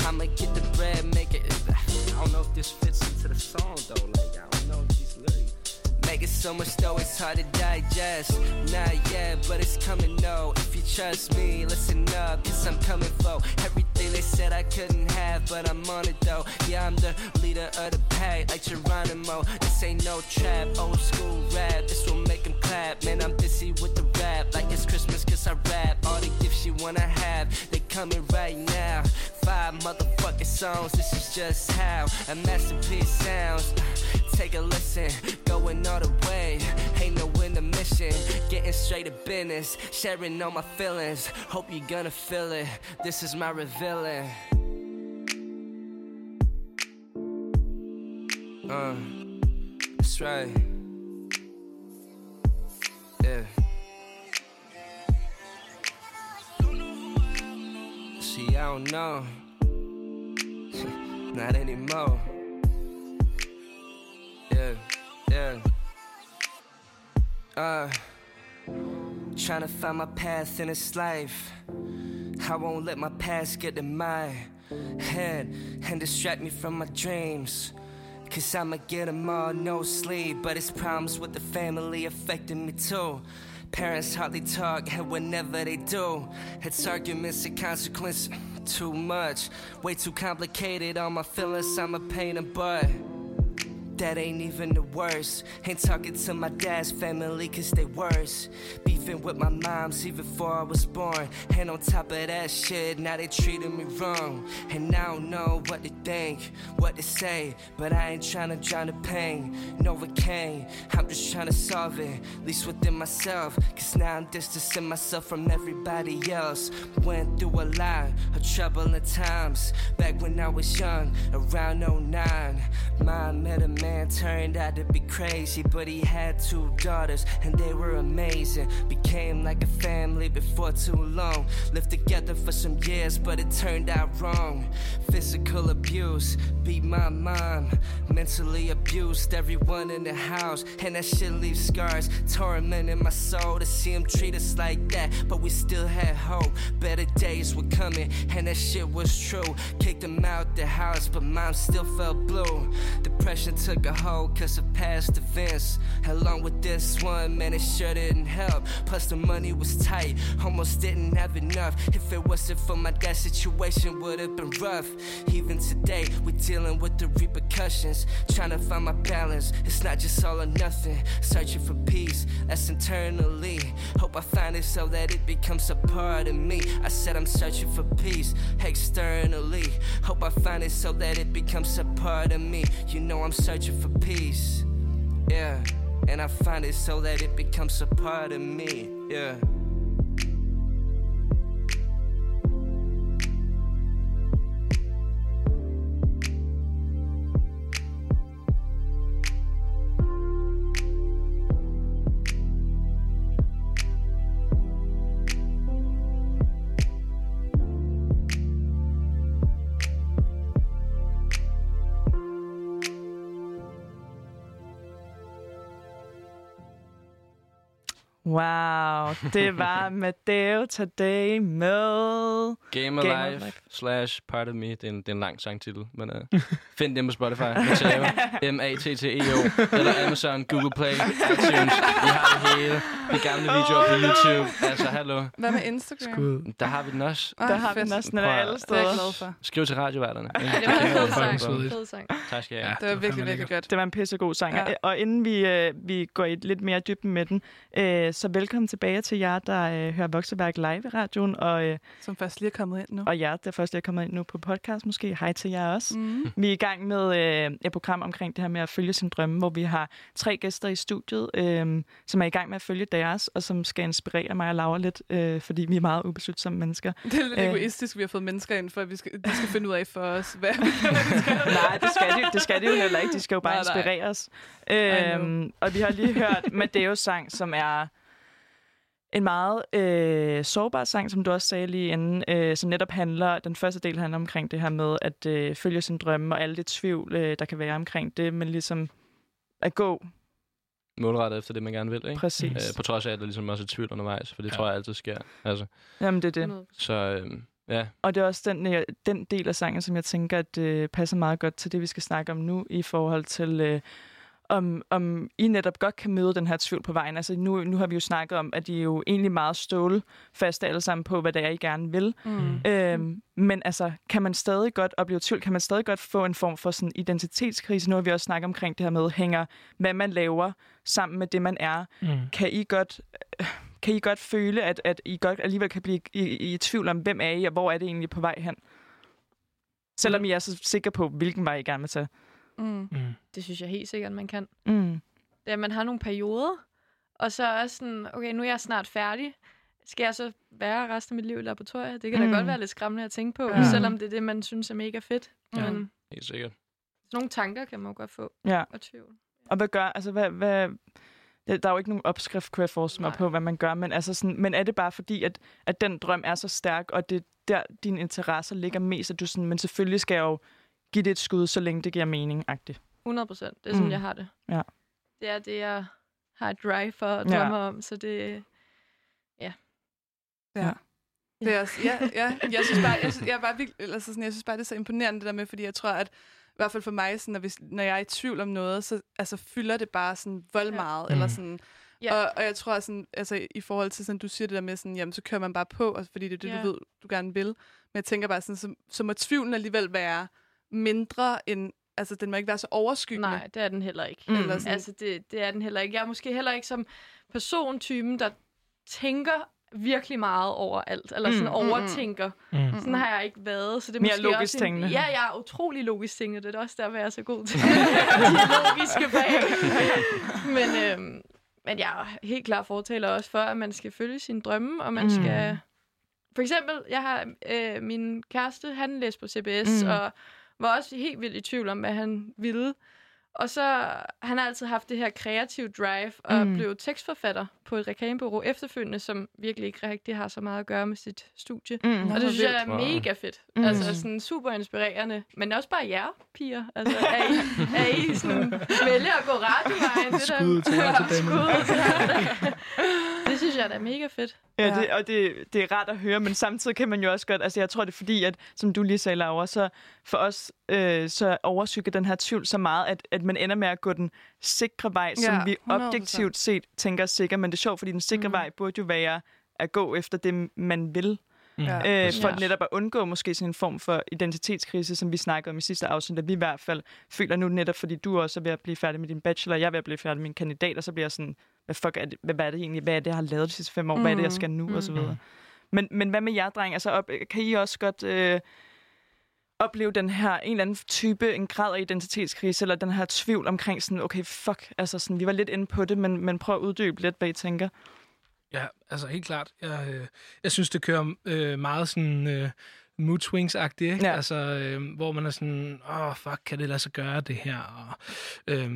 I'ma get the bread, make it. I don't know if this fits into the song though. Like I don't know if these lyrics. Make it so much though it's hard to digest. Not yet, but it's coming though. If you trust me, listen up, cause I'm coming for everything they said I couldn't have, but I'm on it though. Yeah, I'm the leader of the pack, like Geronimo. This ain't no trap, old school rap. This will make them clap. Man, I'm busy with the rap, like it's Christmas cause I rap. All the gifts you wanna have, they coming right now. Five motherfucking songs, this is just how a masterpiece sounds. Take a listen, going all the way. Ain't no intermission, getting straight to business, sharing all my feelings. Hope you're gonna feel it. This is my revealing. Uh, that's right. Yeah. I don't know. Not anymore. Yeah, yeah. Uh, trying to find my path in this life. I won't let my past get in my head and distract me from my dreams. Cause I'ma get them all, no sleep. But it's problems with the family affecting me too. Parents hardly talk, and whenever they do, it's arguments and consequences. too much. Way too complicated, all my feelings, I'm a pain in the butt. That ain't even the worst. Ain't talking to my dad's family cause they worse. Beefing with my moms even before I was born. And on top of that shit, now they treating me wrong. And I don't know what to think, what to say. But I ain't trying to drown the pain. Novocaine, I'm just trying to solve it. At least within myself. Cause now I'm distancing myself from everybody else. Went through a lot of troubling times. Back when I was young, around 09. Mom met a man, turned out to be crazy. But he had two daughters, and they were amazing. Became like a family before too long. Lived together for some years, but it turned out wrong. Physical abuse, beat my mom. Mentally abused everyone in the house. And that shit leaves scars, tormenting my soul to see him treat us like that. But we still had hope. Better days were coming, and that shit was true. Kicked him out the house, but mom still felt blue. Depression took a hold cause of past events. Along with this one, man, it sure didn't help. Plus, the money was tight, almost didn't have enough. If it wasn't for my dad, situation would have been rough. Even today, we're dealing with the repercussions. Trying to find my balance, it's not just all or nothing. Searching for peace, that's internally. Hope I find it so that it becomes a part of me. I said I'm searching for peace externally. Hope I find it so that it becomes a part of me. You know I'm searching for peace. Yeah. And I find it so that it becomes a part of me. Yeah. Wow, det var Matteo Tadei med... Game of Game of Life Life. slash Part of Me. Det er en, det er en lang sangtitel, men uh, find dem på Spotify. Matteo, M-A-T-T-E-O. Eller Amazon, Google Play, iTunes. Vi har det hele. De gamle videoer på YouTube. Altså, hallo. Hvad med Instagram? Skud. Der har vi den også. Ej, Der har vi næsten Prøv at- alle Det er jeg steder. glad for. Skriv til radioværterne. Ja, det var en fed sang. svedigt. Fed sang. Tak skal jeg have. Det var Det var virkelig, virkelig godt. Det var en pissegod sang. Ja. Ja. Og inden vi, øh, vi går i lidt mere dybden med den, øh, så velkommen tilbage til jer, der øh, hører Vokseværk live i radioen, og, øh, Som først lige er kommet ind nu. og jer, der først er kommet ind nu på podcast måske. Hej til jer også. Mm. Vi er i gang med øh, et program omkring det her med at følge sin drømme, hvor vi har tre gæster i studiet, øh, som er i gang med at følge deres, og som skal inspirere mig og Laura lidt, øh, fordi vi er meget ubeslutsomme mennesker. Det er lidt Øh. egoistisk, vi har fået mennesker ind for, at vi skal, de skal finde ud af for os, hvad Nej, det skal, de, det skal de jo heller ikke. De skal jo bare Nej, nej. inspirere os. know. Øhm, og vi har lige hørt Madeos sang, som er en meget øh, sårbar sang, som du også sagde lige inden, øh, som netop handler, den første del handler omkring det her med at øh, følge sin drømme og alle det tvivl, øh, der kan være omkring det, men ligesom at gå Målrettet efter det, man gerne vil, ikke? præcis. Øh, på trods af, at der ligesom også er tvivl undervejs, for det Ja. tror jeg altid sker. Altså, Jamen, det er det. 100%. så øh, ja, Og det er også den, øh, den del af sangen, som jeg tænker, at øh, passer meget godt til det, vi skal snakke om nu, i forhold til, øh, om, om I netop godt kan møde den her tvivl på vejen. Altså nu, nu har vi jo snakket om, at I er jo egentlig meget stålfaste alle sammen på, hvad det er, I gerne vil. Mm. Øhm, men altså, kan man stadig godt opleve tvivl? Kan man stadig godt få en form for sådan identitetskrise? Nu har vi også snakket omkring det her med, hænger hvad man laver sammen med det, man er. Mm. Kan I godt, øh, kan I godt føle, at, at I godt alligevel kan blive i, i, i tvivl om, hvem er I, og hvor er det egentlig på vej hen? Selvom I er så sikre på, hvilken vej I gerne vil tage. Mm. Mm. Det synes jeg helt sikkert, man kan. Mm. Det er, at man har nogle perioder, og så er sådan, okay, nu er jeg snart færdig. Skal jeg så være resten af mit liv i laboratoriet? Det kan Mm. da godt være lidt skræmmende at tænke på, Ja. selvom det er det, man synes er mega fedt. Ja. Men helt sikkert. sådan nogle tanker kan man jo godt få, Ja. og tvivl. Og hvad gør, altså hvad, hvad, der der er jo ikke nogen opskrift, kunne jeg forestille mig Nej. på, hvad man gør, men, altså sådan, men er det bare fordi, at, at den drøm er så stærk, og det er der, dine interesser ligger mest, at du sådan, men selvfølgelig skal jeg jo give det et skud, så længe det giver mening, agtigt. 100 procent. Det er sådan, Mm. mm. jeg har det. Ja. Det er det, jeg har et drive for og Ja. drømmer om, så det... Ja. Det er også, ja, ja. Jeg synes bare, jeg, synes, jeg, er bare virkelig, altså sådan, jeg synes bare, det er så imponerende det der med, fordi jeg tror, at i hvert fald for mig, sådan, når, vi, når jeg er i tvivl om noget, så altså, fylder det bare sådan vold Ja. meget, Mm. eller sådan, Ja. Og, og jeg tror sådan, altså i forhold til sådan, du siger det der med sådan, jamen så kører man bare på, og fordi det er det, Ja. du ved, du gerne vil. Men jeg tænker bare sådan, så, så må tvivlen alligevel være mindre end, altså den må ikke være så overskyggende. Nej, det er den heller ikke. Mm. Eller sådan, Altså, det, det er den heller ikke. Jeg er måske heller ikke som persontypen, der tænker virkelig meget over alt, eller sådan Mm, mm, overtænker. Mm. Mm. Sådan har jeg ikke været, så det er Mere måske logisk også en, tænkende. Ja, jeg er utrolig logisk tænkende. Det er også derfor, jeg er så god til de logiske fag. men, øhm, men jeg er helt klar fortaler også for, at man skal følge sine drømme, og man Mm. skal... For eksempel, jeg har øh, min kæreste, han læste på CBS, mm. og var også helt vildt i tvivl om, hvad han ville. Og så han har altid haft det her kreative drive, og Mm. blev tekstforfatter på et reklamebureau efterfølgende, som virkelig ikke rigtig har så meget at gøre med sit studie. Mm. Og det synes jeg er mega fedt. Mm. Mm. Altså sådan super inspirerende. Men også bare jer, piger. Altså, er I, er I sådan, vælger at gå radiovejen? Det der- Skud til jer til dem. Det synes jeg da er mega fedt. Ja, Ja. det, og det, det er rart at høre, men samtidig kan man jo også godt, altså jeg tror det er fordi, at som du lige sagde, Laura, så for os øh, så overskygger den her tvivl så meget, at, at man ender med at gå den sikre vej, som Ja, vi 100%. objektivt set tænker er sikker, men det er sjovt, fordi den sikre Mhm. vej burde jo være at gå efter det, man vil, Ja. øh, for Ja. netop at undgå måske sådan en form for identitetskrise, som vi snakkede om i sidste afsnit, at vi i hvert fald føler nu netop, fordi du også er ved at blive færdig med din bachelor, jeg er ved at blive færdig med min kandidat, og så bliver jeg sådan, hvad fuck er det, hvad, er det egentlig, hvad er det, jeg har lavet de sidste fem år, hvad er det, jeg skal nu, og så videre. Men, men hvad med jer, dreng? Altså, op, kan I også godt øh, opleve den her, en eller anden type, en grad af identitetskrise, eller den her tvivl omkring sådan, okay, fuck, altså sådan, vi var lidt inde på det, men, men prøv at uddybe lidt, hvad I tænker. Ja, altså helt klart. Jeg, øh, jeg synes, det kører øh, meget sådan øh, mood swings-agtigt, ikke? Ja. Altså, øh, hvor man er sådan, åh, oh, fuck, kan det lade sig gøre det her? Og, øh,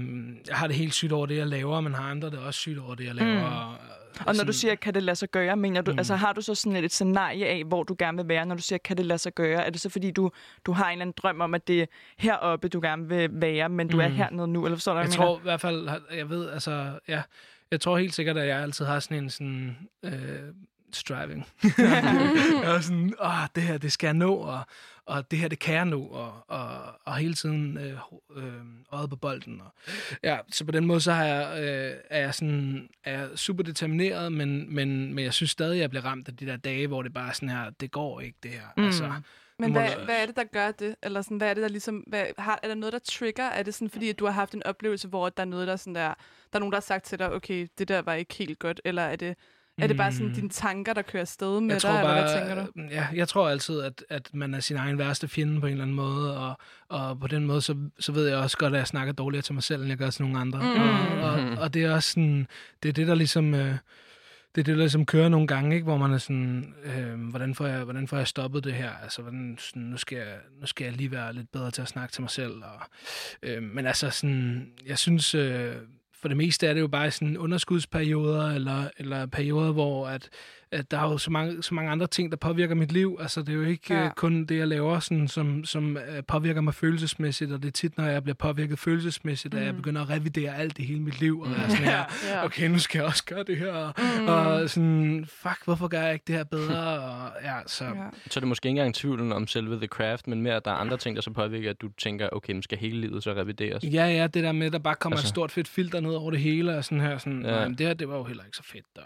jeg har det helt sygt over det, jeg laver, men har andre det også sygt over det, jeg laver. Mm. Og, Og når du siger, kan det lade sig gøre, mener du, Mm. altså har du så sådan et, et scenarie af, hvor du gerne vil være, når du siger, kan det lade sig gøre? Er det så fordi, du, du har en eller anden drøm om, at det er heroppe, du gerne vil være, men du mm. er hernede nu? Eller forstår du, hvad Jeg jeg, tror i hvert fald, jeg ved, altså, ja, jeg tror helt sikkert, at jeg altid har sådan en sådan, øh, striving. jeg er sådan, åh, det her, det skal jeg nå, og, og det her, det kan jeg nå, og, og, og hele tiden øh, øh, øjet på bolden. Og, ja, så på den måde, så har jeg, øh, er jeg sådan, er jeg super determineret, men, men, men jeg synes stadig, at jeg bliver ramt af de der dage, hvor det bare er sådan her, det går ikke, det her. Mm. Altså, Men hvad, hvad er det, der gør det? Eller sådan, hvad er det, der ligesom... Hvad, har, er der noget, der trigger? Er det sådan, fordi at du har haft en oplevelse, hvor der er noget, der er sådan der... Der er nogen, der har sagt til dig, okay, det der var ikke helt godt. Eller er det, er det bare sådan Mm. dine tanker, der kører afsted med jeg dig? tror eller bare, hvad tænker du? Ja, jeg tror altid, at, at man er sin egen værste fjende på en eller anden måde, og, og på den måde, så, så ved jeg også godt, at jeg snakker dårligere til mig selv, end jeg gør til nogle andre. Mm. Og, og, og det er også sådan, det er det, der ligesom... Øh, det er det, der ligesom kører nogle gange, ikke? hvor man er sådan, øh, hvordan, får jeg, hvordan får jeg stoppet det her? Altså, hvordan, sådan, nu, skal jeg, nu skal jeg lige være lidt bedre til at snakke til mig selv. Og, øh, men altså, sådan, jeg synes, øh, for det meste er det jo bare sådan underskudsperioder, eller, eller perioder, hvor at, at der er jo så mange, så mange andre ting, der påvirker mit liv. Altså, det er jo ikke Ja. ja. kun det, jeg laver, sådan, som, som øh, påvirker mig følelsesmæssigt, og det er tit, når jeg bliver påvirket følelsesmæssigt, at jeg Mm. begynder at revidere alt i hele mit liv, og være sådan her, Ja. okay, nu skal jeg også gøre det her, og, Mm. og sådan, fuck, hvorfor gør jeg ikke det her bedre, og ja, så... Ja. Så er det måske ikke engang tvivlen om selve The Craft, men mere, at der er andre ting, der så påvirker, at du tænker, okay, men skal hele livet så revideres? Ja, ja, det der med, at der bare kommer altså, et stort fedt filter ned over det hele, og sådan her, sådan, Ja. det her, det var jo heller ikke så fedt, og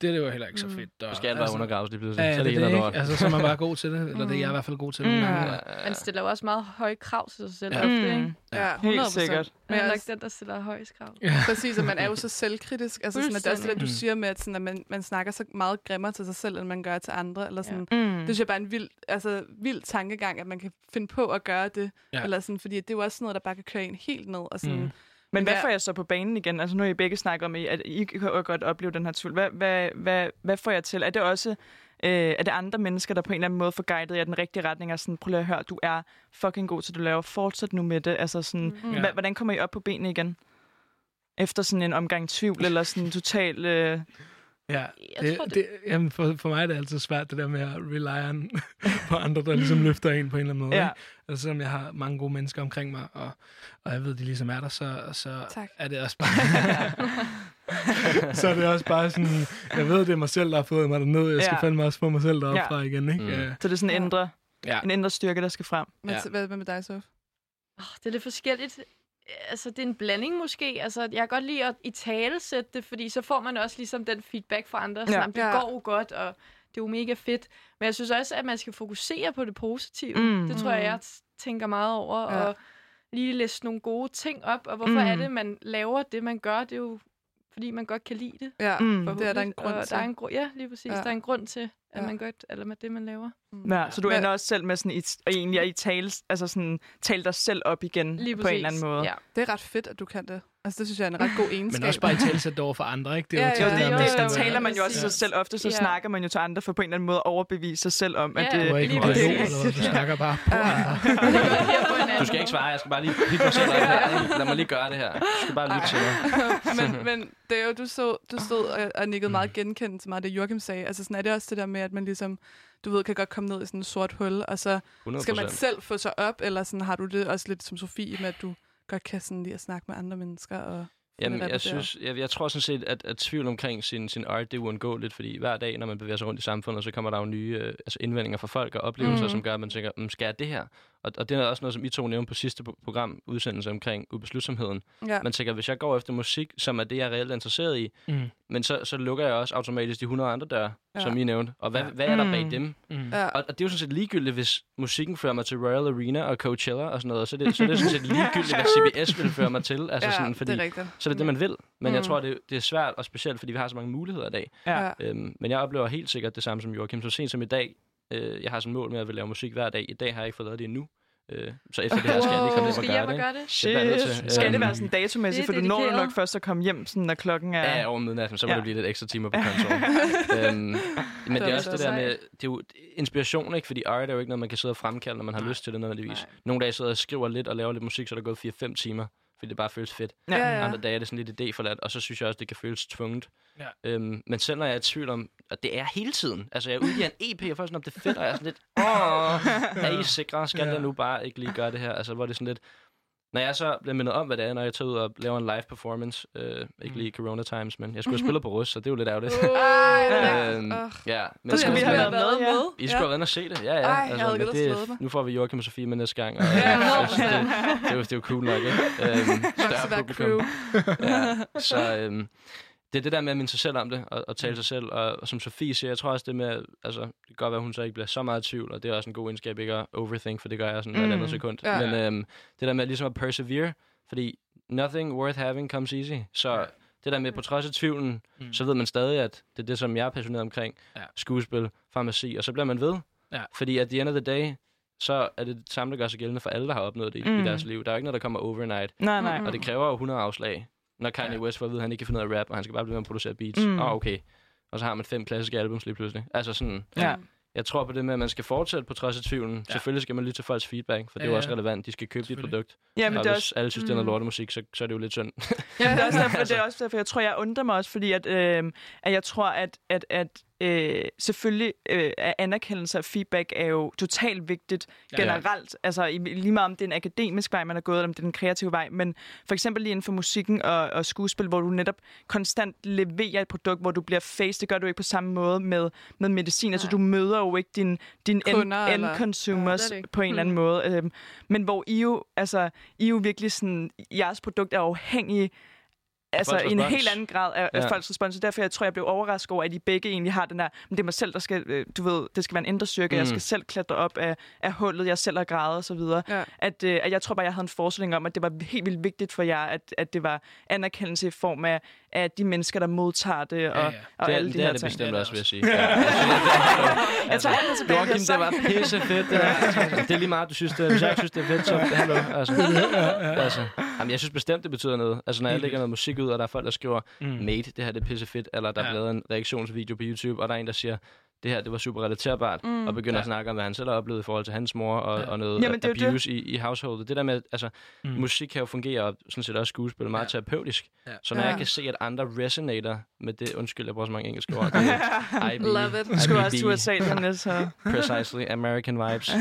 det, her, det var heller ikke så Mm. fedt. Det skal alt være undergraves lige pludselig. Ja, så det, det det, ikke? Altså, så er man bare god til det, eller det er jeg i hvert fald god til nogle Mm. gange. Ja. Man stiller jo også meget høje krav til sig selv Ja. ofte, Mm. ikke? Ja, 100%. Helt sikkert. Men jeg er nok den, der stiller højst krav. Ja. Præcis, og man er jo så selvkritisk. Altså, sådan, at det er også det, der, du Mm. siger med, at, sådan, at man, man snakker så meget grimmere til sig selv, end man gør til andre. Eller sådan. Ja. Mm. Det synes jeg bare er en vild, altså, vild tankegang, at man kan finde på at gøre det. Ja. Ja. Eller sådan, fordi det er jo også noget, der bare kan køre en helt ned. Og sådan, Mm. Men hvad Hvad- får jeg så på banen igen? Altså nu har I begge snakket om, at I kan godt opleve den her tvivl. Hvad, hvad, hvad, hvad får jeg til? Er det også øh, er det andre mennesker, der på en eller anden måde får guidet jer i den rigtige retning? Og sådan, prøv lige at høre, du er fucking god til du laver. Fortsæt nu med det. Altså sådan, Mm. Ja. hvordan kommer I op på benene igen? Efter sådan en omgang tvivl, eller sådan total... Øh, Ja, Jeg det, tror, det- det, jamen for, for mig er det altid svært, det der med at rely on på andre, der ligesom løfter en på en eller anden måde. Ja. Ja. Altså, selvom jeg har mange gode mennesker omkring mig, og, og jeg ved, de ligesom er der, så, så Tak. er det også bare... så er det også bare sådan, jeg ved, det er mig selv, der har fået mig derned, jeg skal Ja. fandme også få mig selv deroppe Ja. fra igen, ikke? Mm. Øh, så det er sådan en Ja. indre, Ja. en indre styrke, der skal frem. Men Ja. ja. hvad, hvad med dig, Sof? Oh, det er lidt forskelligt. altså, det er en blanding måske. Altså, jeg kan godt lide at i tale sætte det, fordi så får man også ligesom den feedback fra andre. Sådan, Ja. ja. det Ja. går jo godt, og det er jo mega fedt. Men jeg synes også, at man skal fokusere på det positive. Mm. Det tror jeg, jeg tænker meget over. Ja. Og lige læse nogle gode ting op. Og hvorfor Mm. er det, man laver det, man gør? Det er jo, fordi man godt kan lide det. Ja, Mm. det er der en grund og til. Der er en gru- ja, lige præcis. Ja. Ja. Der er en grund til, at Ja. man godt, eller med det, man laver. Ja, så du Hvad- ender også selv med sådan, i, og egentlig at i tale, altså sådan, tale dig selv op igen Lige på præcis. en eller anden måde. Ja. Det er ret fedt, at du kan det. Altså, det synes jeg er en ret god egenskab. Men også bare i talsæt det over for andre, ikke? Det er Ja, jo ja, det ja. jo, Der taler man jo også sig selv ofte, så Ja. snakker man jo til andre for på en eller anden måde at overbevise sig selv om, at Ja, det, du er ikke en Lige reol, præcis. eller hvad? Du snakker bare på andre. Du skal ikke svare, jeg skal bare lige pikke mig selv. Lad mig lige gøre det her. Du skal bare lytte til mig. men, men det er jo, du, så, du stod og, og nikkede meget genkendende til mig, det Joachim sagde. Altså sådan er det også det der med, at man ligesom, du ved, kan godt komme ned i sådan en sort hul, og så 100 skal man selv få sig op, eller sådan har du det også lidt som Sofie med, at du godt kan sådan lige at snakke med andre mennesker og Jamen, jeg, synes, jeg, jeg tror sådan set, at, at tvivl omkring sin, sin art, det er uundgåeligt, fordi hver dag, når man bevæger sig rundt i samfundet, så kommer der jo nye øh, altså indvendinger fra folk og oplevelser, mm. som gør, at man tænker, mm, skal jeg det her? Og, og det er også noget, som I to nævnte på sidste pro- program, udsendelse omkring ubeslutsomheden. Ja. Man tænker, hvis jeg går efter musik, som er det, jeg er reelt interesseret i, Mm. men så, så lukker jeg også automatisk de 100 andre døre, Ja. som I nævnte. Og hvad, Ja. hvad er der bag Mm. dem? Mm. Ja. Og, og det er jo sådan set ligegyldigt, hvis musikken fører mig til Royal Arena og Coachella og sådan noget. Så, det, så det er sådan set ligegyldigt, hvad CBS vil føre mig til. Altså ja, sådan, fordi, det er rigtigt. så er det det, man vil. Men mm. jeg tror, det, det er svært, og specielt, fordi vi har så mange muligheder i dag. Ja. Ja. Øhm, men jeg oplever helt sikkert det samme som Joachim. Så sent som i dag, øh, jeg har sådan et mål med, at jeg vil lave musik hver dag. I dag har jeg ikke fået lavet det endnu. Øh, så efter det her skal jeg lige komme hjem og skal gøre det. gøre det. Det bliver jeg nødt til. Skal det være sådan datomæssigt, for Det du når jo nok først at komme hjem, sådan, når klokken er... Ja, over midnat, men så må Ja. det blive lidt ekstra timer på kontoret. øhm, men det er også det der med, det er jo inspiration, ikke? Fordi art er jo ikke noget, man kan sidde og fremkalde, når man har lyst til det nødvendigvis. Nogle dage sidder jeg og skriver lidt og laver lidt musik, så er der gået 4-5 timer, fordi det bare føles fedt. Ja. Ja, ja. Andre dage er det sådan lidt idéforladt, og så synes jeg også, det kan føles tvunget. Ja. Øhm, men selv når jeg er i tvivl om, og det er hele tiden, altså jeg udgiver en EP, og er sådan, om det er fedt, og jeg er sådan lidt, åh, er I sikre? Skal Ja. jeg nu bare ikke lige gøre det her? Altså, hvor det er sådan lidt, når jeg så bliver mindet om, hvad det er, når jeg tager ud og laver en live performance, øh, ikke lige Corona Times, men jeg skulle have spillet på Rus, så det er jo lidt ærgerligt. Ej, det. Åh. ja, men Så skal vi have været med, ja. I skulle have været og se det, ja, ja. Ej, jeg havde men givet at det, mig. nu får vi Joachim og Sofie med næste gang, og Ja, jeg synes, det, det, er jo, det er jo cool nok, ikke? Øhm, Så større publikum. crew. Ja, så øhm, det er det der med at minde sig selv om det, og, og tale sig selv, og, og som Sofie siger, jeg tror også det med, altså, det kan godt være, at hun så ikke bliver så meget i tvivl, og det er også en god egenskab ikke at overthink, for det gør jeg sådan mm. Mm. hver andet sekund. Ja. Men øhm, det der med ligesom at persevere, fordi nothing worth having comes easy, så Ja. det der med på trods af tvivlen, Mm. så ved man stadig, at det er det, som jeg er passioneret omkring, Ja. skuespil, farmaci, og så bliver man ved. Ja. Fordi at the end of the day, så er det det samme, der gør sig gældende for alle, der har opnået det i, Mm. i deres liv. Der er ikke noget, der kommer overnight. Nej, nej. Og det kræver jo 100 afslag, når Kanye Ja. West får at vide, at han ikke kan finde ud af at rap, og han skal bare blive med at producere beats. Mm. Oh, okay. Og så har man fem klassiske albums lige pludselig. Altså sådan, Ja. jeg tror på det med, at man skal fortsætte på trods af tvivlen. Ja. Ja. Selvfølgelig skal man lytte til folks feedback, for det er Ja, jo ja. også relevant. De skal købe dit produkt. Ja, men og det hvis også... alle synes, det er noget Mm. lortemusik, så, så er det jo lidt synd. Jamen, det er også derfor, Altså. det er også derfor, jeg tror, jeg undrer mig også, fordi at, øh, at jeg tror, at, at, at øh, selvfølgelig øh, er anerkendelse og feedback er jo totalt vigtigt Ja. generelt. Altså i- lige meget om det er en akademisk vej, man er gået, eller om det er en kreativ vej. Men for eksempel lige inden for musikken og, og skuespil, hvor du netop konstant leverer et produkt, hvor du bliver face. Det gør du ikke på samme måde med, med medicin. Altså Nej. du møder jo ikke din, din end, Kunder, end eller- consumers Ja, det det. på en eller anden måde. Øhm, men hvor I jo, altså, I jo virkelig sådan, jeres produkt er afhængig Altså i en helt anden grad af, af Ja. folks respons. Derfor jeg tror jeg blev overrasket over, at I begge egentlig har den der, men det er mig selv, der skal, øh, du ved, det skal være en indre styrke, mm. jeg skal selv klatre op af, af hullet, jeg selv har grædet og så videre. Ja. At, øh, at jeg tror bare, jeg havde en forestilling om, at det var helt vildt vigtigt for jer, at, at det var anerkendelse i form af, af de mennesker, der modtager det, og, Ja, ja. og det er, alle de det, her er det ting. bestemt Det er også, vil jeg sige. Ja. Jeg tager alt tilbage, Joachim, det var pisse fedt. Det, der. det er lige meget, du synes det. Hvis jeg ikke synes, det er fedt, så hallo. Altså, altså, jamen, jeg synes bestemt, det betyder noget. Altså, når jeg lægger noget musik ud, og der er folk, der skriver, Mm. mate, det her det er pisse fedt, eller der er Ja. lavet en reaktionsvideo på YouTube, og der er en, der siger, det her, det var super relaterbart, mm. og begynder Ja. at snakke om, hvad han selv har oplevet i forhold til hans mor, og, Ja. og noget Jamen, det abuse i, i householdet. Det der med, altså, Mm. musik kan jo fungere, og sådan set også skuespil, meget Ja. terapeutisk. Ja. Så når Ja. jeg kan se, at andre resonater med det, undskyld, jeg bruger så mange engelske ord, det IB, Love it. Du skulle også til USA, den så... precisely American vibes.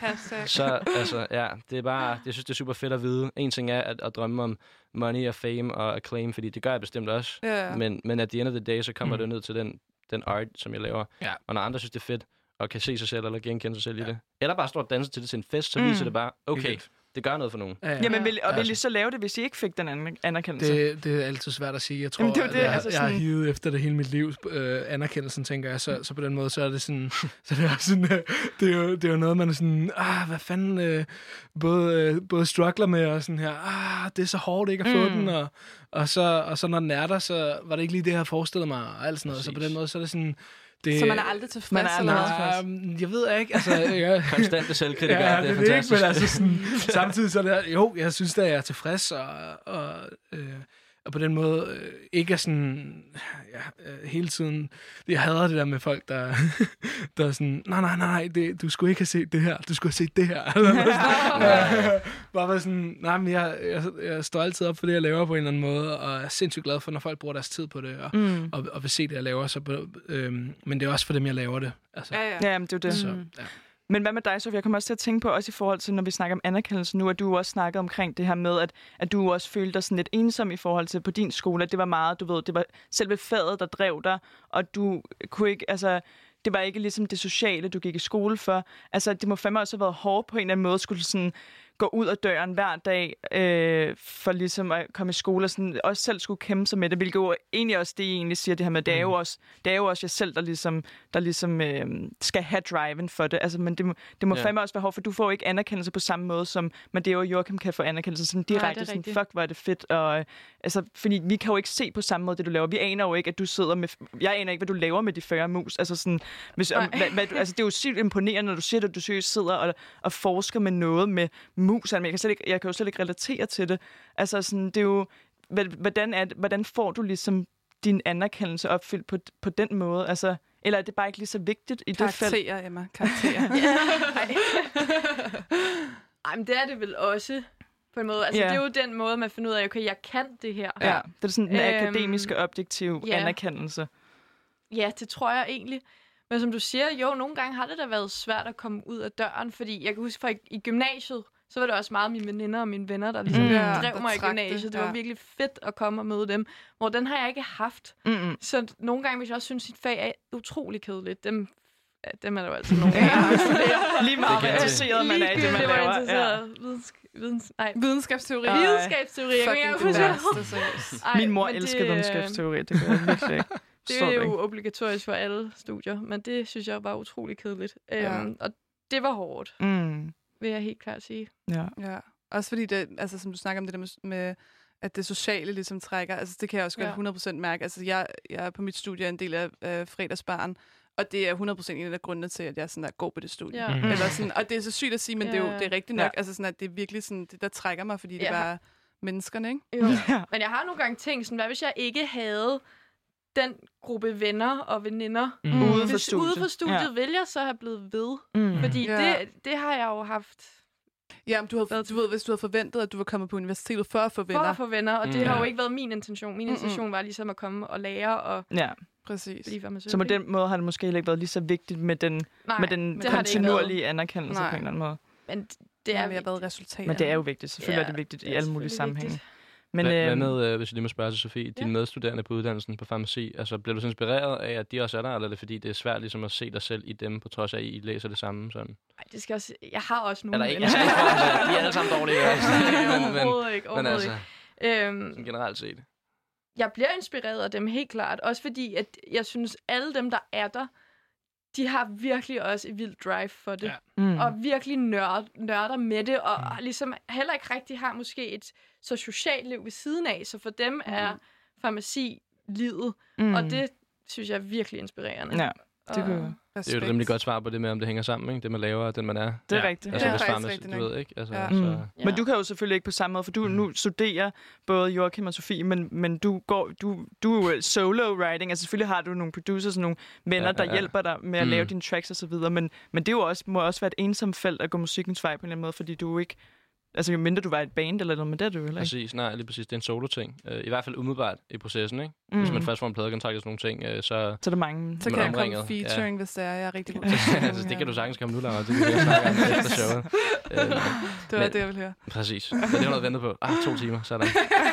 Hashtag. så altså, ja, det er bare, jeg synes, det er super fedt at vide. En ting er at, at drømme om money og fame og acclaim, fordi det gør jeg bestemt også. Ja, ja. Men, men at the end of the day, så kommer Mm. mm. det ned til den, den art, som jeg laver. Ja. Og når andre synes, det er fedt, og kan se sig selv eller genkende sig selv ja. i det, eller bare står og danser til det til en fest, så Mm. viser det bare, okay, Helt det gør noget for nogen. Ja, ja. Jamen, vil, og Ja, vil I så lave det, hvis I ikke fik den an- anerkendelse? Det, det er altid svært at sige. Jeg tror, Jamen, det er jo at det, jeg, altså jeg har sådan- hivet efter det hele mit liv. Øh, anerkendelsen, tænker jeg. Så, så på den måde, så er det sådan... så det er, sådan, øh, det er, jo, det er jo noget, man er sådan... Ah, hvad fanden... Øh, både, øh, både struggler med og sådan her... Ah, det er så hårdt ikke at få Mm. den. Og, og, så, og så når den er der, så var det ikke lige det, jeg havde forestillet mig. Og alt sådan noget. Så på den måde, så er det sådan... Det, Så man er aldrig tilfreds? Man er aldrig tilfreds. Jeg ved ikke. Altså, jeg, Konstante selvkritik, Ja, det det er det ikke, fantastisk. men altså sådan, samtidig så er det, jo, jeg synes da, jeg er tilfreds, og, og, øh, og på den måde øh, ikke er sådan, ja, øh, hele tiden, jeg hader det der med folk, der, der er sådan, nej, nej, nej, det, du skulle ikke have set det her, du skulle have set det her. Ja, Bare være sådan, nej, men jeg, jeg, jeg står altid op for det, jeg laver på en eller anden måde, og er sindssygt glad for, når folk bruger deres tid på det, og, Mm. og, og vil se det, jeg laver, så, på- øhm, men det er også for dem, jeg laver det. Altså, Ja, ja. Ja, men det er det. så, Mm. ja. Men hvad med dig, Sofie? Jeg kommer også til at tænke på, også i forhold til, når vi snakker om anerkendelse nu, at du også snakkede omkring det her med, at, at du også følte dig sådan lidt ensom i forhold til på din skole, at det var meget, du ved, det var selve faget, der drev dig, og du kunne ikke, altså, det var ikke ligesom det sociale, du gik i skole for. Altså, det må fandme også have været hårdt på en eller anden måde, skulle sådan gå ud af døren hver dag, øh, for ligesom at komme i skole, og sådan, også selv skulle kæmpe sig med det, hvilket jo egentlig også det, I egentlig siger, det her med, det er jo også, det er jo også jeg selv, der ligesom, der ligesom øh, skal have driven for det. Altså, men det, må- det må Ja. fandme også være hårdt, for du får ikke anerkendelse på samme måde, som Matteo og Joachim kan få anerkendelse sådan det direkte, sådan, rigtigt. fuck, hvor er det fedt, og øh, altså, fordi vi kan jo ikke se på samme måde, det du laver. Vi aner jo ikke, at du sidder med, jeg aner ikke, hvad du laver med de 40 mus. Altså sådan, hvis, om, Nej. hvad, hvad, altså, det er jo sygt imponerende, når du siger, at du seriøst sidder og, og forsker med noget med mus. Altså, jeg, kan slet ikke, jeg kan jo slet ikke relatere til det. Altså sådan, det er jo, hvordan, er det, hvordan får du ligesom din anerkendelse opfyldt på, på den måde? Altså, eller er det bare ikke lige så vigtigt i det felt? Karakterer, Emma. Karakterer. Ej. Men det er det vel også på en måde. Altså, Ja. det er jo den måde, man finder ud af, okay, jeg kan det her. Ja, det er sådan den Øhm, akademiske, objektive ja. anerkendelse. Ja, det tror jeg egentlig. Men som du siger, jo, nogle gange har det da været svært at komme ud af døren, fordi jeg kan huske, for i, i gymnasiet, så var det også meget mine veninder og mine venner, der ligesom Mm. mm. Ja, drev mig i gymnasiet. Det var ja. virkelig fedt at komme og møde dem, hvor den har jeg ikke haft. Mm-mm. Så nogle gange, hvis jeg også synes, at sit fag er utrolig kedeligt, dem, ja, dem er der jo altid nogle gange. der studerer. Lige meget, hvor interesseret man er i det, man laver. Ja. interesseret. Vidensk- videns, nej, Videnskabsteori. Ej. videnskabsteori. Jeg Fucking engang det værste. Ej, Min mor men elsker det, øh, videnskabsteori, det gør jeg virkelig ikke. Det er jo obligatorisk for alle studier, men det synes jeg var utrolig kedeligt. Ja. Øhm, og det var hårdt, Mm. Vil jeg helt klart sige. Ja. Ja, også fordi det, altså som du snakker om det der med, med at det sociale ligesom trækker, altså det kan jeg også godt Ja. 100% mærke. Altså jeg, jeg er på mit studie en del af øh, fredagsbarn, og det er 100% en af grundene til, at jeg sådan er god på det studie. Ja. Mm. Eller sådan, og det er så sygt at sige, men ja. det er jo det er rigtigt nok. Ja. Altså sådan, at det er virkelig sådan, det der trækker mig, fordi det Ja. er bare menneskerne, ikke? Jo. Ja. Men jeg har nogle gange tænkt sådan, hvad hvis jeg ikke havde den gruppe venner og veninder Mm. Ude for hvis, studiet. ude for studiet, Ja. vil jeg så have blevet ved. Mm. Fordi Ja. det, det har jeg jo haft Ja, men du, havde, du ved, hvis du havde forventet, at du var kommet på universitetet for at få for venner. at få venner, og det Mm. har jo ikke været min intention. Min intention var ligesom at komme og lære og Ja, Præcis. blive så på den måde har det måske heller ikke været lige så vigtigt med den, Nej, med den det det kontinuerlige anerkendelse Nej. på en eller anden måde. Men det Det er har været resultater. Men det er jo vigtigt. Selvfølgelig Ja, er det vigtigt det i alle mulige sammenhænge. vigtigt. Men, hvad, hvad øhm, med, øh, hvis jeg lige må spørge til Sofie, dine Ja. medstuderende på uddannelsen på farmaci, altså bliver du så inspireret af, at de også er der, eller er det fordi, det er svært ligesom at se dig selv i dem, på trods af, at I læser det samme? Sådan? Ej, det skal også... Jeg har også nogle ikke, venner. altså, ikke at de er alle sammen dårlige, altså, men, men, Overhovedet ikke, men overhovedet altså, ikke. Øhm, generelt set. jeg bliver inspireret af dem helt klart. Også fordi, at jeg synes, alle dem, der er der, de har virkelig også et vildt drive for det. Ja. mm. Og virkelig nørd, nørder med det, og mm. ligesom heller ikke rigtig har måske et så socialt liv ved siden af. Så for dem er farmaci livet, mm. og det synes jeg er virkelig inspirerende. Ja, det kunne Det er jo et rimelig godt svar på det med, om det hænger sammen, ikke? Det man laver, og den man er. Det er Ja. rigtigt. Altså, Det er hvis rigtigt du ved, ikke? Altså, Ja. så, Mm. Ja. Men du kan jo selvfølgelig ikke på samme måde, for du nu studerer både Joachim og Sofie, men, men du går du, du er jo solo writing, altså selvfølgelig har du nogle producers og nogle venner, Ja, der ja, ja. hjælper dig med at Mm. lave dine tracks og så videre, men, men det er jo også, må også være et ensomt felt at gå musikkens vej på en eller anden måde, fordi du ikke, altså jo mindre du var et band eller noget, men det er du jo heller ikke. Præcis, nej, lige præcis. Det er en solo-ting. Uh, I hvert fald umiddelbart i processen, ikke? Mm. Hvis man først får en pladekontrakt og sådan nogle ting, uh, så... Så er der mange. Så Man kan er jeg komme omringet, ja. featuring, hvis det er. Jeg er rigtig god altså, det kan du sagtens komme nu, Laura. Det kan vi snakke om efter showet. Uh, Det var Men- det, jeg ville høre. præcis. Så det har noget ventet på. Ah, to timer, sådan.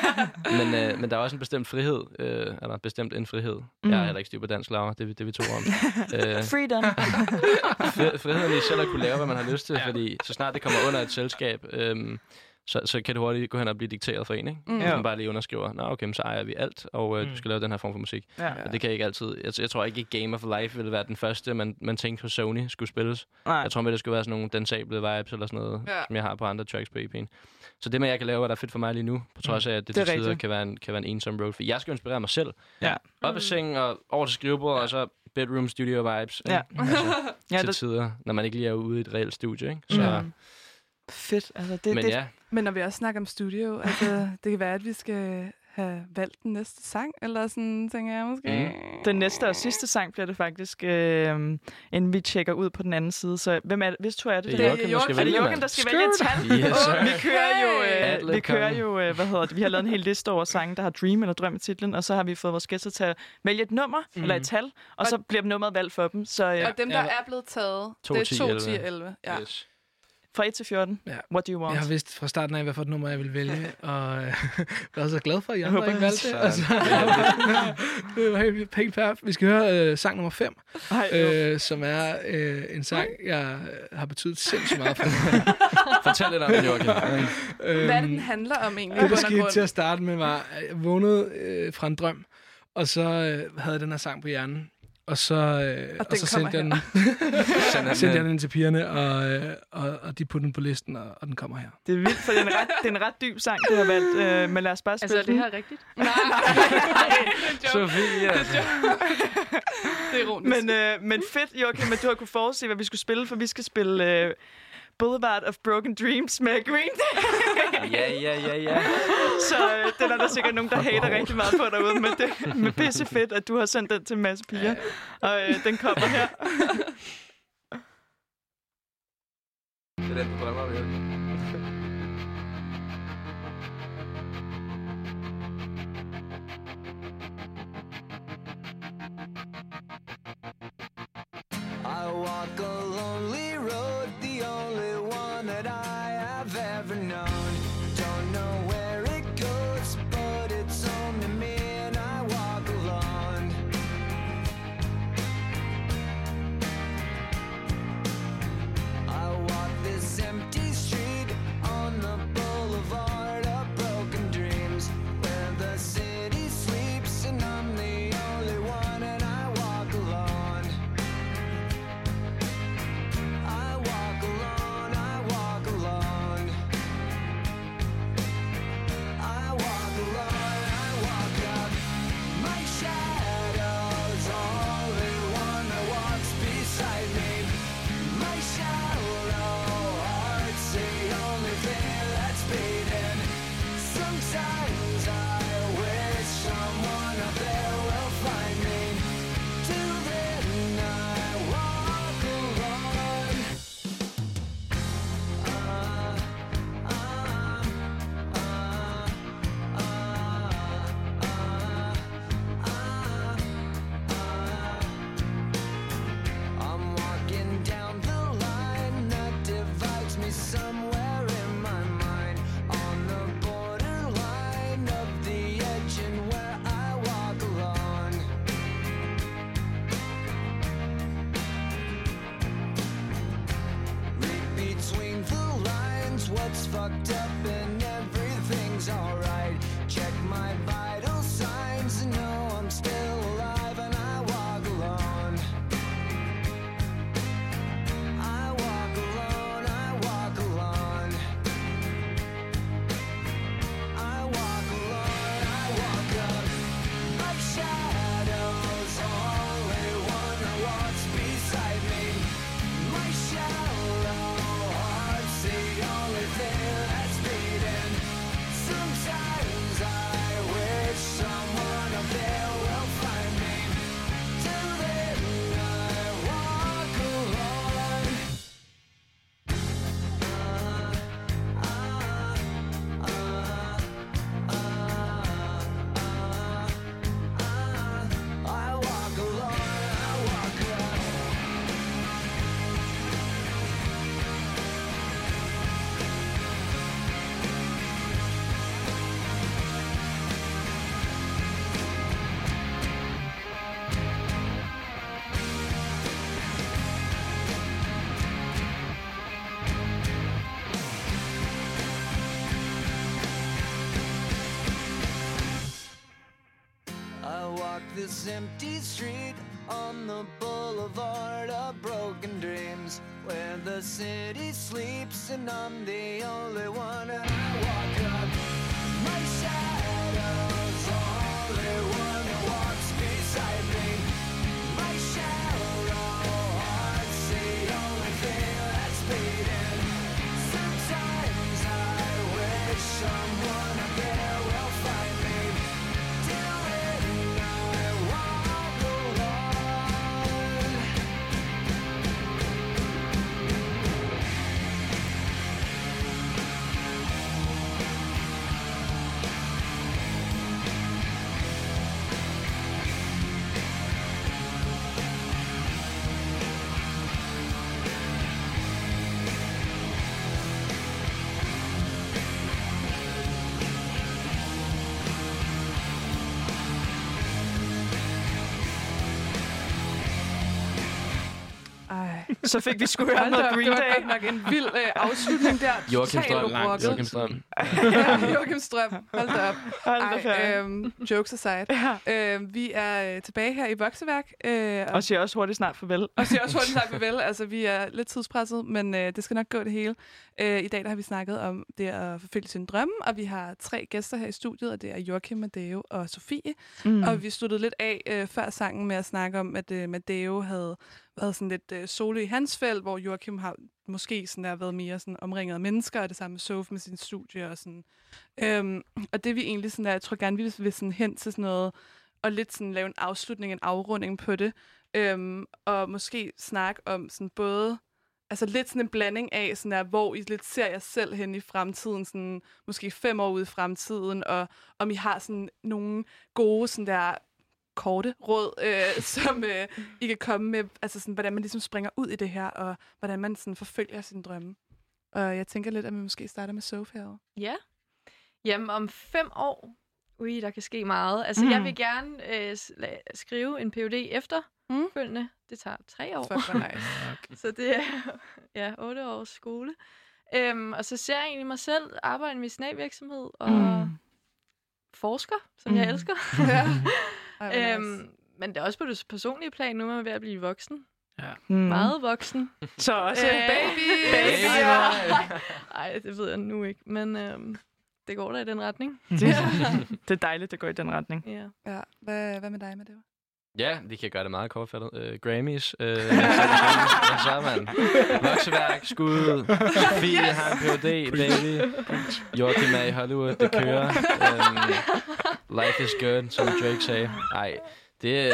men, uh, men der er også en bestemt frihed, uh, eller bestemt en frihed. Mm. Jeg Mm. heller ikke styr på dansk, Laura. Det, er vi- det er vi to om. Uh, Freedom. fri- friheden i selv at kunne lave, hvad man har lyst til, Ja. fordi så snart det kommer under et selskab, øhm, Øhm, så, så kan det hurtigt gå hen og blive dikteret for en, ikke? Mm. Ja. man bare lige underskriver, nå okay, men så ejer vi alt, og øh, Mm. du skal lave den her form for musik. Ja. Og det kan jeg ikke altid. Jeg, jeg tror ikke, Game of Life ville være den første, man, man tænkte på Sony skulle spilles. Nej. Jeg tror med, det skulle være sådan nogle dansable vibes eller sådan noget, Ja. som jeg har på andre tracks på EP'en. Så det med, at jeg kan lave, hvad der er fedt for mig lige nu, på trods af, at det, Det er til tider kan være, en, kan være en ensom road. For jeg skal inspirere mig selv. Ja. Op af sengen og over til skrivebordet, ja. og så bedroom studio vibes. Ja. ikke? Altså, Ja, til det, tider, når man ikke lige er ude i et reelt studie. Ikke? Så, Mm. Fedt. Altså, det, Men det, ja, Men når vi også snakker om studio, altså, det kan være, at vi skal have valgt den næste sang, eller sådan, tænker jeg måske. Mm. Den næste og sidste sang bliver det faktisk, øh, inden vi tjekker ud på den anden side. Så hvem er det? Hvis du er det? det er Joachim, der skal Er det Joachim, der skal vælge et tal? Yes, sir. vi kører jo, øh, vi kører jo øh, hvad hedder det, vi har lavet en hel liste over sange, der har Dream eller Drøm i titlen, og så har vi fået vores gæster til at vælge et nummer, mm. eller et tal, og så bliver nummeret valgt for dem. Så øh, Og dem, der Ja. er blevet taget, To, det er ti, 2, 10 11. og 11. Ja. Yes. Fra 1 til 14, Ja. what do you want? Jeg har vidst fra starten af, hvad for et nummer jeg ville vælge, og øh, jeg er så glad for, at I andre håber, ikke valgte det. så- Altså, det var helt, helt fair. Vi skal høre øh, sang nummer 5, Ej, øh, øh, som er øh, en sang, jeg øh, har betydet sindssygt meget for mig. Fortæl lidt om den, Joachim. Øh, Hvad er det, den handler om egentlig? i det, der bund og skete til at starte med, var, at jeg vågnede øh, fra en drøm, og så øh, havde jeg den her sang på hjernen. Og så, øh, og den så sendte jeg, den, Send den sendte jeg ind. den ind til pigerne, og, øh, og, og de puttede den på listen, og, og den kommer her. det er vildt, for det er en ret, det er en ret dyb sang, du har valgt, øh, men lad os bare spille Altså, er det her rigtigt? Sofie, altså. Det er ironisk. Men, øh, men fedt, Joachim, at du har kunne forudse, hvad vi skulle spille, for vi skal spille øh, Boulevard of Broken Dreams med Green Day. Ja, ja, ja, ja. Så øh, den er der sikkert nogen, der hater rigtig meget på derude, men det men pisse fedt, at du har sendt den til en masse piger. Og øh, den kommer her. Det er den, du drømmer om, Så fik vi sgu da noget Green det var Day. nok en vild øh, afslutning der. Joachim Strøm. Joachim Strøm. Ja, Joachim Strøm. Hold da op. Hold da Ej, øhm, jokes aside. Ja. Øhm, vi er øh, tilbage her i Vokseværk. Øh, Og siger også hurtigt snart farvel. og siger også hurtigt sagt farvel. Altså, vi er lidt tidspresset, men øh, det skal nok gå det hele. Øh, I dag der har vi snakket om det at forfølge sine drømme, og vi har tre gæster her i studiet, og det er Joachim, Madeo og Sofie. Mm. Og vi sluttede lidt af øh, før sangen med at snakke om, at øh, Madeo havde været sådan lidt øh, solo i hans felt, hvor Joachim har måske sådan der været mere sådan omringet af mennesker, og det samme med Sof med sin studie og sådan. Øhm, og det vi egentlig sådan der, jeg tror gerne, vi vil sådan hen til sådan noget, og lidt sådan lave en afslutning, en afrunding på det, øhm, og måske snakke om sådan både altså lidt sådan en blanding af, sådan der, hvor I lidt ser jer selv hen i fremtiden, sådan måske fem år ude i fremtiden, og om I har sådan nogle gode sådan der korte råd, øh, som øh, I kan komme med, altså sådan, hvordan man ligesom springer ud i det her, og hvordan man sådan forfølger sine drømme. Og jeg tænker lidt, at vi måske starter med Sofie herovre. Ja. Jamen, om fem år, ui, der kan ske meget. Altså, mm. jeg vil gerne øh, skrive en PhD efter Mm. følgende. Det tager tre år. Fuck, nice. Så det er ja, otte års skole. Øhm, og så ser jeg egentlig mig selv arbejde i en medicinalvirksomhed og Mm. forsker, som mm. jeg elsker. ja. Ej, hvor nice. øhm, men det er også på det personlige plan. Nu er man ved at blive voksen. Mm. Meget voksen. Så også Øh, baby! baby, Baby, ja. nej. Ej, det ved jeg nu ikke. Men øhm, det går da i den retning. det, det er dejligt, det går i den retning. Ja. Ja. Hvad, hvad med dig, Madeo? Ja, vi kan gøre det meget kortfattet. Uh, Grammys. Uh, Hvad så, mand? Vokseværk, skud. Sofie har en Ph.D., baby. Joachim er i Hollywood, det kører. Um, life is good, som Drake sagde. Ej, det,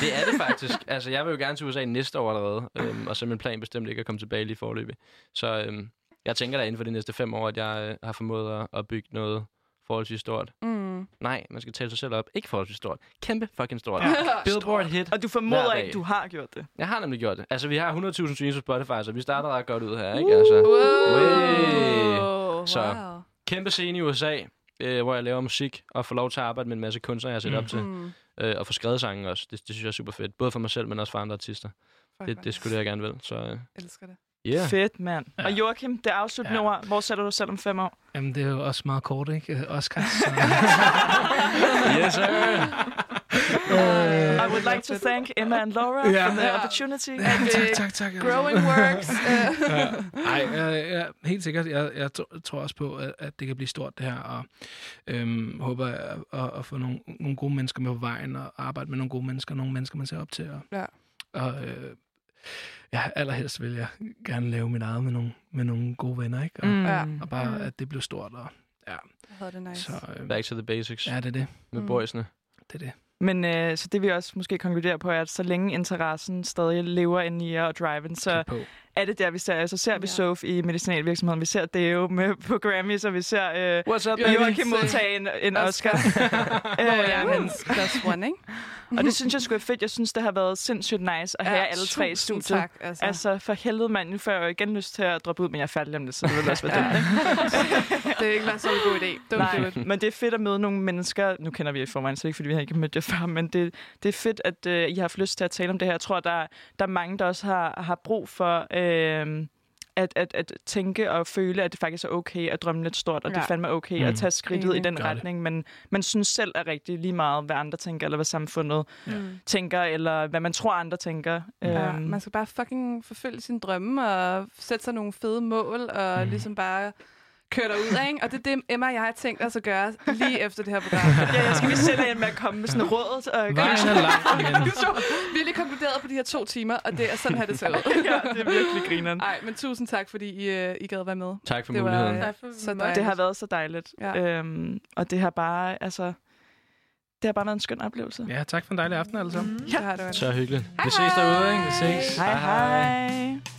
det er det faktisk. Altså, jeg vil jo gerne til USA næste år allerede. Um, og så er min plan bestemt ikke at komme tilbage lige forløbig. Så um, jeg tænker da inden for de næste fem år, at jeg uh, har formået at, at bygge noget forholdsvis stort. Mm. Nej, man skal tale sig selv op. Ikke forholdsvis stort. Kæmpe fucking stort. Ja. Billboard hit. Og du formoder ikke, du har gjort det. Jeg har nemlig gjort det. Altså, vi har 100.000 streams på Spotify, så vi starter ret godt ud her, ikke? Altså, Wow. Så- Wow. kæmpe scene i USA, øh, hvor jeg laver musik og får lov til at arbejde med en masse kunstnere, jeg har set Mm. op til. Mm. Øh, og få skrevet sange også. Det, det synes jeg er super fedt. Både for mig selv, men også for andre artister. Fuck, Det, det skulle det, jeg gerne vil. Så øh, elsker det. yeah. Fedt, mand. Ja. Og Joachim, det afsluttende Ja. ord. Hvor sætter du dig selv om fem år? Jamen, det er jo også meget kort, ikke? Øh, Oscar. Så. yes, sir. I would like to thank Emma and Laura Ja. for the Ja. opportunity. At, tak, øh, tak, tak. Growing works. øh. ja. Ej, jeg, jeg, helt sikkert. Jeg, jeg tr- tror også på, at, at det kan blive stort, det her. Og øhm, håber at, at, at få nogle, nogle gode mennesker med på vejen, og arbejde med nogle gode mennesker, nogle mennesker, man ser op til. Og, Ja. og øh, ja, allerhelst vil jeg gerne lave mit eget med nogle, med nogle gode venner, ikke? Og, mm. Ja. og bare, at det bliver stort. Og, ja, Jeg havde det nice. så øh, Back to the basics ja, det er det. med Mm. boysene. Det er det. Men øh, så det vi også måske konkluderer på, er, at så længe interessen stadig lever ind i jer og driven, så er det der, vi ser. Så ser vi Ja. Soph i medicinalvirksomheden, vi ser Deo med på Grammys, og vi ser øh, What's up, Joachim modtage en, en Oscar. Hvor jeg er Øh, hans plus one, ikke? og det synes jeg skulle være fedt. Jeg synes, det har været sindssygt nice at have alle tre i studiet. Tak, altså. Altså, for helvede mand, nu får jeg jo igen lyst til at droppe ud, men jeg er færdig om det, så det vil også være dumt. ikke? det er ikke været så en god idé. Don't do Nej, it. men det er fedt at møde nogle mennesker. Nu kender vi jer i forvejen, så ikke fordi vi har ikke mødt jer før, men det, det er fedt, at øh, I har haft lyst til at tale om det her. Jeg tror, der, der er mange, der også har, har brug for... Øh, at, at, at tænke og føle, at det faktisk er okay at drømme lidt stort, og ja. det er fandme okay Mm. at tage skridtet Enig. i den Gør det. retning, men man synes selv er rigtig lige meget, hvad andre tænker, eller hvad samfundet Mm. tænker, eller hvad man tror, andre tænker. Ja, Øhm, man skal bare fucking forfølge sine drømme og sætte sig nogle fede mål og Mm. mm. ligesom bare køre derud, ikke? Og det er det, Emma og jeg har tænkt os at gøre lige efter det her program. ja, jeg skal vi selv ind med at komme med sådan råd. Og Vejen er lang, men Vi har lige konkluderet på de her to timer, og det er sådan her, det ser ud. ja, det er virkelig grineren. Nej, men tusind tak, fordi I, øh, I gad være med. Tak for Det var, muligheden. øh, Tak for så dejligt. Det har været så dejligt. Ja. Øhm, og det har bare, altså... Det har bare været en skøn oplevelse. ja, tak for en dejlig aften, alle sammen. Det har det været. Så hyggeligt. Hej, Vi ses derude, ikke? Vi hej. ses. Hej hej.